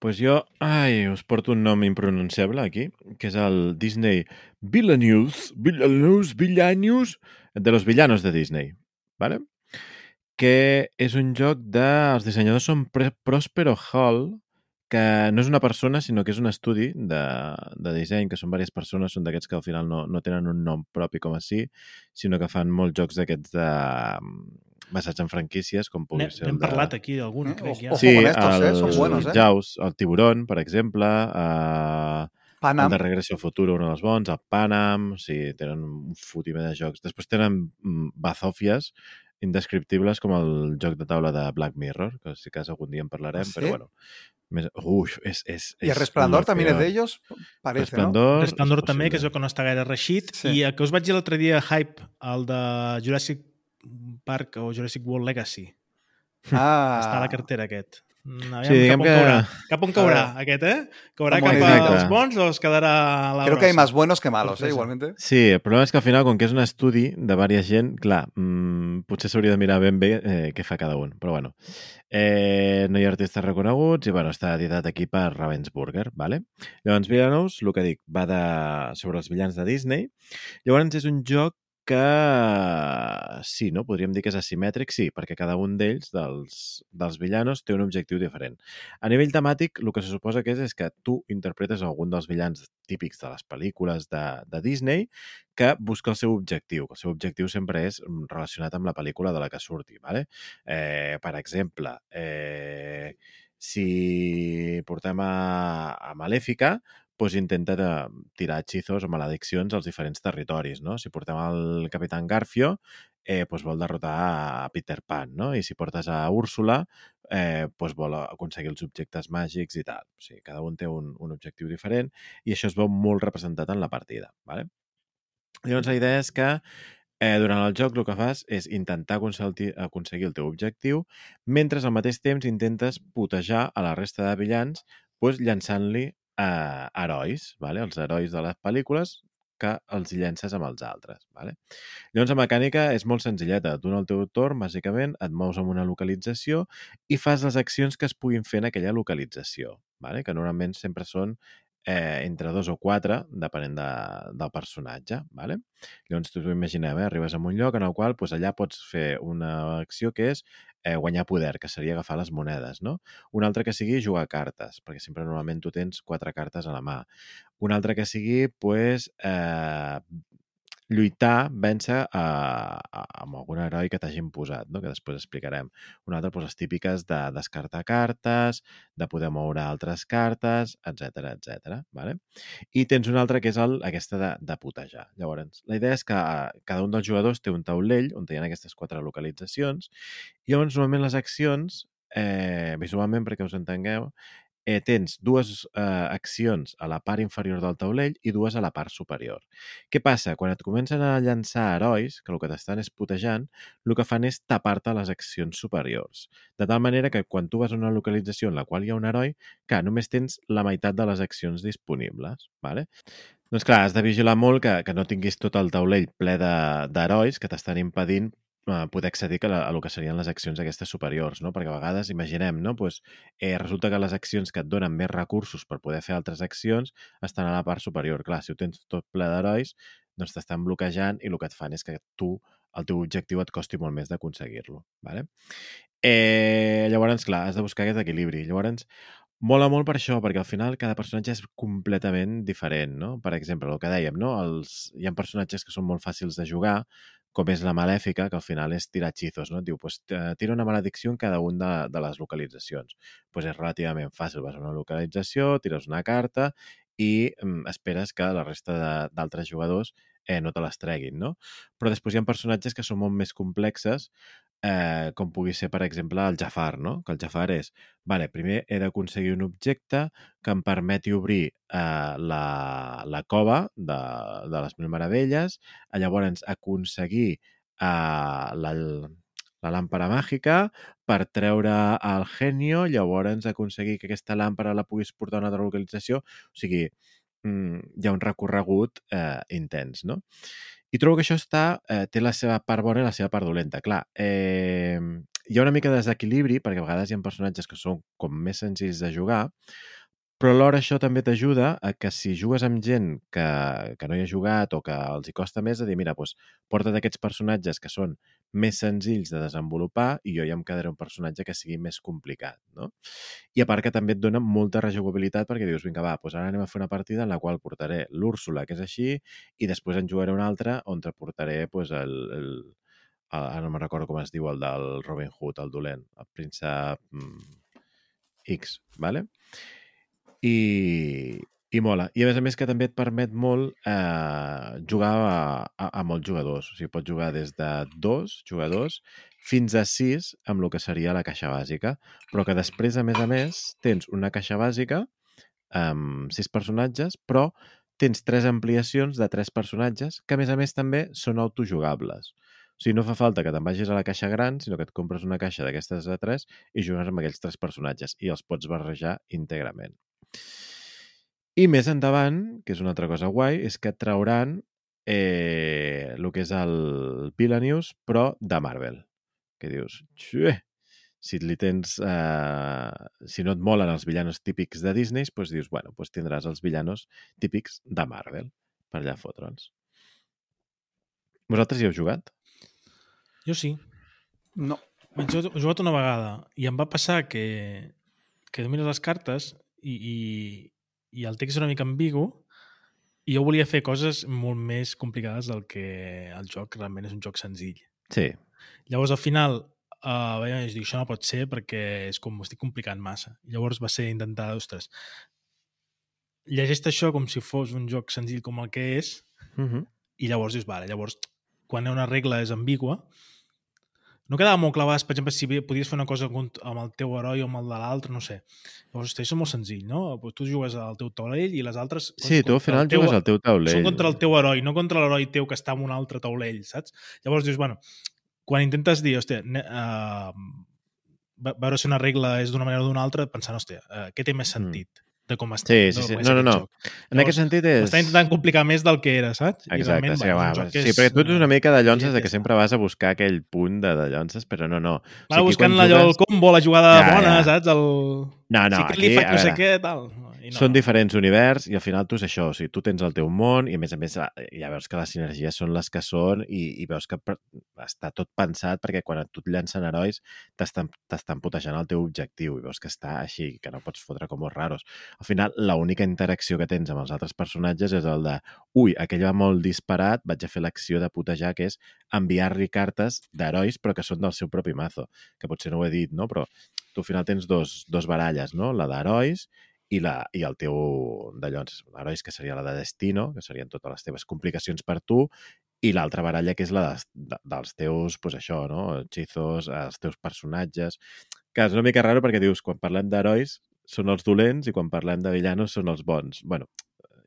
pues jo, ai, us porto un nom impronunciable aquí, que és el Disney Villanews, Villanews, Villanews, de los villanos de Disney, ¿vale? que és un joc dels dissenyadors són Prospero Hall, que no és una persona, sinó que és un estudi de, de disseny, que són diverses persones, són d'aquests que al final no, no tenen un nom propi com així, sinó que fan molts jocs d'aquests de basats en franquícies, com pugui ser n'hem el de... parlat aquí d'algun, Eh, crec, ja. ojo. Sí, con estos, el, eh, son buenos, eh. Jaws, el Tiburón, per exemple, eh, el Panam. de Regreso al Futuro, un dels bons, el Panam, sí, tenen un fotimer de jocs. Després tenen mm, bazòfies indescriptibles com el joc de taula de Black Mirror, que si cas algun dia en parlarem, ¿Ah, sí? però bueno. Més, uf, és, és, Y el és resplandor lo también es peor. de ellos, parece, Resplandor, Resplendor és també, que és el que no està gaire reixit. Sí. I el que us vaig dir l'altre dia, Hype, el de Jurassic Park o Jurassic World Legacy. Ah, Està a la cartera aquest. Mm, Aviam, Sí, diguem cap on que- caurà. Cap on caurà, A aquest, eh? Caurà Està cap als bons o es quedarà a la Creo que hay más buenos que malos, ¿eh? Igualmente. Sí, el problema és que al final, com que és un estudi de diversa gent, clar, mmm, potser s'hauria de mirar ben bé eh, què fa cada un. Però bueno, eh, no hi ha artistes reconeguts i bueno, està editat aquí per Ravensburger, ¿vale? Llavors, Villanos, el que dic, va de, sobre els villans de Disney. Llavors, és un joc que sí, no? Podríem dir que és asimètric, sí, perquè cada un d'ells, dels, dels villanos, té un objectiu diferent. A nivell temàtic, el que se suposa que és és que tu interpretes algun dels villans típics de les pel·lícules de, de Disney que busca el seu objectiu. El seu objectiu sempre és mm, relacionat amb la pel·lícula de la que surti. ¿vale? Eh, per exemple, eh, si portem a, a Malèfica, doncs intenta de tirar hechizos o malediccions als diferents territoris. No? Si portem el Capitán Garfio, eh, doncs vol derrotar a Peter Pan. No? I si portes a Úrsula, eh, doncs vol aconseguir els objectes màgics i tal. O sigui, cada un té un, un objectiu diferent i això es veu molt representat en la partida. ¿vale? Llavors, la idea és que eh, durant el joc el que fas és intentar aconseguir, el teu objectiu mentre al mateix temps intentes putejar a la resta de villans doncs, llançant-li eh, herois, vale? els herois de les pel·lícules que els llences amb els altres. Vale? Llavors, la mecànica és molt senzilleta. Tu en el teu torn, bàsicament, et mous en una localització i fas les accions que es puguin fer en aquella localització, vale? que normalment sempre són eh, entre dos o quatre, depenent de, del personatge. Vale? Llavors, tu t'ho imaginem, eh? arribes a un lloc en el qual doncs, allà pots fer una acció que és eh, guanyar poder, que seria agafar les monedes, no? Un altre que sigui jugar cartes, perquè sempre normalment tu tens quatre cartes a la mà. Un altre que sigui, pues, eh, lluitar, vèncer a, a, amb algun heroi que t'hagin posat, no? que després explicarem. Un altre, pues, les típiques de descartar cartes, de poder moure altres cartes, etc etc. Vale? I tens un altre que és el, aquesta de, de putejar. Llavors, la idea és que eh, cada un dels jugadors té un taulell on hi ha aquestes quatre localitzacions i llavors normalment les accions, eh, visualment perquè us entengueu, eh, tens dues eh, accions a la part inferior del taulell i dues a la part superior. Què passa? Quan et comencen a llançar herois, que el que t'estan és putejant, el que fan és tapar-te les accions superiors. De tal manera que quan tu vas a una localització en la qual hi ha un heroi, que només tens la meitat de les accions disponibles. Vale? Doncs clar, has de vigilar molt que, que no tinguis tot el taulell ple d'herois que t'estan impedint poder accedir a, la, a lo que serien les accions aquestes superiors, no? Perquè a vegades, imaginem, no? Pues, eh, resulta que les accions que et donen més recursos per poder fer altres accions estan a la part superior. Clar, si ho tens tot ple d'herois, doncs t'estan bloquejant i el que et fan és que tu, el teu objectiu et costi molt més d'aconseguir-lo. Vale? Eh, llavors, clar, has de buscar aquest equilibri. Llavors, mola molt per això, perquè al final cada personatge és completament diferent, no? Per exemple, el que dèiem, no? Els, hi ha personatges que són molt fàcils de jugar, com és la malèfica, que al final és tirar hechizos, no? Et diu, pues, tira una maledicció en cada una de, de les localitzacions. pues és relativament fàcil. Vas a una localització, tires una carta i mm, esperes que la resta d'altres jugadors eh, no te les treguin, no? Però després hi ha personatges que són molt més complexes, eh, com pugui ser, per exemple, el Jafar, no? Que el Jafar és, vale, primer he d'aconseguir un objecte que em permeti obrir eh, la, la cova de, de les Mil Meravelles, eh, llavors aconseguir eh, la, la làmpara màgica per treure el genio, llavors aconseguir que aquesta làmpara la puguis portar a una altra localització. O sigui, mm, hi ha un recorregut eh, intens, no? I trobo que això està, eh, té la seva part bona i la seva part dolenta. Clar, eh, hi ha una mica de desequilibri, perquè a vegades hi ha personatges que són com més senzills de jugar, però alhora això també t'ajuda a que si jugues amb gent que, que no hi ha jugat o que els hi costa més, a dir, mira, doncs, porta't aquests personatges que són més senzills de desenvolupar i jo ja em quedaré un personatge que sigui més complicat, no? I a part que també et dona molta rejugabilitat perquè dius, vinga, va, doncs ara anem a fer una partida en la qual portaré l'Úrsula, que és així, i després en jugaré una altra on te portaré doncs, el, el, el, ara no me'n recordo com es diu el del Robin Hood, el dolent, el príncep mm, X, ¿vale? I, i mola. I a més a més que també et permet molt eh, jugar a, a, a molts jugadors. O sigui, pots jugar des de dos jugadors fins a sis amb el que seria la caixa bàsica, però que després, a més a més, tens una caixa bàsica amb sis personatges, però tens tres ampliacions de tres personatges que, a més a més, també són autojugables. O sigui, no fa falta que te'n vagis a la caixa gran, sinó que et compres una caixa d'aquestes de tres i jugues amb aquells tres personatges i els pots barrejar íntegrament. I més endavant, que és una altra cosa guai, és que trauran eh, el que és el Villanews, però de Marvel. Que dius, xué, si li tens... Eh, si no et molen els villanos típics de Disney, doncs dius, bueno, doncs tindràs els villanos típics de Marvel per allà fotre'ns. Vosaltres hi heu jugat? Jo sí. No. He jugat una vegada i em va passar que, que domines les cartes i, i, i el text és una mica ambigu i jo volia fer coses molt més complicades del que el joc realment és un joc senzill. Sí. Llavors, al final, uh, vaig dir, això no pot ser perquè és com estic complicant massa. Llavors va ser intentar, ostres, llegeix això com si fos un joc senzill com el que és Uh -huh. i llavors dius, vale, llavors quan una regla és ambigua no quedava molt vegades, per exemple, si podies fer una cosa amb el teu heroi o amb el de l'altre, no sé. Llavors, això és molt senzill, no? Pues tu jugues al teu taulell i les altres... Sí, tu al final teu- jugues al teu taulell. Són contra el teu heroi, no contra l'heroi teu que està en un altre taulell, saps? Llavors dius, bueno, quan intentes dir, hòstia, ne, uh, veure si una regla és d'una manera o d'una altra, pensant, hòstia, uh, què té més sentit de com està? Sí, sí, sí. No, no, no. joc? En aquest sentit és... Està intentant complicar més del que era, saps? I Exacte, realment, sí, va, sí, és, perquè tu ets una mica de llonces ja de que sempre vas a buscar aquell punt de, de llonces, però no, no. O Va aquí buscant quan allò, el jugues- combo, la jugada Ja, bona, ja. saps? El... No, no, sí que aquí, li faig no sé què, tal. I no. Són diferents univers i al final tu és això, o sigui, tu tens el teu món i a més a més ah, ja veus que les sinergies són les que són i, i veus que està tot pensat perquè quan tu et llancen herois t'estan t'estan putejant el teu objectiu i veus que està així, que no pots fotre com els raros. Al final, l'única interacció que tens amb els altres personatges és el de ui, aquell va molt disparat, vaig a fer l'acció de putejar, que és enviar-li cartes d'herois però que són del seu propi mazo, que potser no ho he dit, no? Però tu al final tens dos, dos baralles, no? La d'herois i, la, i el teu de llavors, l'herois que seria la de Destino, que serien totes les teves complicacions per tu, i l'altra baralla que és la de, de, dels teus, pues això, no? Hechizos, els teus personatges, que és una mica raro perquè dius, quan parlem d'herois són els dolents i quan parlem de villanos són els bons. bueno,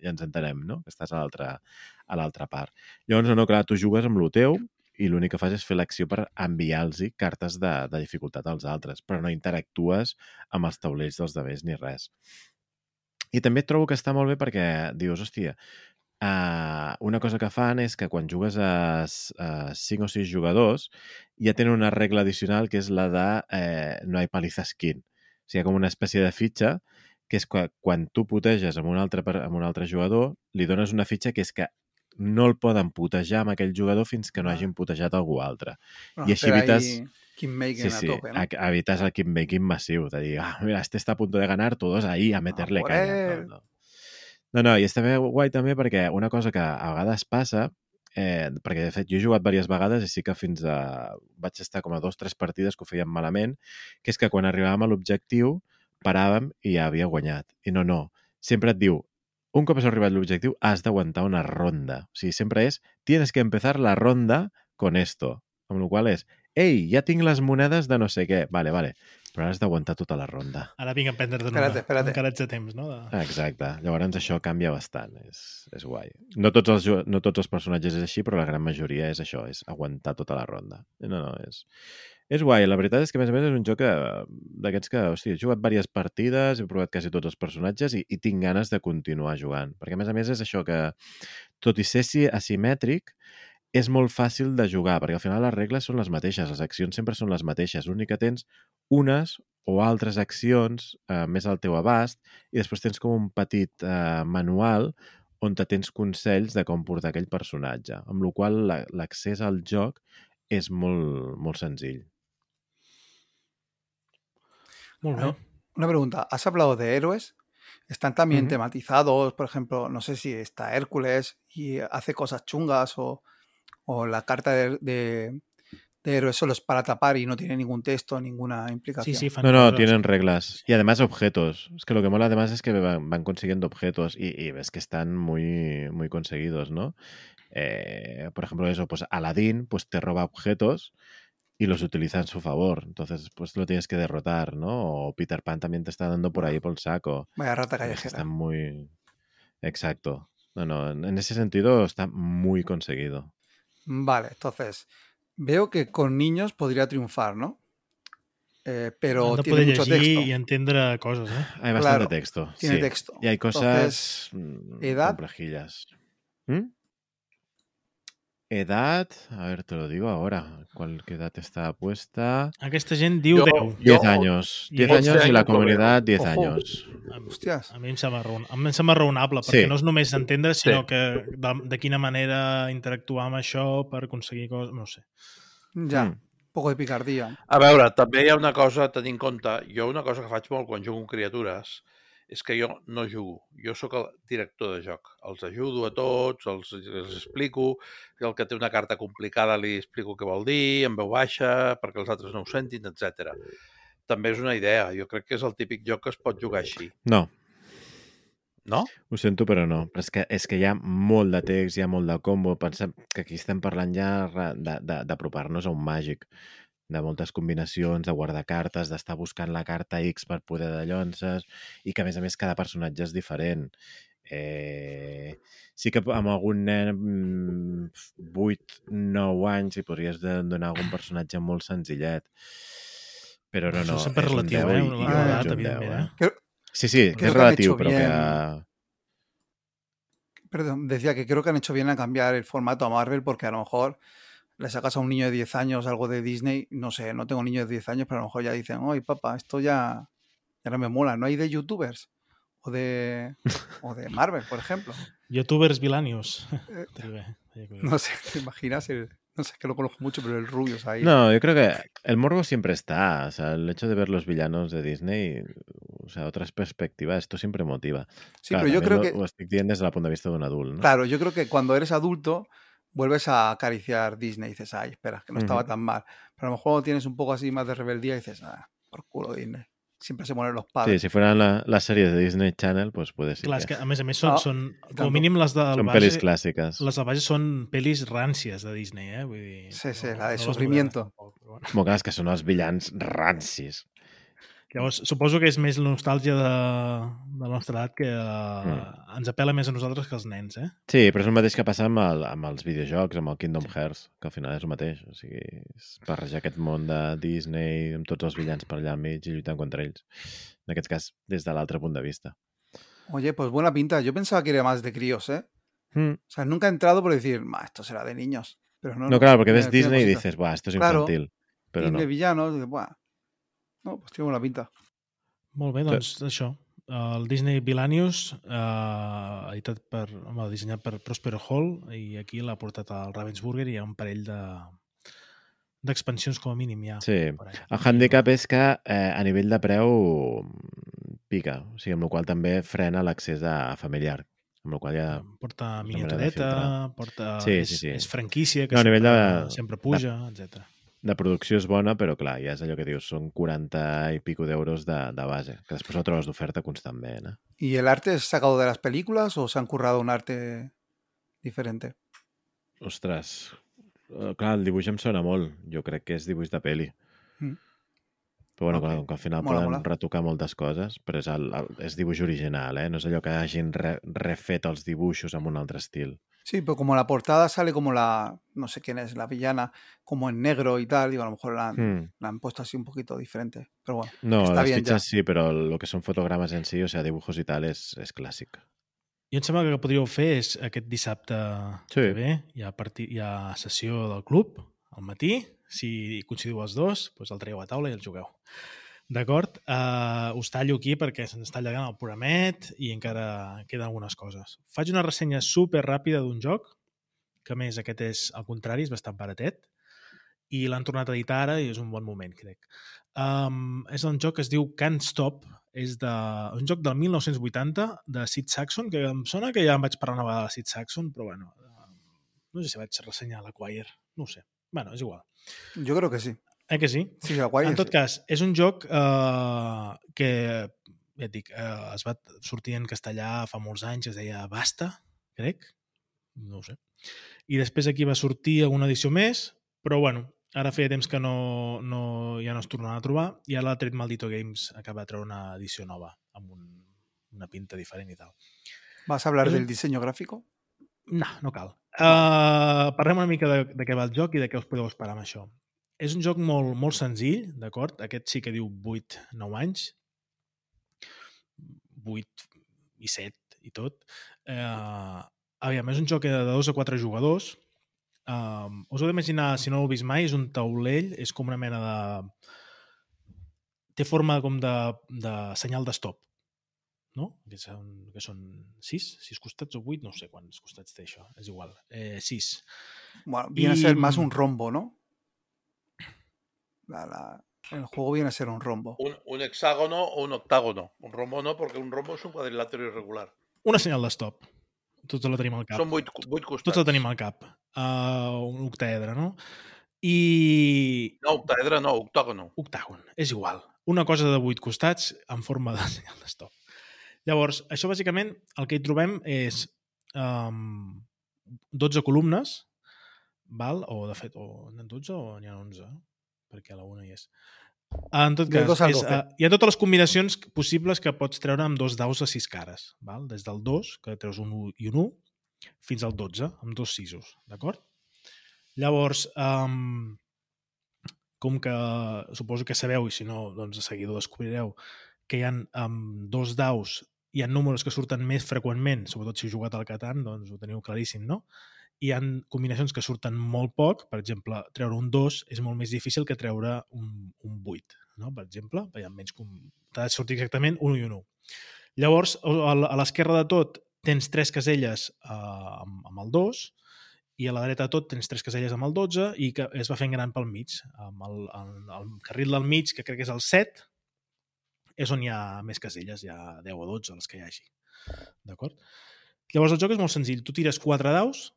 ja ens entenem, no? Que estàs a l'altra part. Llavors, no, no, clar, tu jugues amb lo teu i l'únic que fas és fer l'acció per enviar-los cartes de, de dificultat als altres, però no interactues amb els taulells dels demés ni res. I també trobo que està molt bé perquè dius, hòstia, uh, una cosa que fan és que quan jugues a, a 5 o 6 jugadors ja tenen una regla addicional que és la de eh, no hi paliza skin. O sigui, com una espècie de fitxa que és que quan tu puteges amb un altre, amb un altre jugador, li dones una fitxa que és que no el poden putejar amb aquell jugador fins que no Ah. hagin putejat algú altre. Bueno, I així evites- ahí Kingmaking Sí, a sí, tope, ¿no? a- evitas el kingmaking masiu, de dir, ah, mira, este está a punto de ganar, todos ahí a meterle por caña. No, no. no, no, i està bé guai també perquè una cosa que a vegades passa, eh, perquè de fet jo he jugat diverses vegades i sí que fins a... vaig estar com a dos o tres partides que ho feien malament, que és que quan arribàvem a l'objectiu paràvem i ja havia guanyat. I no, no, sempre et diu, un cop has arribat l'objectiu has d'aguantar una ronda. O sigui, sempre és, tienes que empezar la ronda con esto. Amb la qual és, ei, ja tinc les monedes de no sé què. Vale, vale. Però has d'aguantar tota la ronda. Ara vinc a prendre't Espera't, una. espera't. Encara ets a temps, no? De... Exacte. Llavors això canvia bastant. És, és guai. No tots, els, no tots els personatges és així, però la gran majoria és això, és aguantar tota la ronda. No, no, és... És guai. La veritat és que, a més a més, és un joc que- d'aquests que, hòstia, he jugat diverses partides, he provat quasi tots els personatges i, i tinc ganes de continuar jugant. Perquè, a més a més, és això que, tot i ser si- asimètric, és molt fàcil de jugar, perquè al final les regles són les mateixes, les accions sempre són les mateixes. L'únic que tens unes o altres accions eh, més al teu abast i després tens com un petit eh, manual on te tens consells de com portar aquell personatge, amb la qual l'accés al joc és molt, molt senzill. Molt bé. No. Una pregunta, ¿has hablado de héroes? ¿Están también Ujú. tematizados? Por ejemplo, no sé si está Hércules y hace cosas chungas o, o la carta de, de, de héroes solo es para tapar y no tiene ningún texto, ninguna implicación. sí, No, no, tienen reglas. Y además objetos. Es que lo que mola además es que van, van consiguiendo objetos y, y ves que están muy, muy conseguidos, ¿no? Eh, por ejemplo, eso, pues Aladdin pues te roba objetos y los utiliza en su favor. Entonces, pues lo tienes que derrotar, ¿no? O Peter Pan también te está dando por ahí por el saco. Vaya rata que callejera. Está muy... Exacto. No, no, en ese sentido está muy conseguido. Vale, entonces, veo que con niños podría triunfar, ¿no? Eh, pero de tiene mucho texto. i entendre coses, eh? Hay bastante Claro, texto. Tiene sí. texto. Y hay Entonces, cosas mm, ¿edad? complejillas. ¿Mm? Edad, a ver, te lo digo ahora. ¿Cuál qué edad está puesta? Aquesta gent diu Jo- 10. 10 Yo- años. y 10 pot años ser y la años com comunidad 10 Ojo. años. A, Hòsties. a mi em sembla, raon... a mi em sembla raonable, perquè Sí. no és només entendre, sinó Sí. que de, de quina manera interactuar amb això per aconseguir coses... No ho sé. Ya, Mm. poco de picardía. A veure, també hi ha una cosa a tenir en compte. Jo una cosa que faig molt quan jugo amb criatures és que jo no jugo. Jo sóc el director de joc. Els ajudo a tots, els, els explico. El que té una carta complicada li explico què vol dir, en veu baixa, perquè els altres no ho sentin, etc. També és una idea. Jo crec que és el típic joc que es pot jugar així. No, No? ho sento, però no. Però és que, és que hi ha molt de text, hi ha molt de combo. Pensem que aquí estem parlant ja d'apropar-nos a un màgic de moltes combinacions, de guardar cartes, d'estar buscant la carta X per poder de llonces i que, a més a més, cada personatge és diferent. Eh, sí que amb algun nen 8-9 anys hi podries donar algun personatge molt senzillet. Però no, no, és un relatiu, 10 eh? i- jo edat, evidentment, 10, eh? Sí, sí, que és que relatiu, hecho però que... bien. Perdón, decía que creo que han hecho bien a cambiar el formato a Marvel porque a lo mejor le sacas a un niño de 10 años algo de Disney, no sé, no tengo niños de 10 años, pero a lo mejor ya dicen, oye papá, esto ya, ya no me mola, ¿no hay de youtubers? O de, o de Marvel, por ejemplo. Youtubers Vilanius. Eh, curiós. No sé, ¿te imaginas? El- no sé, es que lo conozco mucho, pero el Rubius ahí. No, yo creo que el morbo siempre está. O sea, el hecho de ver los villanos de Disney, o sea, otras perspectivas, esto siempre motiva. sí, Claro, pero yo creo lo, que, lo viendo desde el punto de vista de un adulto, ¿no? claro, yo creo que cuando eres adulto vuelves a acariciar Disney y dices, ay, espera, que no estaba tan mal. Pero a lo mejor tienes un poco así más de rebeldía y dices, ah, por culo Disney. Siempre se mueren los Sí, padres. si fueran la- las series de Disney Channel, pues puede ser. Clar, és que a més a més són, Ah, són com a mínim les de Son base, pelis clásicas. les de base són pel·lis ràncies de Disney, eh? Vull dir, Sí, sí, la de les sofrimiento. veuràs tampoc, però bueno. Molt clar, és que són els villans rancis. Llavors, suposo que és més nostàlgia de, de la nostra edat que uh, Mm. ens apela més a nosaltres que als nens, eh? Sí, però és el mateix que passa amb, el, amb els videojocs, amb el Kingdom Hearts, que al final és el mateix. O sigui, és barrejar aquest món de Disney amb tots els villans per allà al mig i lluitant contra ells. En aquest cas, des de l'altre punt de vista. Oye, pues buena pinta. Yo pensaba que era más de críos, ¿eh? Mm. O sea, nunca he entrado por decir, "Ma, esto será de niños. Pero no, No, claro, porque ves Disney y dices, Buah, esto es Claro, infantil. Pero Disney no. villanos, dices, "Buah". No, pues tiene buena pinta. Molt bé, doncs això. El Disney Vilanius, eh, editat per, home, dissenyat per Prospero Hall, i aquí l'ha portat al Ravensburger i hi ha un parell de d'expansions com a mínim ja. Sí. El handicap és que eh, a nivell de preu pica, o sigui, amb la qual també frena l'accés a familiar. Amb la qual ja... Porta manera de miniatureta, porta... Sí, és, sí, sí. és franquícia, que No, a nivell sempre, de- sempre puja, etc. De producció és bona, però clar, ja és allò que dius, són 40 i pico d'euros de, de base, que després ho trobes d'oferta constantment, eh? ¿Y el arte es sacado de las películas o se han currado un arte diferente? Ostres, eh, clar, el dibuix em sona molt. Jo crec que és dibuix de peli. Mm. Però bueno, Ok. clar, com que al final Mola, poden mola. retocar moltes coses, però és, el, el, és dibuix original, eh? No és allò que hagin re, refet els dibuixos amb un altre estil. Sí, pero como la portada sale como la, no sé quién es, la villana, como en negro y tal, digo, a lo mejor la han, Mm. la han puesto así un poquito diferente. Pero bueno, No, Está las bien fichas ya. sí, pero lo que son fotogramas en sí, o sea, dibujos y tal, es, es clásic. Jo em sembla que el que podríeu fer és aquest dissabte Sí. que ve, hi ha, partit, hi ha sessió del club al matí, si coincidiu els dos, doncs el traieu a taula i el jugueu. D'acord? Uh, us tallo aquí perquè se'ns està allargant el programet i encara queden algunes coses. Faig una ressenya super ràpida d'un joc, que més aquest és al contrari, és bastant baratet, i l'han tornat a editar ara i és un bon moment, crec. Um, és un joc que es diu Can't Stop, és de, un joc del 1980 de Sid Saxon, que em sona que ja em vaig parlar una vegada de Sid Saxon, però bueno, no sé si vaig ressenyar l'Acquire, no ho sé. Bueno, és igual. Yo creo que sí. Eh que sí? Sí, la guay. En tot cas, és un joc eh, que, ja et dic, eh, es va sortir en castellà fa molts anys, es deia Basta, crec, no ho sé. I després aquí va sortir alguna edició més, però bueno, ara feia temps que no, no, ja no es tornava a trobar i ara l'ha tret Maldito Games acaba de treure una edició nova amb un, una pinta diferent i tal. ¿Vas a hablar del diseño gráfico? No, no cal. Uh, parlem una mica de, de què va el joc i de què us podeu esperar amb això. És un joc molt, molt senzill, d'acord? Aquest sí que diu 8-9 anys. 8 i 7 i tot. Uh, aviam, és un joc de 2 a 4 jugadors. Um, us heu d'imaginar, si no l'heu vist mai, és un taulell, és com una mena de... Té forma com de, de senyal de stop no? Que són, que són sis, sis costats o vuit, no sé quants costats té això, és igual. Eh, sis. Bueno, viene a Y, ser mm, un rombo, ¿no? La- la- el juego viene a ser un rombo. Un, un hexágono o un octágono. Un rombo no, porque un rombo es un cuadrilátero irregular. Una senyal de stop. Tots la tenim al cap. Són vuit, vuit costats. Tots la tenim al cap. Uh, un octaedre, no? I... No, octaedre no, octògono. Octàgon, és igual. Una cosa de vuit costats en forma de senyal de stop. Llavors, això bàsicament el que hi trobem és um, 12 columnes, val? o de fet, o n'hi ha 12 o n'hi ha 11, perquè a la una hi és. En tot cas, és, uh, hi ha totes les combinacions possibles que pots treure amb dos daus de sis cares, val? des del 2, que treus un 1 i un 1, fins al 12, amb dos sisos, d'acord? Llavors, um, com que suposo que sabeu, i si no, doncs de seguida ho descobrireu, que hi ha um, dos daus, hi ha números que surten més freqüentment, sobretot si heu jugat al Catan, doncs ho teniu claríssim, no? Hi ha combinacions que surten molt poc, per exemple, treure un 2 és molt més difícil que treure un, un 8, no? per exemple, hi ha menys... com- T'ha de sortir exactament un i un 1. Llavors, a a l'esquerra de tot tens tres caselles eh, amb, amb el 2 i a la dreta de tot tens tres caselles amb el 12 i que es va fent gran pel mig. Amb el, el, el carril del mig, que crec que és el 7, és on hi ha més caselles, hi ha 10 o 12 les que hi hagi. D'acord? Llavors el joc és molt senzill. Tu tires quatre daus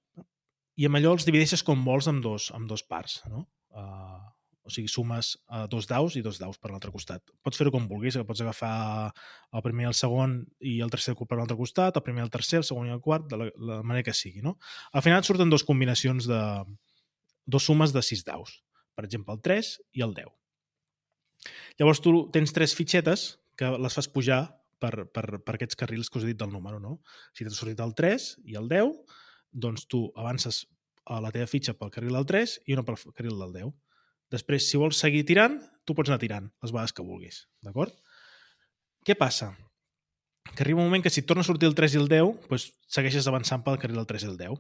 i amb allò els divideixes com vols amb dos, amb dos parts. No? Uh, o sigui, sumes uh, dos daus i dos daus per l'altre costat. Pots fer-ho com vulguis, pots agafar el primer el segon i el tercer per l'altre costat, el primer el tercer, el segon i el quart, de la, la manera que sigui. No? Al final et surten dos combinacions de... dos sumes de sis daus. Per exemple, el 3 i el 10. Llavors tu tens tres fitxetes que les fas pujar per, per, per aquests carrils que us he dit del número, no? Si t'ha sortit el 3 i el 10, doncs tu avances a la teva fitxa pel carril del 3 i una pel carril del 10. Després, si vols seguir tirant, tu pots anar tirant les vegades que vulguis, d'acord? Què passa? Que arriba un moment que si torna a sortir el 3 i el 10, doncs segueixes avançant pel carril del 3 i el 10.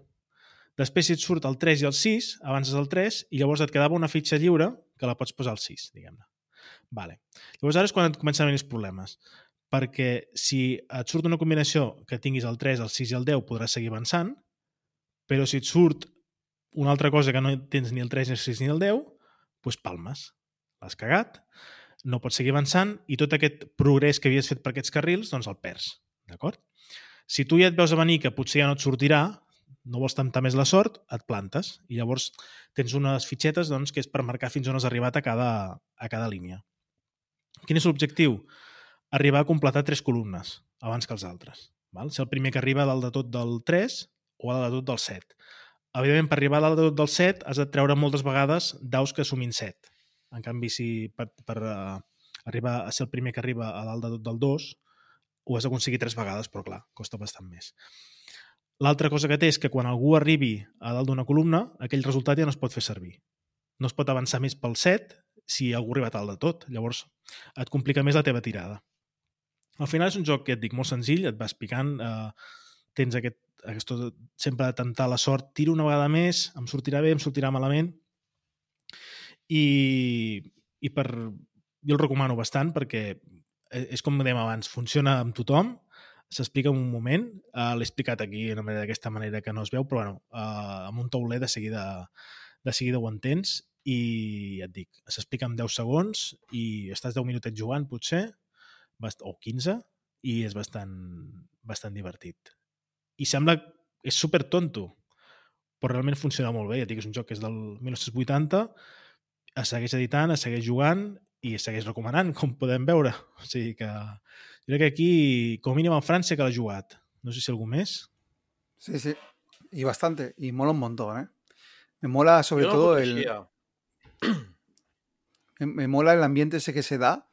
Després, si et surt el 3 i el 6, avances el 3 i llavors et quedava una fitxa lliure que la pots posar al 6, diguem-ne. Vale. Llavors ara és quan et comencen a venir els problemes. Perquè si et surt una combinació que tinguis el 3, el 6 i el 10, podràs seguir avançant, però si et surt una altra cosa que no tens ni el 3, ni el 6, ni el 10, doncs palmes. L'has cagat, no pots seguir avançant i tot aquest progrés que havies fet per aquests carrils, doncs el perds. D'acord? Si tu ja et veus a venir que potser ja no et sortirà, no vols temptar més la sort, et plantes i llavors tens unes fitxetes doncs, que és per marcar fins on has arribat a cada, a cada línia. Quin és l'objectiu? Arribar a completar tres columnes abans que els altres. Val? Ser el primer que arriba dalt de tot del 3 o a tot del 7. Evidentment, per arribar a tot del 7 has de treure moltes vegades daus que sumin 7. En canvi, si per, per uh, arribar a ser el primer que arriba a tot del 2 ho has d'aconseguir tres vegades, però clar, costa bastant més. L'altra cosa que té és que quan algú arribi a dalt d'una columna, aquell resultat ja no es pot fer servir. No es pot avançar més pel 7 si algú ha arribat a dalt de tot. Llavors et complica més la teva tirada. Al final és un joc que et dic molt senzill, et vas picant, eh, tens aquest, aquest sempre de tentar la sort, tiro una vegada més, em sortirà bé, em sortirà malament, i, i per, jo el recomano bastant perquè eh, és com dèiem abans, funciona amb tothom, s'explica en un moment, uh, l'he explicat aquí d'aquesta manera que no es veu, però bueno, uh, amb un tauler de seguida, de seguida ho entens i ja et dic, s'explica en 10 segons i estàs 10 minutets jugant potser, o 15, i és bastant, bastant divertit. I sembla, és super tonto, però realment funciona molt bé. Ja dic, és un joc que és del 1980, es segueix editant, es segueix jugant i es segueix recomanant, com podem veure. O sigui que jo crec que aquí, com a mínim en França, que l'ha jugat. No sé si algú més. Sí, sí. Y bastante. Y mola un montón, ¿eh? Me mola sobre no todo el. Me, me mola el ambiente ese que se da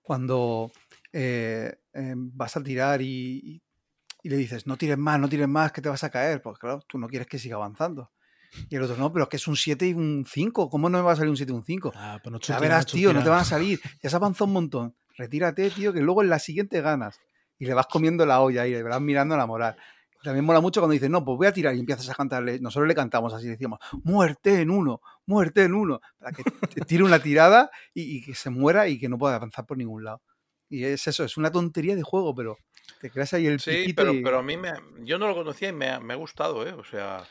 cuando eh, eh, vas a tirar y, y- y le dices, no tires más, no tires más, que te vas a caer. Pues claro, tú no quieres que siga avanzando. Y el otro, no, pero es que es un 7 y un 5. ¿Cómo no me va a salir un 7 y un 5? Ah, no Ya verás, tío, no te van a salir. Ya se avanzó un montón. Retírate, tío, que luego en la siguiente ganas. Y le vas comiendo la olla y le vas mirando la moral. También mola mucho cuando dices, no, pues voy a tirar y empiezas a cantarle. Nosotros le cantamos así, decíamos, muerte en uno, muerte en uno. Para que te tire una tirada y, y que se muera y que no pueda avanzar por ningún lado. Y es eso, es una tontería de juego, pero te creas ahí el Sí, piquito pero, y- pero a mí me, yo no lo conocía y me, ha- me ha gustado, ¿eh? O sea,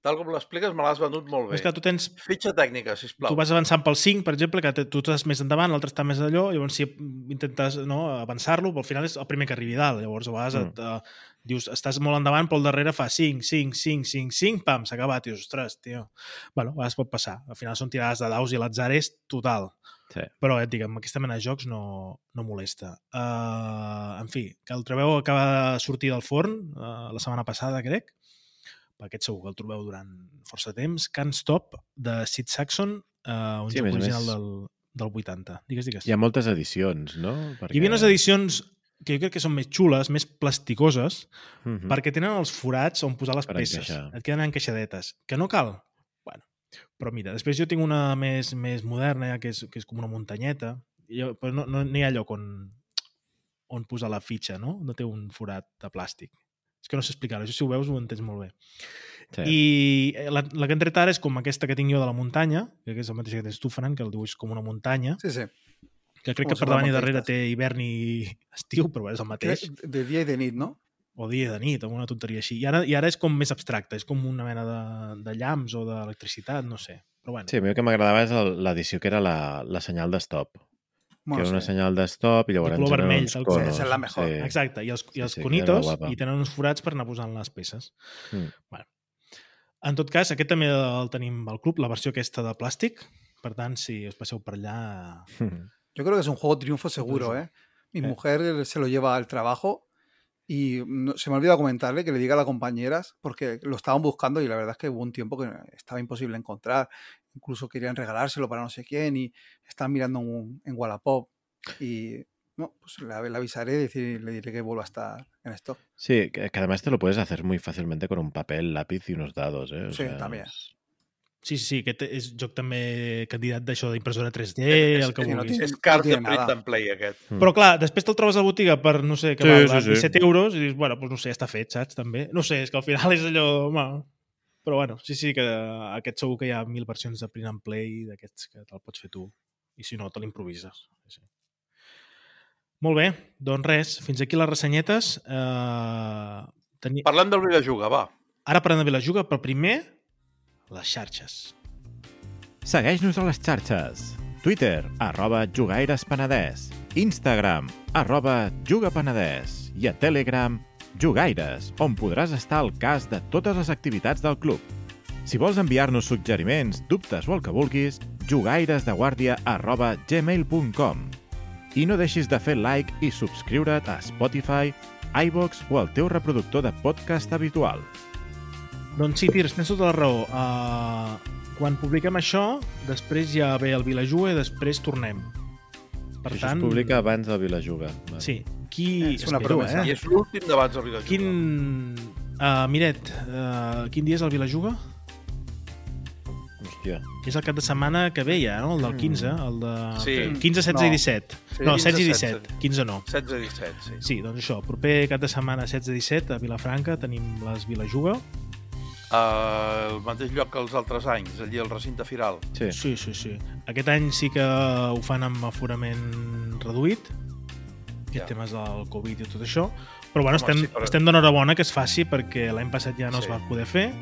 tal com l'expliques me l'has venut molt bé. És que tu tens Fitxa tècnica, sisplau. tu vas avançant pel 5, per exemple, que te- tu estàs més endavant, l'altre està més allò, llavors si intentes no, avançar-lo, però al final és el primer que arribi a dalt. Llavors, a vegades Mm. et, uh, dius, estàs molt endavant, però al darrere fa 5, 5, 5, 5, 5, pam, s'ha acabat. I dius, ostres, tio. Bueno, a vegades pot passar. Al final són tirades de daus i l'atzar és total. Sí. Però, et dic, amb aquesta mena de jocs no, no molesta. Uh, en fi, que el trobeu acaba de sortir del forn uh, la setmana passada, crec. Per aquest segur que el trobeu durant força temps. Can't Stop, de Sid Saxon, uh, un Sí, joc original més- del, del 80. Digues, digues. Hi ha moltes edicions, no? Perquè... Hi havia unes edicions que jo crec que són més xules, més plasticoses, Mhm. perquè tenen els forats on posar les Per peces. encaixar. Et queden encaixadetes. Que no cal? Però mira, després jo tinc una més, més moderna, ja, que és, que és com una muntanyeta, i jo, però no, no, no hi ha lloc on, on posar la fitxa, no? No té un forat de plàstic. És que no sé explicar-ho, això si ho veus ho entens molt bé. Sí. I eh, la, la que hem tret ara és com aquesta que tinc jo de la muntanya, que és el mateix que tens tu, Fran, que el dibuix com una muntanya, Sí, sí. que crec Com que per davant i darrere té hivern i estiu, però és el mateix. De día y de nit, ¿no? O dia de nit, o una tonteria així. I ara, I ara és com més abstracte, és com una mena de, de llamps o d'electricitat, no sé. Però bueno, Sí, a mi el que m'agradava és l'edició que era la, la senyal de stop. Bueno, que era una sí. senyal de stop i llavors color eren vermell, tal com- és la mejor. exacte, i els, i Sí, els sí, conitos, i tenen uns forats per anar posant les peces. Mm. Bueno. En tot cas, aquest també el tenim al club, la versió aquesta de plàstic, per tant, si us passeu per allà... Yo creo que es un juego triunfo seguro. ¿eh? Mi Eh. mujer se lo lleva al trabajo y no- se me ha olvidado comentarle que le diga a las compañeras porque lo estaban buscando y la verdad es que hubo un tiempo que estaba imposible encontrar. Incluso querían regalárselo para no sé quién y estaban mirando en, en Wallapop y no, pues le, avisaré y decir- le diré que vuelva a estar en stock. Sí, que, que además te lo puedes hacer muy fácilmente con un papel, lápiz y unos dados, ¿eh? O Sí, también. es- Sí, sí, sí, aquest és joc també candidat d'això d'impressora 3D, És- el que sí, no vulguis. És card tiene de print and play, aquest. Mm. Però clar, després te'l trobes a la botiga per, no sé, que Sí, val sí, sí. 17 euros i dius, bueno, doncs no sé, està fet, saps, també? No sé, és que al final és allò... Home, però bueno, sí, sí, que aquest segur que hi ha mil versions de print and play d'aquests que te'l pots fer tu. I si no, te l'improvises. Sí, sí. Molt bé, doncs res, fins aquí les ressenyetes. Eh, teni... Parlem del videojugar, va. Ara parlem de Vilajuga, però primer, les xarxes. Segueix-nos a les xarxes. Twitter, arroba jugaires.penedès. Instagram, arroba jugapenedès. I a Telegram, jugaires, on podràs estar al cas de totes les activitats del club. Si vols enviar-nos suggeriments, dubtes o el que vulguis, jugairesdeguàrdia arroba gmail.com. I no deixis de fer like i subscriure't a Spotify, iVox o al teu reproductor de podcast habitual. Doncs sí, Tirs, tens tota la raó. Uh, quan publiquem això, després ja ve el Vilajuga i després tornem. Per Això tant, es publica abans del Vilajuga. Va. Sí. Qui... És una Espero, promesa. I eh? és l'últim d'abans del videojugar. Quin... Uh, Miret, uh, quin dia és el Vilajuga? Hòstia. És el cap de setmana que ve ja, no? El del Mm. 15, el de... Sí. 15, 16 No. i 17. Sí. no, 15, 16 i 17. 17. 15 no. 16 i 17, sí. Sí, doncs això, proper cap de setmana 16 i 17 a Vilafranca tenim les Vilajuga. Uh, el mateix lloc que els altres anys, allí al recinte firal. Sí. Sí, sí, sí. Aquest any sí que ho fan amb aforament reduït, aquest Ja. temes del Covid i tot això, però bueno, Home, estem, sí, però- estem d'enhorabona que es faci perquè l'any passat ja no Sí. es va poder fer,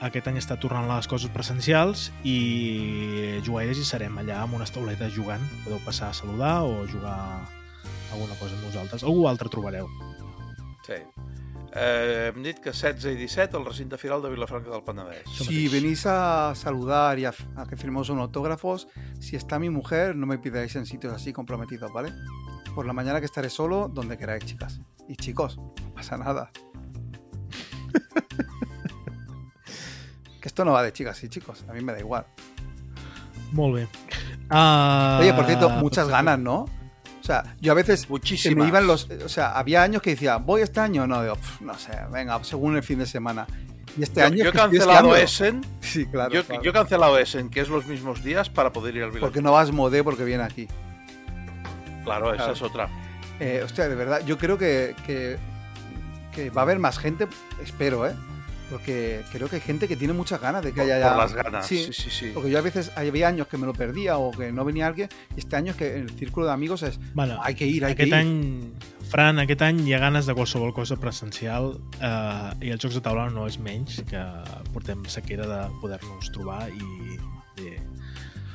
aquest any està tornant les coses presencials i jugaires hi serem allà amb unes tauletes jugant. Podeu passar a saludar o jugar alguna cosa amb nosaltres. Algú altre trobareu. Sí. Eh, hem dit que 16 i 17 al recinte firal de Vilafranca del Penedès. Si venís a saludar y a, a que firmemos unos autógrafos, si está mi mujer, no me pidáis en sitios así comprometidos, ¿vale? Por la mañana que estaré solo, donde queráis, chicas. Y chicos, no pasa nada. que esto no va de chicas y chicos, a mí me da igual. Molt bé. Uh, Oye, por cierto, muchas ganas, ¿no? O sea, yo a veces Muchísimas. me iban los. O sea, había años que decía, voy este año, no, digo, "Pf, no sé, venga, según el fin de semana. Y este Yo, año. yo he cancelado. Essen. Sí, claro. yo, claro. yo he cancelado Essen, que es los mismos días para poder ir al Vilafranca. Porque no vas modé porque viene aquí. Claro, esa Claro. es otra. Eh, hostia, de verdad, yo creo que, que, que va a haber más gente, espero, ¿eh? Porque creo que hay gente que tiene muchas ganas de que Por, haya por las ganas. Sí, Sí, sí, sí. Porque yo a veces había años que me lo perdía o que no venía alguien, y este año es que el círculo de amigos es Bueno, hay que ir, hay que ir. any, Fran, aquest any hi ha ganes de qualsevol cosa presencial eh, i els jocs de taula no és menys que portem sequera de poder-nos trobar i bé,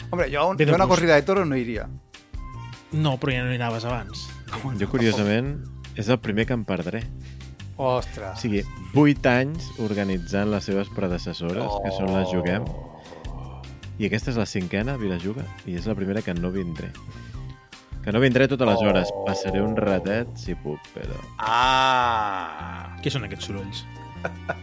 Hombre, yo a, un- Ve de yo a una gust. corrida de toros no iría. no, però ja no hi anaves abans Jo, curiosament, és el primer que em perdré. O Ostras. sigui, 8 anys organitzant les seves predecessores, que són les Juguem, i aquesta és la cinquena, Vilajuga, i és la primera que no vindré. Que no vindré totes les hores, Oh. passaré un ratet si puc, però Ah! què són aquests sorolls?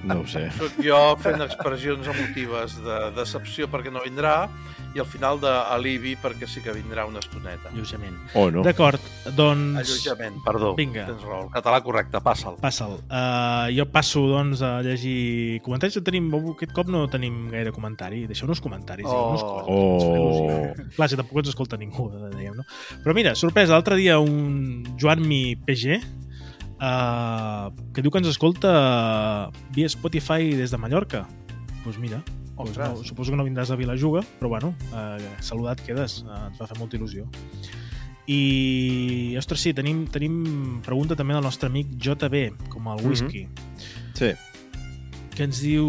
No ho sé. Soc jo fent expressions emotives de decepció perquè no vindrà i al final d'alivi perquè sí que vindrà una estoneta. Alleujament. O no. D'acord, doncs... Alleujament, perdó. Vinga. Tens raó, el català correcte, passa'l. Passa'l. Uh, jo passo, doncs, a llegir comentaris. Tenim, aquest cop no tenim gaire comentari. Deixeu-nos comentaris, Oh. digueu-nos coses. Oh. Clar, si tampoc ens escolta ningú, dèiem, no? Però mira, sorpresa, l'altre dia un Joan Mi PG uh, que diu que ens escolta via Spotify des de Mallorca. Doncs pues mira, pues Ostres. no, suposo que no vindràs a Vilajuga, però bueno, uh, saludat quedes, uh, ens va fer molta il·lusió. I, ostres, sí, tenim, tenim pregunta també del nostre amic JB, com el Mhm. whisky, Sí, que ens diu...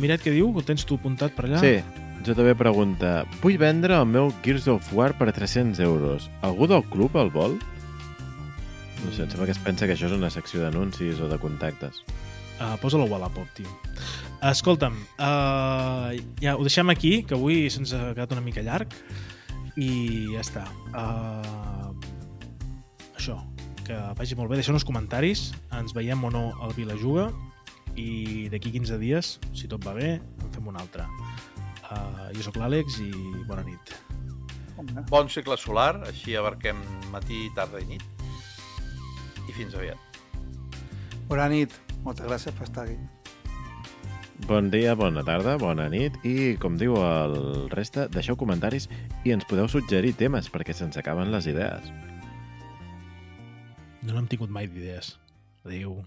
Miret què diu? Ho tens tu apuntat per allà? sí. Jo també pregunta, vull vendre el meu Gears of War per 300 euros. Algú del club el vol? No sé, em sembla que es pensa que això és una secció d'anuncis o de contactes. Uh, Posa-la a Wallapop, tio. Escolta'm, uh, ja ho deixem aquí, que avui se'ns ha quedat una mica llarg i ja està. Uh, això, que vagi molt bé. Deixeu uns comentaris, ens veiem o no al Vilajuga i d'aquí 15 dies, si tot va bé, en fem un altre. Uh, jo sóc l'Àlex i bona nit. Bon cicle solar, així abarquem matí, tarda i nit. I fins aviat. Bona nit. Moltes gràcies per estar aquí. Bon dia, bona tarda, bona nit i, com diu el reste, deixeu comentaris i ens podeu suggerir temes perquè se'ns acaben les idees. No n'hem tingut mai d'idees. Adéu.